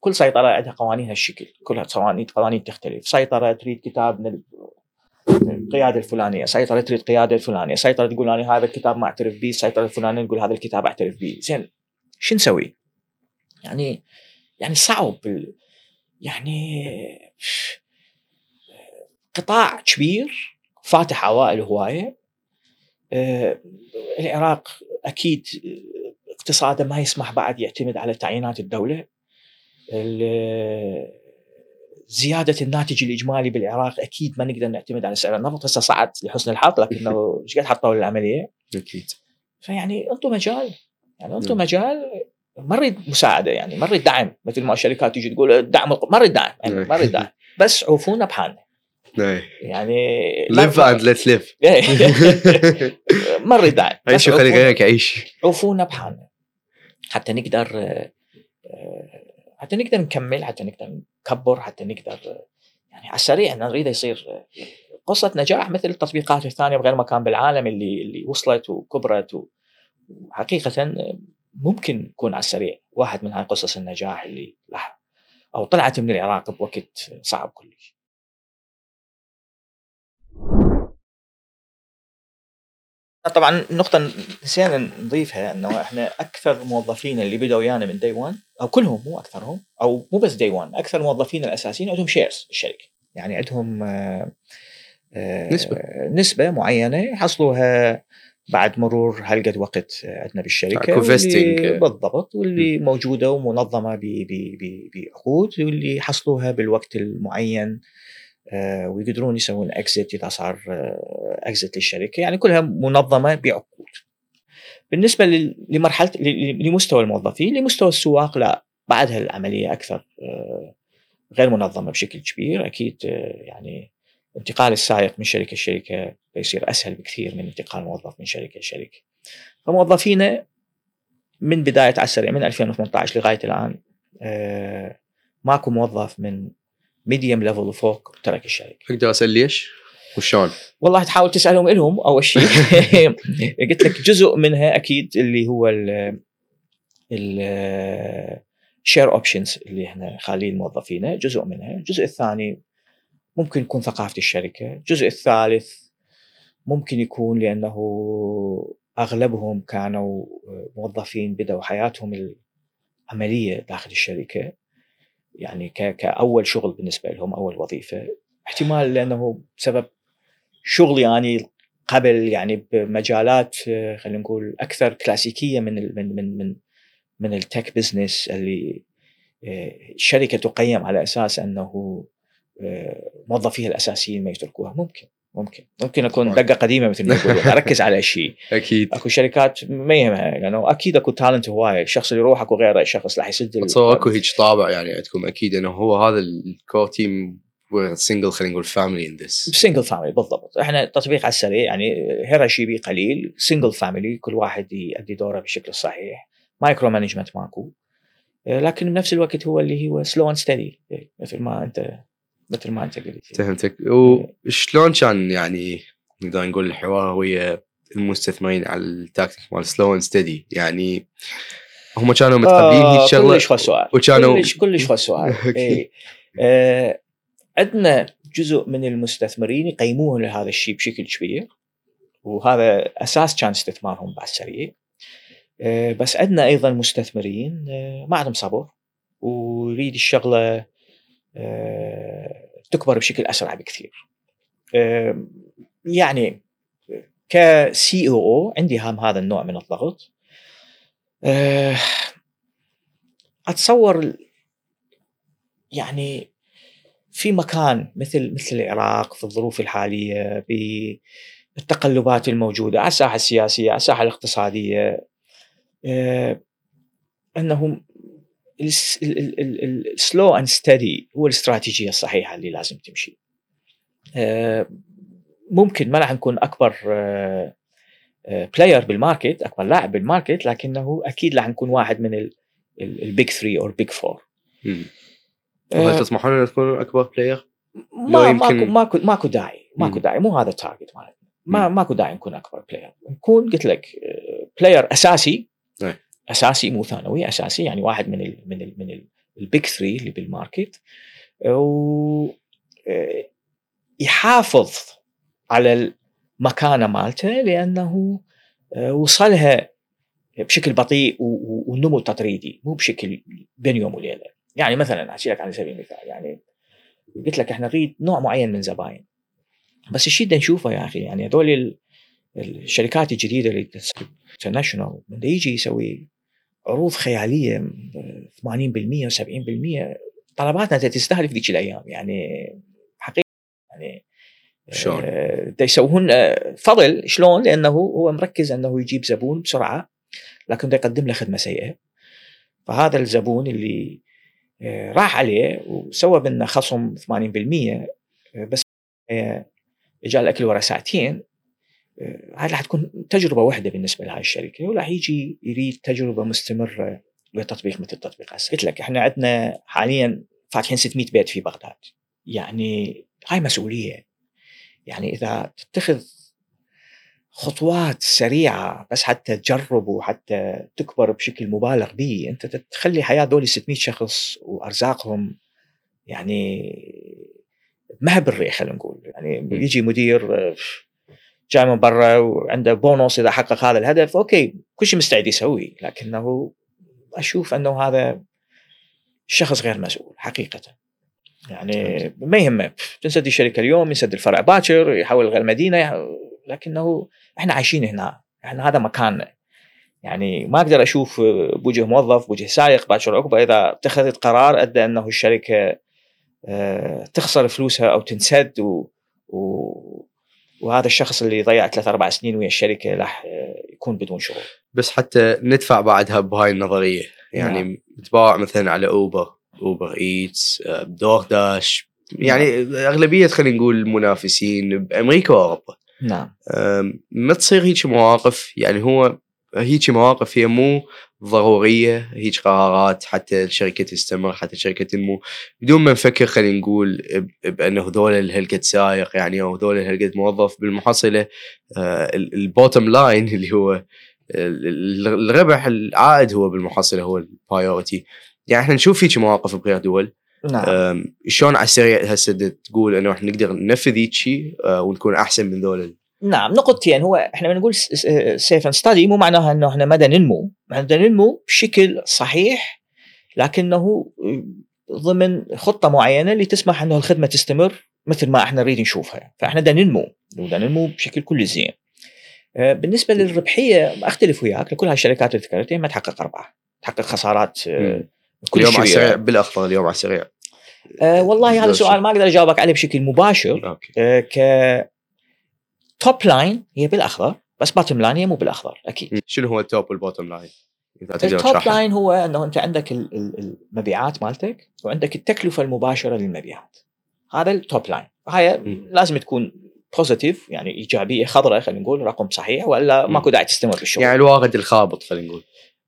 كل سيطرة عندها قوانين هالشكل. كلها قوانين قوانين تختلف. سيطرة تريد كتاب من القيادة الفلانية سيطرة تريد قياده الفلانية سيطرة تقول أنا هذا الكتاب ما أعترف به السيطره الفلانيه نقول هذا الكتاب أعترف به. زين شو نسوي؟ يعني يعني صعب يعني قطاع كبير فاتح عوائل هواية. آه، العراق أكيد اقتصاده ما يسمح بعد يعتمد على تعيينات الدولة. ال- زيادة الناتج الإجمالي بالعراق أكيد ما نقدر نعتمد على سعر النفط. هسه صعد لحسن الحظ لكنه *laughs* إيش قد حطوا للعملية؟ أكيد. فيعني انطوا مجال. يعني انطوا نعم. مجال ما نريد مساعدة يعني ما نريد دعم. مثل ما الشركات تيجي تقول الدعم ما نريد دعم يعني ما نريد دعم. *laughs* بس عوفونا بحالنا. يعني live and let live ما نريد دعم. بس عيش وخلي عوفونا- غيرك يعيش. عوفونا بحالنا. حتى نقدر آه، حتى نقدر نكمل حتى نقدر نكبر حتى نقدر يعني على السريع نريد يصير قصة نجاح مثل التطبيقات الثانية بغير مكان بالعالم اللي اللي وصلت وكبرت و- وحقيقة آه، ممكن يكون على السريع واحد من هاي قصص النجاح اللي راح أو طلعت من العراق بوقت صعب كلش. طبعا نقطة نسينا نضيفها إنه إحنا أكثر موظفين اللي بدوا ويانا من دي 1 أو كلهم مو أكثرهم أو مو بس دي 1 أكثر الموظفين الأساسيين عندهم شيرز بالشركة يعني عندهم آه، آه، نسبة. نسبة معينة يحصلوها بعد مرور هالقد وقت عندنا vesting. واللي بالضبط واللي موجودة ومنظمة ب- ب- ب- بعقود واللي يحصلوها بالوقت المعين آه، ويقدرون يسوون اكزيت إذا صار اكزيت للشركة يعني كلها منظمة بعقود. بالنسبة لمرحله لمستوى الموظفين لمستوى السواق لا بعدها العملية أكثر آه، غير منظمة بشكل كبير أكيد آه، يعني انتقال السائق من شركة لشركة بيصير أسهل بكثير من انتقال الموظف من شركة لشركة. فموظفينا من بداية على السريع من 2018 لغاية الآن آه، ماكو موظف من medium level وفوق ترك الشركة أقدر أسأل ليش؟ وشلون؟ والله تحاول تسألهم إلهم اول شيء *laughs* *laughs* قلت لك جزء منها أكيد اللي هو ال ال share options اللي إحنا خالين موظفينه جزء منها، الجزء الثاني ممكن يكون ثقافة الشركة، الجزء الثالث ممكن يكون لأنه أغلبهم كانوا موظفين بدأوا حياتهم العملية داخل الشركة. يعني كأول شغل بالنسبة لهم أول وظيفة. احتمال لأنه بسبب شغلي يعني قبل يعني بمجالات خلينا نقول أكثر كلاسيكية من من من من من ال tech business اللي الشركة تقيم على أساس أنه موظفيها الأساسيين ما يتركوها. ممكن ممكن. ممكن أكون دقة قديمة مثل ما يقولون. أركز على شيء. *laughs* أكيد. أكو شركات ما يهمها لأنه يعني أكيد أكو talent هواية. الشخص اللي يروح أكو غيره شخص راح يسد أتصور أكو هيك طابع يعني عندكم أكيد إنه هو هذا ال core team single خلينا نقول family and this single family بالضبط. إحنا تطبيق على السريع يعني hierarchy بي قليل. single family كل واحد يؤدي دوره بالشكل الصحيح micromanagement ماكو. لكن بنفس الوقت هو اللي هو slow and steady مثل ما أنت مثل ما أنت قلت. فهمتك. وشلون كان يعني نقدر نقول الحوار ويا المستثمرين على التاكتيك مال slow and steady يعني هم كانوا متقبلين هيك شغلة؟ كلش خوش سؤال وكانوا كلش كلش خوش سؤال *laughs* إيه. آه عندنا جزء من المستثمرين يقيموه لهذا الشيء بشكل كبير وهذا أساس كان استثمارهم بعد سريع آه بس عندنا أيضا مستثمرين آه ما عندهم صبر ويريد الشغلة تكبر بشكل أسرع بكثير. يعني كسي أو أو عندي هم هذا النوع من الضغط. أتصور يعني في مكان مثل مثل العراق في الظروف الحالية بالتقلبات الموجودة على الساحة السياسية على الساحة الاقتصادية انهم ال slow and steady هو الاستراتيجية الصحيحة اللي لازم تمشي. آه، ممكن ما راح نكون أكبر player آه، بال market أكبر لاعب بالماركت لكنه أكيد راح نكون واحد من ال big 3 أو ال big 4 هل تسمحون ان تكونوا أكبر player؟ ما يمكن... ماكو ماكو ماكو داعي ماكو داعي. مو هذا ال target مالتنا. ما ماكو داعي نكون أكبر player نكون قلت لك player آه، أساسي. أساسي مو ثانوي أساسي يعني واحد من ال من ال من ال big 3 اللي بال market و آه، يحافظ على المكانة مالته لأنه آه، وصلها بشكل بطيء ونمو تطريدي مو بشكل بين يوم وليلة. يعني مثلا أحكي لك على سبيل المثال يعني قلت لك إحنا نريد نوع معين من زباين بس الشيء اللي نشوفه يا أخي يعني هذول الشركات الجديدة اللي انترناشونال من يجي يسوي عروض خيالية 80% و70% طلباتنا تستهدف ذيك الأيام يعني حقيقة يعني شلون؟ آه يسوون آه، فضل شلون؟ لأنه هو مركز أنه يجيب زبون بسرعة لكن يقدم له خدمة سيئة فهذا الزبون اللي راح عليه وسوى منه خصم 80% آه، بس اجى الأكل ورا ساعتين هاي راح تكون تجربة واحدة بالنسبة لهاي الشركة وراح يجي يريد تجربة مستمرة لتطبيق مثل تطبيق هسه. قلت لك إحنا عندنا حاليا فاتحين 600 بيت في بغداد يعني هاي مسؤولية يعني إذا تتخذ خطوات سريعة بس حتى تجرب وحتى تكبر بشكل مبالغ به أنت تخلي حياة دول 600 شخص وأرزاقهم يعني ما بالريح خلينا نقول. يعني يجي مدير جاي من برا وعنده بونص إذا حقق هذا الهدف أوكي كل شيء مستعد يسويه. لكنه أشوف أنه هذا شخص غير مسؤول حقيقة. يعني ما يهمه تنسد الشركة اليوم ينسد الفرع باكر يحول غير المدينة لكنه إحنا عايشين هنا. إحنا هذا مكاننا يعني ما أقدر أشوف بوجه موظف بوجه سائق باكر عقبة إذا اتخذت قرار أدى أنه الشركة آه، تخسر فلوسها أو تنسد و, و وهذا الشخص اللي ضيع ثلاث أربع سنين ويا الشركة راح يكون بدون شغل. بس حتى ندفع بعدها بهاي النظرية. يعني نعم. تباع مثلا على أوبر أوبر إيتس دور داش يعني. أغلبية خلينا نقول المنافسين بأمريكا وأوروبا. نعم. ما تصير هيك مواقف؟ يعني هو هيك مواقف هي مو ضرورية هيج قرارات حتى الشركة تستمر حتى الشركة تنمو. بدون ما نفكر خلينا نقول بأنه هذول الهلقد سائق يعني أو هذول الهلقد موظف. بالمحصله ال bottom line اللي هو ال- ال- الربح العائد هو بالمحصله هو ال priority يعني إحنا نشوف هيك مواقف بغير دول. نعم. شلون على السريع هسه تقول إنه إحنا نقدر ننفذ هيك شيء أه، ونكون أحسن من ذول نعم نقطتين هو إحنا بنقول slow and steady مو معناها إنه إحنا ما دا ننمو. دا ننمو بشكل صحيح لكنه ضمن خطة معينة اللي تسمح إنه الخدمة تستمر مثل ما إحنا نريد نشوفها. فإحنا دا ننمو دا ننمو بشكل كلش زين. آه، بالنسبة للربحية أختلف وياك لكل هالشركات اللي ذكرتها ما تحقق ارباح تحقق خسارات آه، اليوم على السريع. شيء بالأخضر اليوم على السريع. آه والله هذا شيء. ما أقدر أجاوبك عليه بشكل مباشر. أوكي. آه، ك top line هي بالأخضر بس bottom line هي مو بالأخضر أكيد. شنو هو ال top وال bottom line؟ التوب لاين هو إنه أنت عندك ال- ال- المبيعات مالتك وعندك التكلفة المباشرة للمبيعات. هذا ال top line هاي. لازم تكون positive يعني إيجابية خضراء خلينا نقول رقم صحيح والا. ماكو داعي تستمر بالشغل. يعني الوارد الخابط خلينا نقول.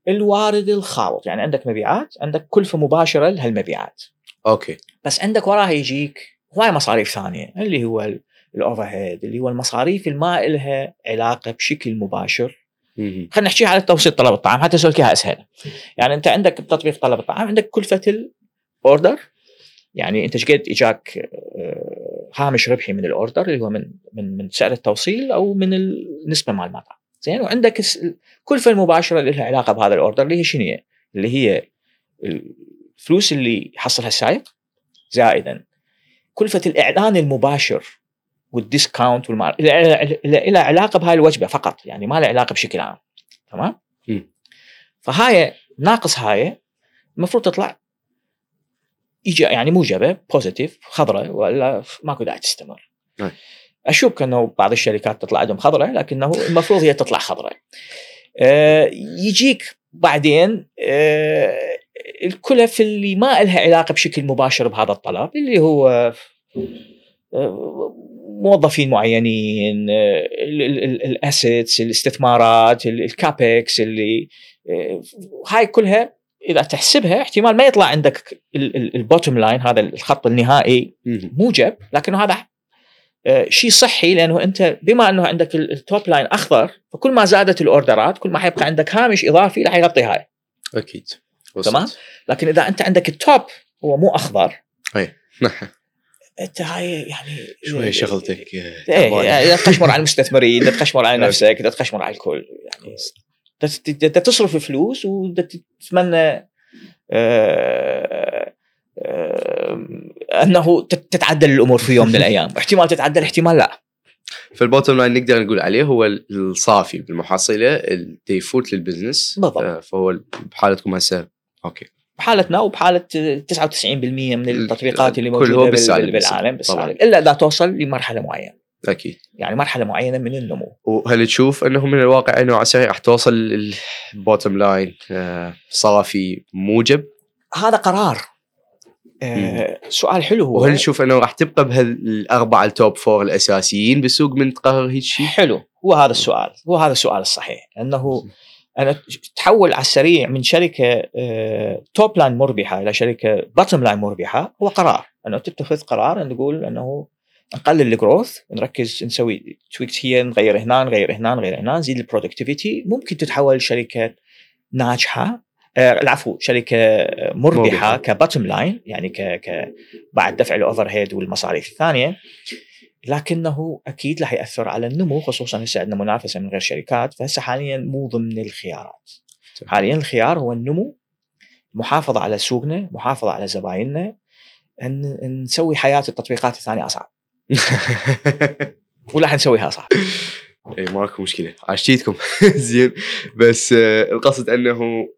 الوارد الخابط يعني عندك مبيعات عندك كلفه مباشرة لهالمبيعات. أوكي. بس عندك وراها يجيك هواي مصاريف ثانية اللي هو ال overhead اللي هو المصاريف اللي ما لها علاقة بشكل مباشر. خلينا نحكي على توصيل طلب الطعام حتى اسويلك اياها أسهل. يعني أنت عندك بتطبيق طلب الطعام عندك كلفه ال order يعني أنت شقد إجاك آه، هامش ربحي من ال order اللي هو من من من سعر التوصيل أو من النسبة مال المطعم. زين وعندك الكلفه المباشره اللي لها علاقة بهذا ال order اللي هي شنو؟ اللي هي الفلوس اللي يحصلها السائق زائدا كلفة الإعلان المباشر وال discount والمار لها علاقة بهاي الوجبة فقط يعني ما لها علاقة بشكل عام تمام؟ فهاي ناقص هاي المفروض تطلع يعني موجبة بوزيتيف خضراء ولا ماكو داعي تستمر. اشك انه بعض الشركات تطلع عندهم خضراء لكنه المفروض هي تطلع خضراء. آه يجيك بعدين آه الكلف اللي ما لها علاقة بشكل مباشر بهذا الطلب اللي هو آه، موظفين معينين ال assets الاستثمارات ال- ال CAPEX اللي هاي كلها إذا تحسبها احتمال ما يطلع عندك ال bottom line هذا الخط النهائي. موجب لكنه هذا شيء صحي لأنه أنت بما أنه عندك ال- ال top line أخضر فكل ما زادت ال orderات كل ما حيبقى عندك هامش إضافي راح يغطي هاي أكيد. تمام؟ لكن إذا أنت عندك ال top هو مو أخضر *laughs* أنت هاي يعني شوي شغلتك آه، إيه. يعني *laughs* تقشمر على المستثمرين تقشمر على. *laughs* نفسك تقشمر على الكل يعني تصرف فلوس وتتمنى آه، آه، أنه تت- تتعدل الأمور في يوم من الأيام. احتمال تتعدل احتمال لا. فال bottom line نقدر نقول عليه هو الصافي بالمحصله اللي يفوت لل business بالضبط. آه، فهو بحالتكم هسه أوكي. بحالتنا وبحالة 99% من التطبيقات اللي موجودة بالسالب بالعالم. بالسالب. إلا إذا توصل لمرحلة معينة. أكيد. يعني مرحلة معينة من النمو. وهل تشوف أنه من الواقع إنه على السريع راح توصل ال bottom line صافي موجب؟ هذا قرار. آه سؤال حلو هو. وهل تشوف أنه راح تبقى بهالاربعه ال top four الأساسيين بالسوق من تقرر هيك شيء؟ حلو هو هذا السؤال هو هذا السؤال الصحيح انه أنا تحول على السريع من شركة top line مربحة إلى شركة bottom line مربحة هو قرار. أنه تتخذ قرار أن نقول أنه نقلل ال growth نركز نسوي tweaks هي نغير هنا نغير هنا نغير هنا نزيد ال productivity ممكن تتحول شركة ناجحة آه، العفو شركه مربحه, مربحة. مربحة. ك bottom line يعني ك... ك بعد دفع ال overhead والمصاريف الثانية لكنه أكيد راح يأثر على النمو خصوصا هسه عندنا منافسة من غير شركات فهسه حاليا مو ضمن الخيارات حاليا الخيار هو النمو محافظة على سوقنا محافظة على زبايننا إن نسوي حياة التطبيقات الثانية أصعب *laughs* ولا حنسويها صعب *laughs* اي ماكو مشكلة. عشتيتكم. *laughs* زين. بس آه، القصد أنه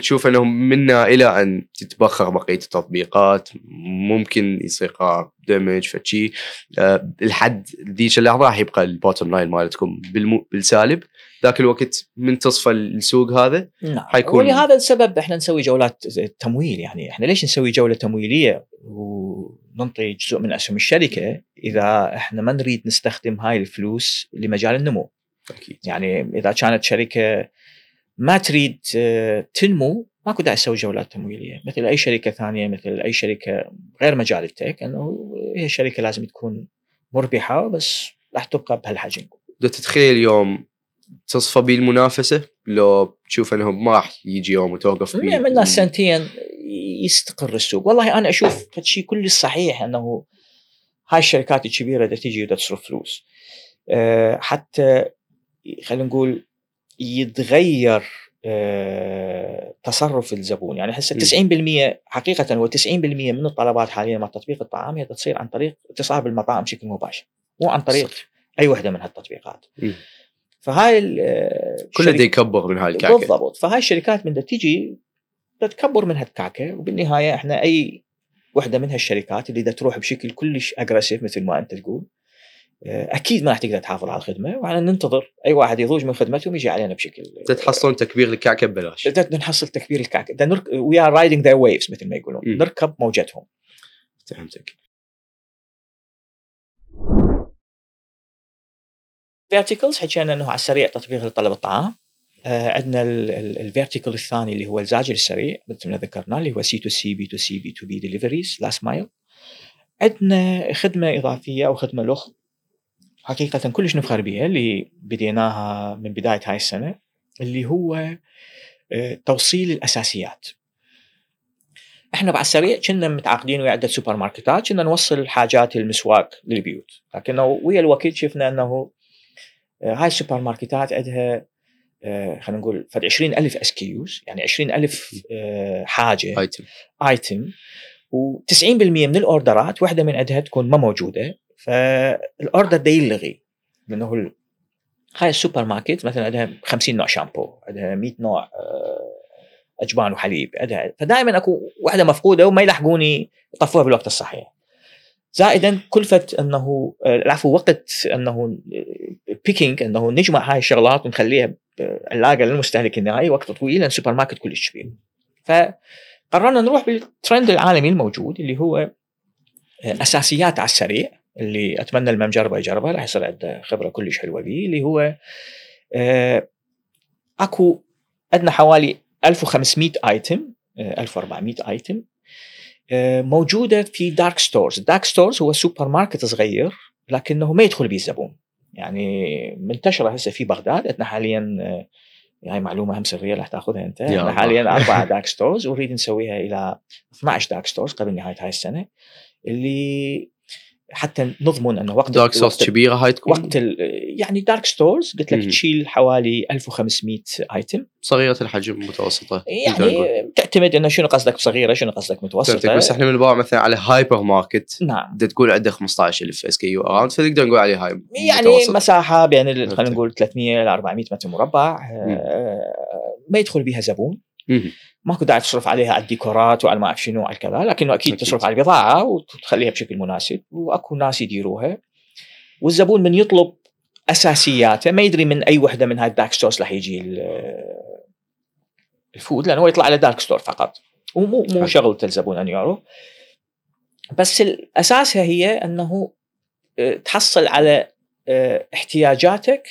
تشوف أنه منا إلى أن تتبخر بقية التطبيقات. ممكن يصير دمج فشي آه، لحد ذيك اللحظة راح يبقى ال bottom line مالتكم بالسالب. ذاك الوقت من تصفى السوق هذا نعم. حيكون- ولهذا السبب إحنا نسوي جولات تمويل يعني إحنا ليش نسوي جولة تمويلية؟ وننطي جزء من أسهم الشركة إذا إحنا ما نريد نستخدم هاي الفلوس لمجال النمو. أكيد. يعني إذا كانت شركة ما تريد آه، تنمو ماكو داعي تسوي جولات تمويلية. مثل أي شركة ثانية مثل أي شركة غير مجال التك إنه هي شركة لازم تكون مربحة بس راح تبقى بهالحجم. لو تتخيل يوم تصفى بيه المنافسه لو تشوف انه ما راح يجي يوم وتوقف بيه من سنتين يستقر السوق. والله أنا أشوف شيء كلش صحيح إنه هاي الشركات الكبيرة دا تجي ودا تصرف فلوس. أه حتى خلينا نقول يتغير أه تصرف الزبون. يعني هسه 90% حقيقة هو 90% من الطلبات حاليا مع تطبيق الطعام هي تصير عن طريق اتصال بالمطاعم بشكل مباشر. مو عن طريق صح. أي وحدة من هالتطبيقات. فهاي كله بده يكبر من هاي الكعكة. بالضبط. فهاي الشركات من تيجي تكبر من هالكعكه وبالنهاية إحنا أي وحدة من هالشركات اللي بدها تروح بشكل كلش aggressive مثل ما أنت تقول أكيد ما راح تقدر تحافظ على الخدمة وعلى ننتظر أي واحد يضوج من خدمتهم يجي علينا بشكل تحصلون تكبير الكعكة ببلاش. نحصل تكبير الكعكة. we are riding their waves مثل ما يقولون. م. نركب موجتهم. فهمتك. verticals حكينا أنه على السريع تطبيق لطلب الطعام. آه عندنا ال vertical الثاني اللي هو الزاجل السريع مثل ما ذكرنا اللي هو C to C B to C B to B deliveries last mile عندنا خدمة إضافية أو خدمة لخ حقيقة كلش نفخر بها اللي بديناها من بداية هاي السنة اللي هو آه توصيل الأساسيات. إحنا بعد السريع كنا متعاقدين ويا عدة سوبر ماركتات كنا نوصل حاجات المسواق للبيوت. لكنه ويا الوقت شفنا أنه هاي السوبر ماركتات عندها آه، خلينا نقول فد 20000 SKUs يعني 20000 آه، حاجة. item item و90% من ال orderات واحدة من عندها تكون ما موجودة. فال order ده يلغي لأنه هاي السوبر ماركت مثلا عندها 50 نوع شامبو عندها 100 نوع أجبان وحليب عندها. فدائما أكو واحدة مفقودة وما يلحقوني يضيفوها بالوقت الصحيح. زائدا كلفه أنه العفو وقت أنه picking أنه نجمع هاي الشغلات ونخليها علاقه للمستهلك النهائي وقت طويل لأن السوبر ماركت كلش كبير. فقررنا نروح بالترند العالمي الموجود اللي هو أساسيات على السريع اللي أتمنى اللي ما مجربه يجربها راح يصير عنده خبرة كلش حلوة به اللي هو آه، أكو عندنا حوالي 1500 item 1400 item موجودة في dark stores، dark stores هو سوبر ماركت صغير لكنه ما يدخل به الزبون يعني منتشرة هسه في بغداد. عندنا حاليا هاي يعني معلومة هم سريه راح تأخذها أنت. إحنا حاليا أربع dark stores ونريد نسويها إلى 12 dark stores قبل نهاية هاي السنة. اللي حتى نضمن أنه وقت dark stores كبيرة هاي تكون وقت يعني dark stores قلت لك تشيل حوالي 1500 item صغيرة الحجم متوسطة يعني تعتمد إنه شنو قصدك بصغيرة شنو قصدك متوسطة؟ بس إحنا بنباع مثلا على هايبر ماركت نعم. بدها تقول عنده 15000 SKU around فنقدر نقول عليه هاي يعني متوسط. مساحة بين خلينا نقول 300 ل 400 متر مربع آه ما يدخل بها زبون. ماكو داعي تصرف عليها على الديكورات وعلى ما أعرف شنو على كذا لكنه أكيد, أكيد. تصرف على البضاعة وتخليها بشكل مناسب وأكو ناس يديروها. والزبون من يطلب أساسياته ما يدري من أي وحدة من هاي ال dark stores راح يجي ال food لأنه هو يطلع على dark store فقط. ومو مو شغلة الزبون أن يعرف. بس اساسها هي أنه آه، تحصل على آه، احتياجاتك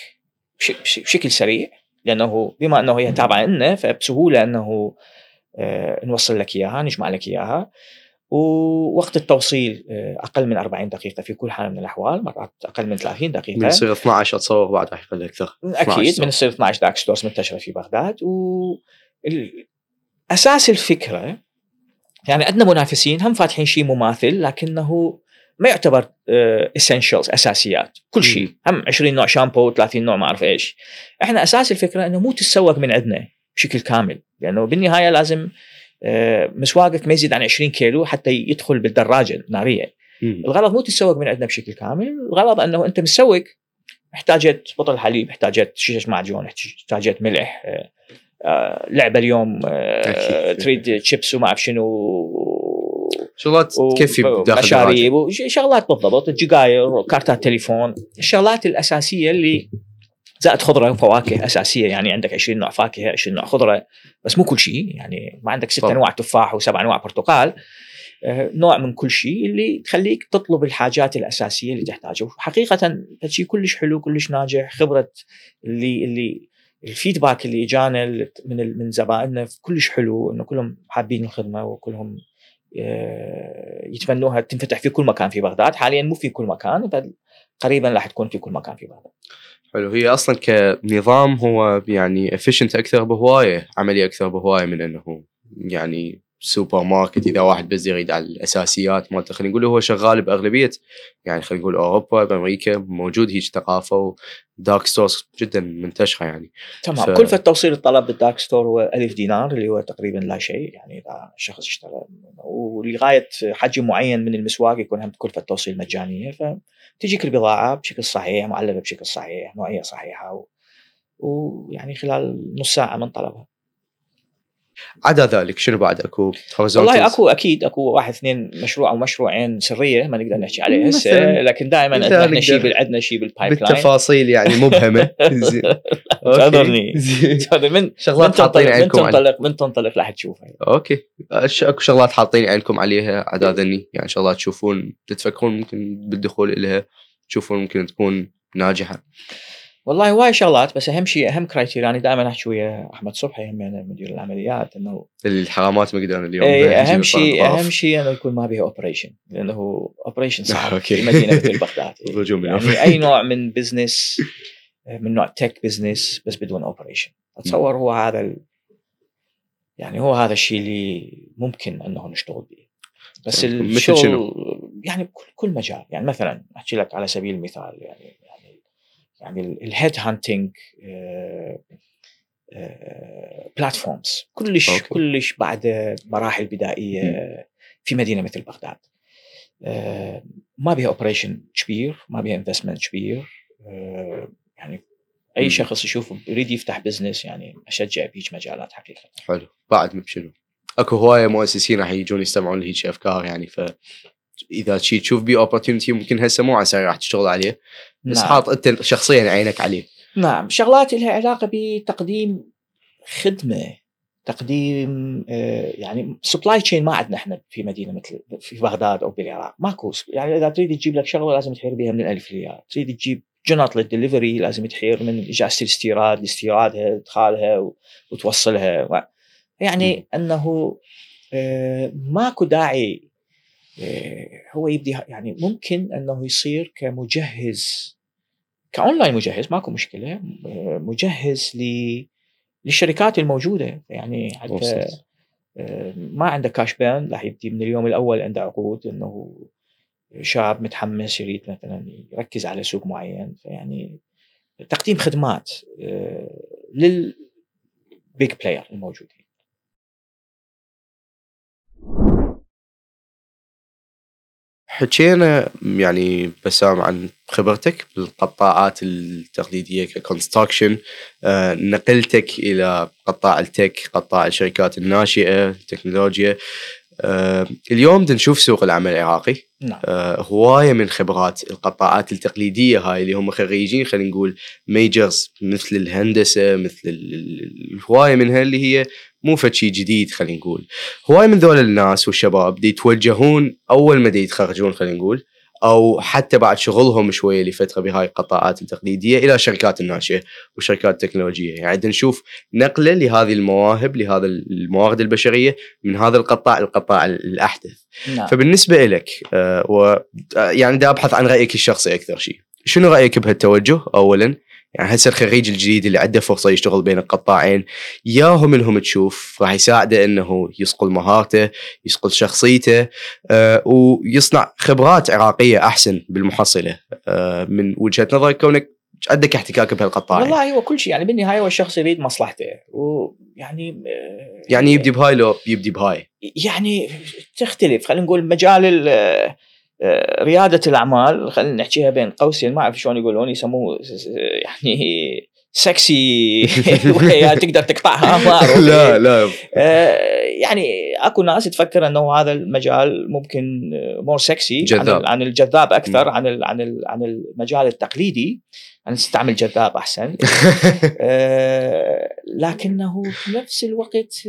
بشكل سريع. لأنه بما أنه هي تابعة لنا فبسهولة أنه نوصل لك إياها نجمع لك إياها. ووقت التوصيل آه، أقل من 40 دقيقة في كل حال من الأحوال مرات أقل من 30 دقيقة. من يصير 12 أتصور بعد راح يقل أكثر. أكيد من يصير 12 dark stores منتشره في بغداد. و أساس الفكرة يعني عندنا منافسين هم فاتحين شيء مماثل لكنه ما يعتبر essentials آه، أساسيات. كل شيء. هم 20 نوع شامبو 30 نوع ما أعرف إيش. إحنا أساس الفكرة إنه مو تتسوق من عندنا بشكل كامل. لأنه بالنهاية لازم آه، مسواقك ما يزيد عن 20 كيلو حتى يدخل بالدراجة النارية. الغرض مو تتسوق من عندنا بشكل كامل الغرض أنه أنت مسوق احتاجت بطل حليب احتاجت شيشة معجون احتاجت ملح آه، لعبة اليوم تريد شيبس وما أعرف شنو شغلات تكفي داخل مشاريب وشغلات بالضبط الجقاير كارتات تليفون. الشغلات الأساسية اللي زائد خضرة وفواكه أساسية يعني عندك 20 نوع فاكهة 20 نوع خضرة بس مو كل شيء يعني ما عندك ست انواع تفاح وسبع انواع برتقال. آه، نوع من كل شيء اللي تخليك تطلب الحاجات الأساسية اللي تحتاجها. وحقيقة شيء كلش حلو كلش ناجح. خبرة اللي اللي الفيدباك اللي اجانا من من زبائننا كلش حلو إنه كلهم حابين الخدمة وكلهم آه، يتمنوها تنفتح في كل مكان في بغداد. حاليا مو في كل مكان قريبا راح تكون في كل مكان في بغداد. حلو. هي أصلا كنظام هو يعني efficient أكثر بهواية عملي أكثر بهواية من إنه يعني سوبر ماركت إذا واحد بس يريد على الأساسيات مالته. خلينا نقول هو شغال بأغلبية يعني خلينا نقول أوروبا بأمريكا موجود هيك ثقافة و dark stores جدا منتشرة يعني. تمام. ف... كلفه توصيل الطلب بال dark store هو 1000 دينار اللي هو تقريبا لا شيء. يعني إذا شخص اشترى ولغاية حجم معين من المسواق يكون هم كلفه توصيل مجانية. فتجيك البضاعة بشكل صحيح معلبه بشكل صحيح نوعية صحيحة. ويعني خلال نص ساعة من طلبها عدا ذلك شنو بعد؟ أكو والله أكو أكيد أكو واحد اثنين مشروع أو مشروعين سرية ما نقدر نحكي عليها هسه لكن دائما عندنا شيء عندنا شيء بال pipeline بالتفاصيل يعني مبهمة. *laughs* زين. *laughs* من شغلات حاطين عينكم من تنطلق من تنطلق راح تشوفها okay. أكو شغلات حاطين عينكم عليها عدادني يعني شغلات تشوفون تتفكرون ممكن بالدخول لها تشوفون ممكن تكون ناجحة. والله هواي شغلات بس أهم شيء أهم criteria أنا دائما أحكي ويا أحمد صبحي هم يعني مدير العمليات إنه الحرامات ما قدرنا اليوم اي أهم شيء أهم شيء إنه يكون ما بها operation لأنه operation *laughs* صعب في مدينة مثل بغداد. *laughs* يعني أي *laughs* نوع من business من نوع tech business بس بدون operation أتصور هو هذا ال... يعني هو هذا الشيء اللي ممكن إنه نشتغل به بس الشغل يعني كل مجال. يعني مثلا أحكي لك على سبيل المثال يعني يعني ال head hunting platforms كلش okay. كلش بعد مراحل بدائية في مدينة مثل بغداد. آه، ما بها operation كبير ما بها investment كبير. آه، يعني أي شخص يشوف يريد يفتح business يعني أشجع بهيج مجالات حقيقة. حلو. بعد بشنو؟ أكو هواية مؤسسين راح يجون يستمعون لهيك أفكار يعني ف إذا شي تشوف بي opportunity ممكن هسه مو على راح تشتغل عليه. بس نعم. حاط أنت شخصيا عينك عليه نعم شغلات لها علاقة بتقديم خدمة تقديم آه، يعني supply chain ما عندنا إحنا في مدينة مثل في بغداد أو بالعراق ماكو يعني إذا تريد تجيب لك شغلة لازم تحير بها من الالف للياء تريد تجيب جنط للدليفري لازم تحير من اجازه الاستيراد لاستيرادها إدخالها وتوصلها يعني. إنه آه، ماكو داعي هو يبدي يعني ممكن إنه يصير كمجهز كأونلاين مجهز ماكو مشكلة آه، مجهز للشركات الموجودة. يعني حتى آه، ما عنده كاش بان راح يبدي من اليوم الأول عنده عقود إنه شاب متحمس يريد مثلا يركز على سوق معين. فيعني تقديم خدمات لل big player الموجودين حكينا يعني بسام عن خبرتك بالقطاعات التقليدية ك construction آه، نقلتك إلى قطاع ال tech قطاع الشركات الناشئة التكنولوجيا آه، اليوم نشوف سوق العمل العراقي نعم. آه، هواية من خبرات القطاعات التقليدية هاي اللي هم خريجين خلينا نقول majors مثل الهندسة مثل الهواية منها اللي هي مو فد شي جديد خلينا نقول. هواي من ذول الناس والشباب دي يتوجهون أول ما دي يتخرجون خلينا نقول أو حتى بعد شغلهم شوية لفترة بهاي القطاعات التقليدية إلى شركات الناشئة وشركات التكنولوجية. يعني نشوف نقلة لهذه المواهب لهذا الموارد البشرية من هذا القطاع القطاع الأحدث. نعم. فبالنسبة لك آه و يعني دا أبحث عن رأيك الشخصي أكثر شيء شنو رأيك بهالتوجه اولا؟ يعني هسه الخريج الجديد اللي عنده فرصة يشتغل بين القطاعين ياهو منهم تشوف راح يساعده إنه يصقل مهارته يصقل شخصيته آه ويصنع خبرات عراقية أحسن بالمحصلة آه من وجهة نظرك كونك عندك احتكاك بهالقطاع والله هو كل شيء. يعني بالنهاية هو الشخص يريد مصلحته ويعني آه يعني يبدي بهاي لو يبدي بهاي. يعني تختلف. خلينا نقول مجال ريادة الأعمال خلينا نحكيها بين قوسين ما أعرف شلون يقولون يسموه يعني سكسي *laughs* *laughs* تقدر تقطعها ما اعرف *laughs* لا لا. آه، يعني أكو ناس تفكر إنه هذا المجال ممكن more sexy جذاب. عن الجذاب أكثر عن عن عن المجال التقليدي. أنا استعمل جذاب أحسن. آه، لكنه في نفس الوقت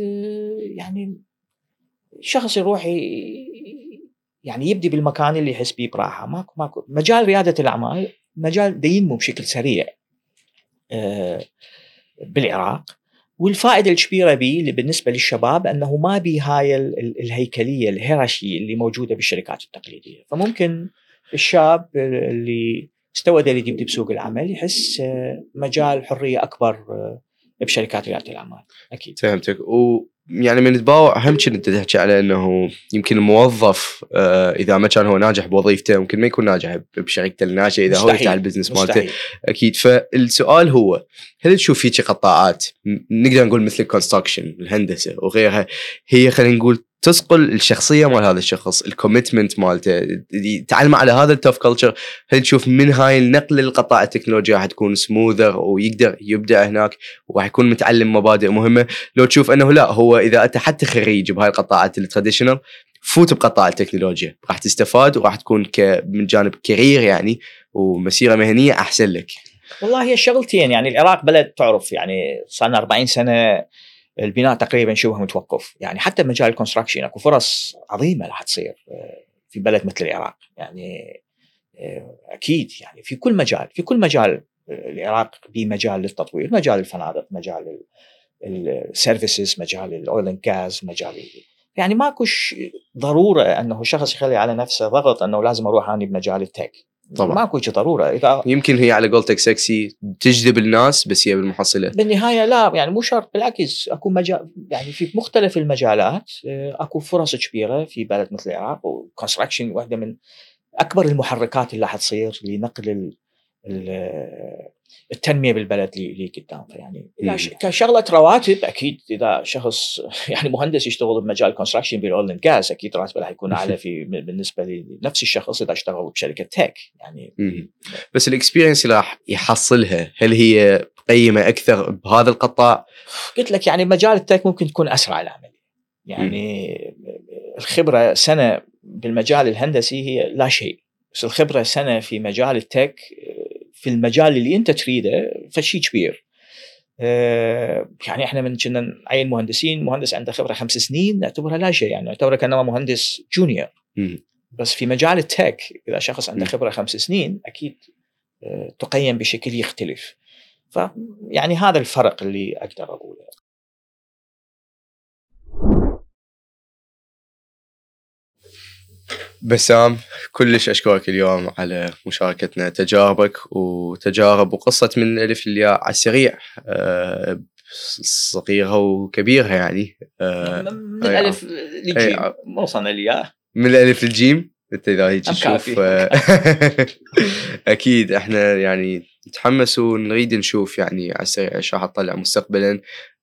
يعني شخص يروح يعني يبدي بالمكان اللي يحس بيه براحة. ماكو ماكو مجال ريادة الأعمال مجال ينمو بشكل سريع. آه بالعراق. والفائدة الكبيرة به بالنسبة للشباب أنه ما بي هاي ال- ال- الهيكلية الهيرارشي اللي موجودة بالشركات التقليدية. فممكن الشاب اللي هستوه يريد يبدي بسوق العمل يحس آه، مجال حرية أكبر آه، بشركات ريادة الأعمال. أكيد. فهمتك. ويعني من تباوع اهم شيء انت تحكي على إنه يمكن الموظف آه إذا ما كان هو ناجح بوظيفته ممكن ما يكون ناجح بشركته الناشئه إذا هو. يفتح ال business مالته. أكيد. فالسؤال هو هل تشوف فيك قطاعات؟ نقدر نقول مثل ال construction الهندسة وغيرها هي خلينا نقول تصقل الشخصية مال هذا الشخص ال commitment مالته يتعلم على هذا ال tough culture هل تشوف من هاي النقله للقطاع التكنولوجيا راح تكون smoother ويقدر يبدع هناك وراح يكون متعلم مبادئ مهمة. لو تشوف إنه لا هو إذا انت حتى خريج بهاي القطاعات ال traditional فوت بقطاع التكنولوجيا. راح تستفاد وراح تكون ك من جانب career يعني ومسيرة مهنية أحسن لك. والله هي شغلتين يعني العراق بلد تعرف يعني صار لنا 40 سنة البناء تقريبا شبه متوقف. يعني حتى بمجال ال construction أكو فرص عظيمة راح تصير آه، في بلد مثل العراق. يعني آه، أكيد يعني في كل مجال في كل مجال آه، العراق بمجال للتطوير مجال الفنادق مجال ال services مجال ال oil and gas مجال ال- يعني ماكو ش- ضرورة أنه شخص يخلي على نفسه ضغط أنه لازم أروح أني بمجال ال tech طبعاً. ماكو شي ضرورة إذا يمكن هي على قولتك سكسي تجذب الناس بس هي بالمحصلة بالنهاية لا يعني مو شرط بالعكس أكو مجال يعني في مختلف المجالات آه، أكو فرص كبيرة في بلد مثل العراق و construction واحدة من أكبر المحركات اللي راح تصير لنقل التنمية بالبلد ل- لقدام يعني إذا مم. ش- كشغلة رواتب أكيد إذا شخص *laughs* يعني مهندس يشتغل بمجال construction بال oil and gas أكيد راتبه راح يكون أعلى في *laughs* بالنسبة لنفس الشخص إذا اشتغل بشركة tech يعني مم. بس ال experience اللي راح يحصلها هل هي قيمة أكثر بهذا القطاع؟ قلت لك يعني مجال ال tech ممكن تكون أسرع العملية يعني الخبرة سنة بالمجال الهندسي هي لا شيء. بس الخبرة سنة في مجال التك في المجال اللي انت تريده فشي كبير آه، يعني إحنا من كنا نعين مهندسين مهندس عنده خبرة خمس سنين نعتبرها لا شيء يعني نعتبره كأنه مهندس جونيور. بس في مجال التك إذا شخص عنده. خبرة خمس سنين أكيد آه، تقيم بشكل يختلف ف يعني هذا الفرق اللي أقدر أقوله بسام كلش أشكرك اليوم على مشاركتنا تجاربك وتجارب وقصة من الالف للياء على السريع آه، صغيرها وكبيرها يعني آه، من الالف للجيم. ما وصلنا للياء من الالف للجيم أنت إذا هيك تشوف. آه، *laughs* أكيد إحنا يعني نتحمس ونريد نشوف يعني على السريع إيش راح تطلع مستقبلا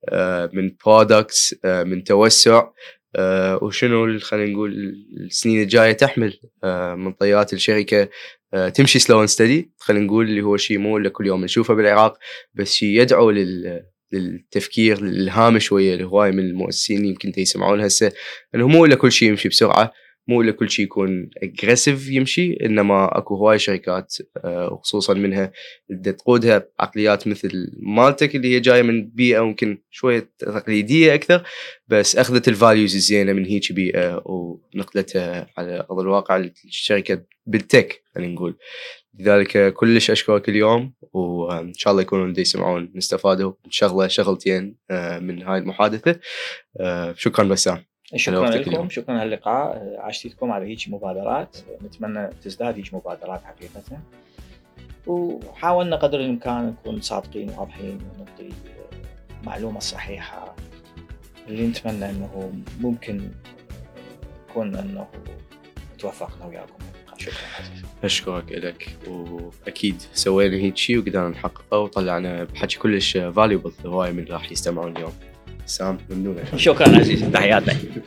آه، من products من توسع آه، وشنو خلينا نقول السنين الجاية تحمل آه، من طيات الشركة آه، تمشي slow and steady خلينا نقول اللي هو شيء مو كل يوم نشوفه بالعراق بس شيء يدعو لل للتفكير للإلهام شوية لهواي من المؤسسين يمكن يسمعون هسه إنه مو كل شيء يمشي بسرعة. مو إلا كل شيء يكون aggressive يمشي إنما أكو هواي شركات آه، وخصوصا منها اللي تقودها عقليات مثل مالتك اللي هي جاية من بيئة ممكن شوية تقليدية أكثر بس أخذت ال values الزينة من هيك بيئة ونقلتها على أرض الواقع للشركه بال tech خلينا نقول. لذلك كلش أشكرك اليوم وإن شاء الله يكونوا اللي يسمعون استفادوا شغله شغلتين آه، من هاي المحادثة. آه، شكرا بسام. شكرا لكم اليوم. شكرا على اللقاء. عاشتكم على هيك مبادرات. نتمنى تزداد هيك مبادرات حقيقة. وحاولنا قدر الإمكان نكون صادقين وواضحين ونعطي المعلومه الصحيحه اللي نتمنى إنه ممكن يكون إنه توفقنا وياكم. شكرا. عزيز أشكرك لك وأكيد سوينا هيك شيء وقدرنا نحققه وطلعنا بحكي كلش فاليبل هواي من راح يستمعون اليوم. 3分でお願いします。評価なし、大当たり。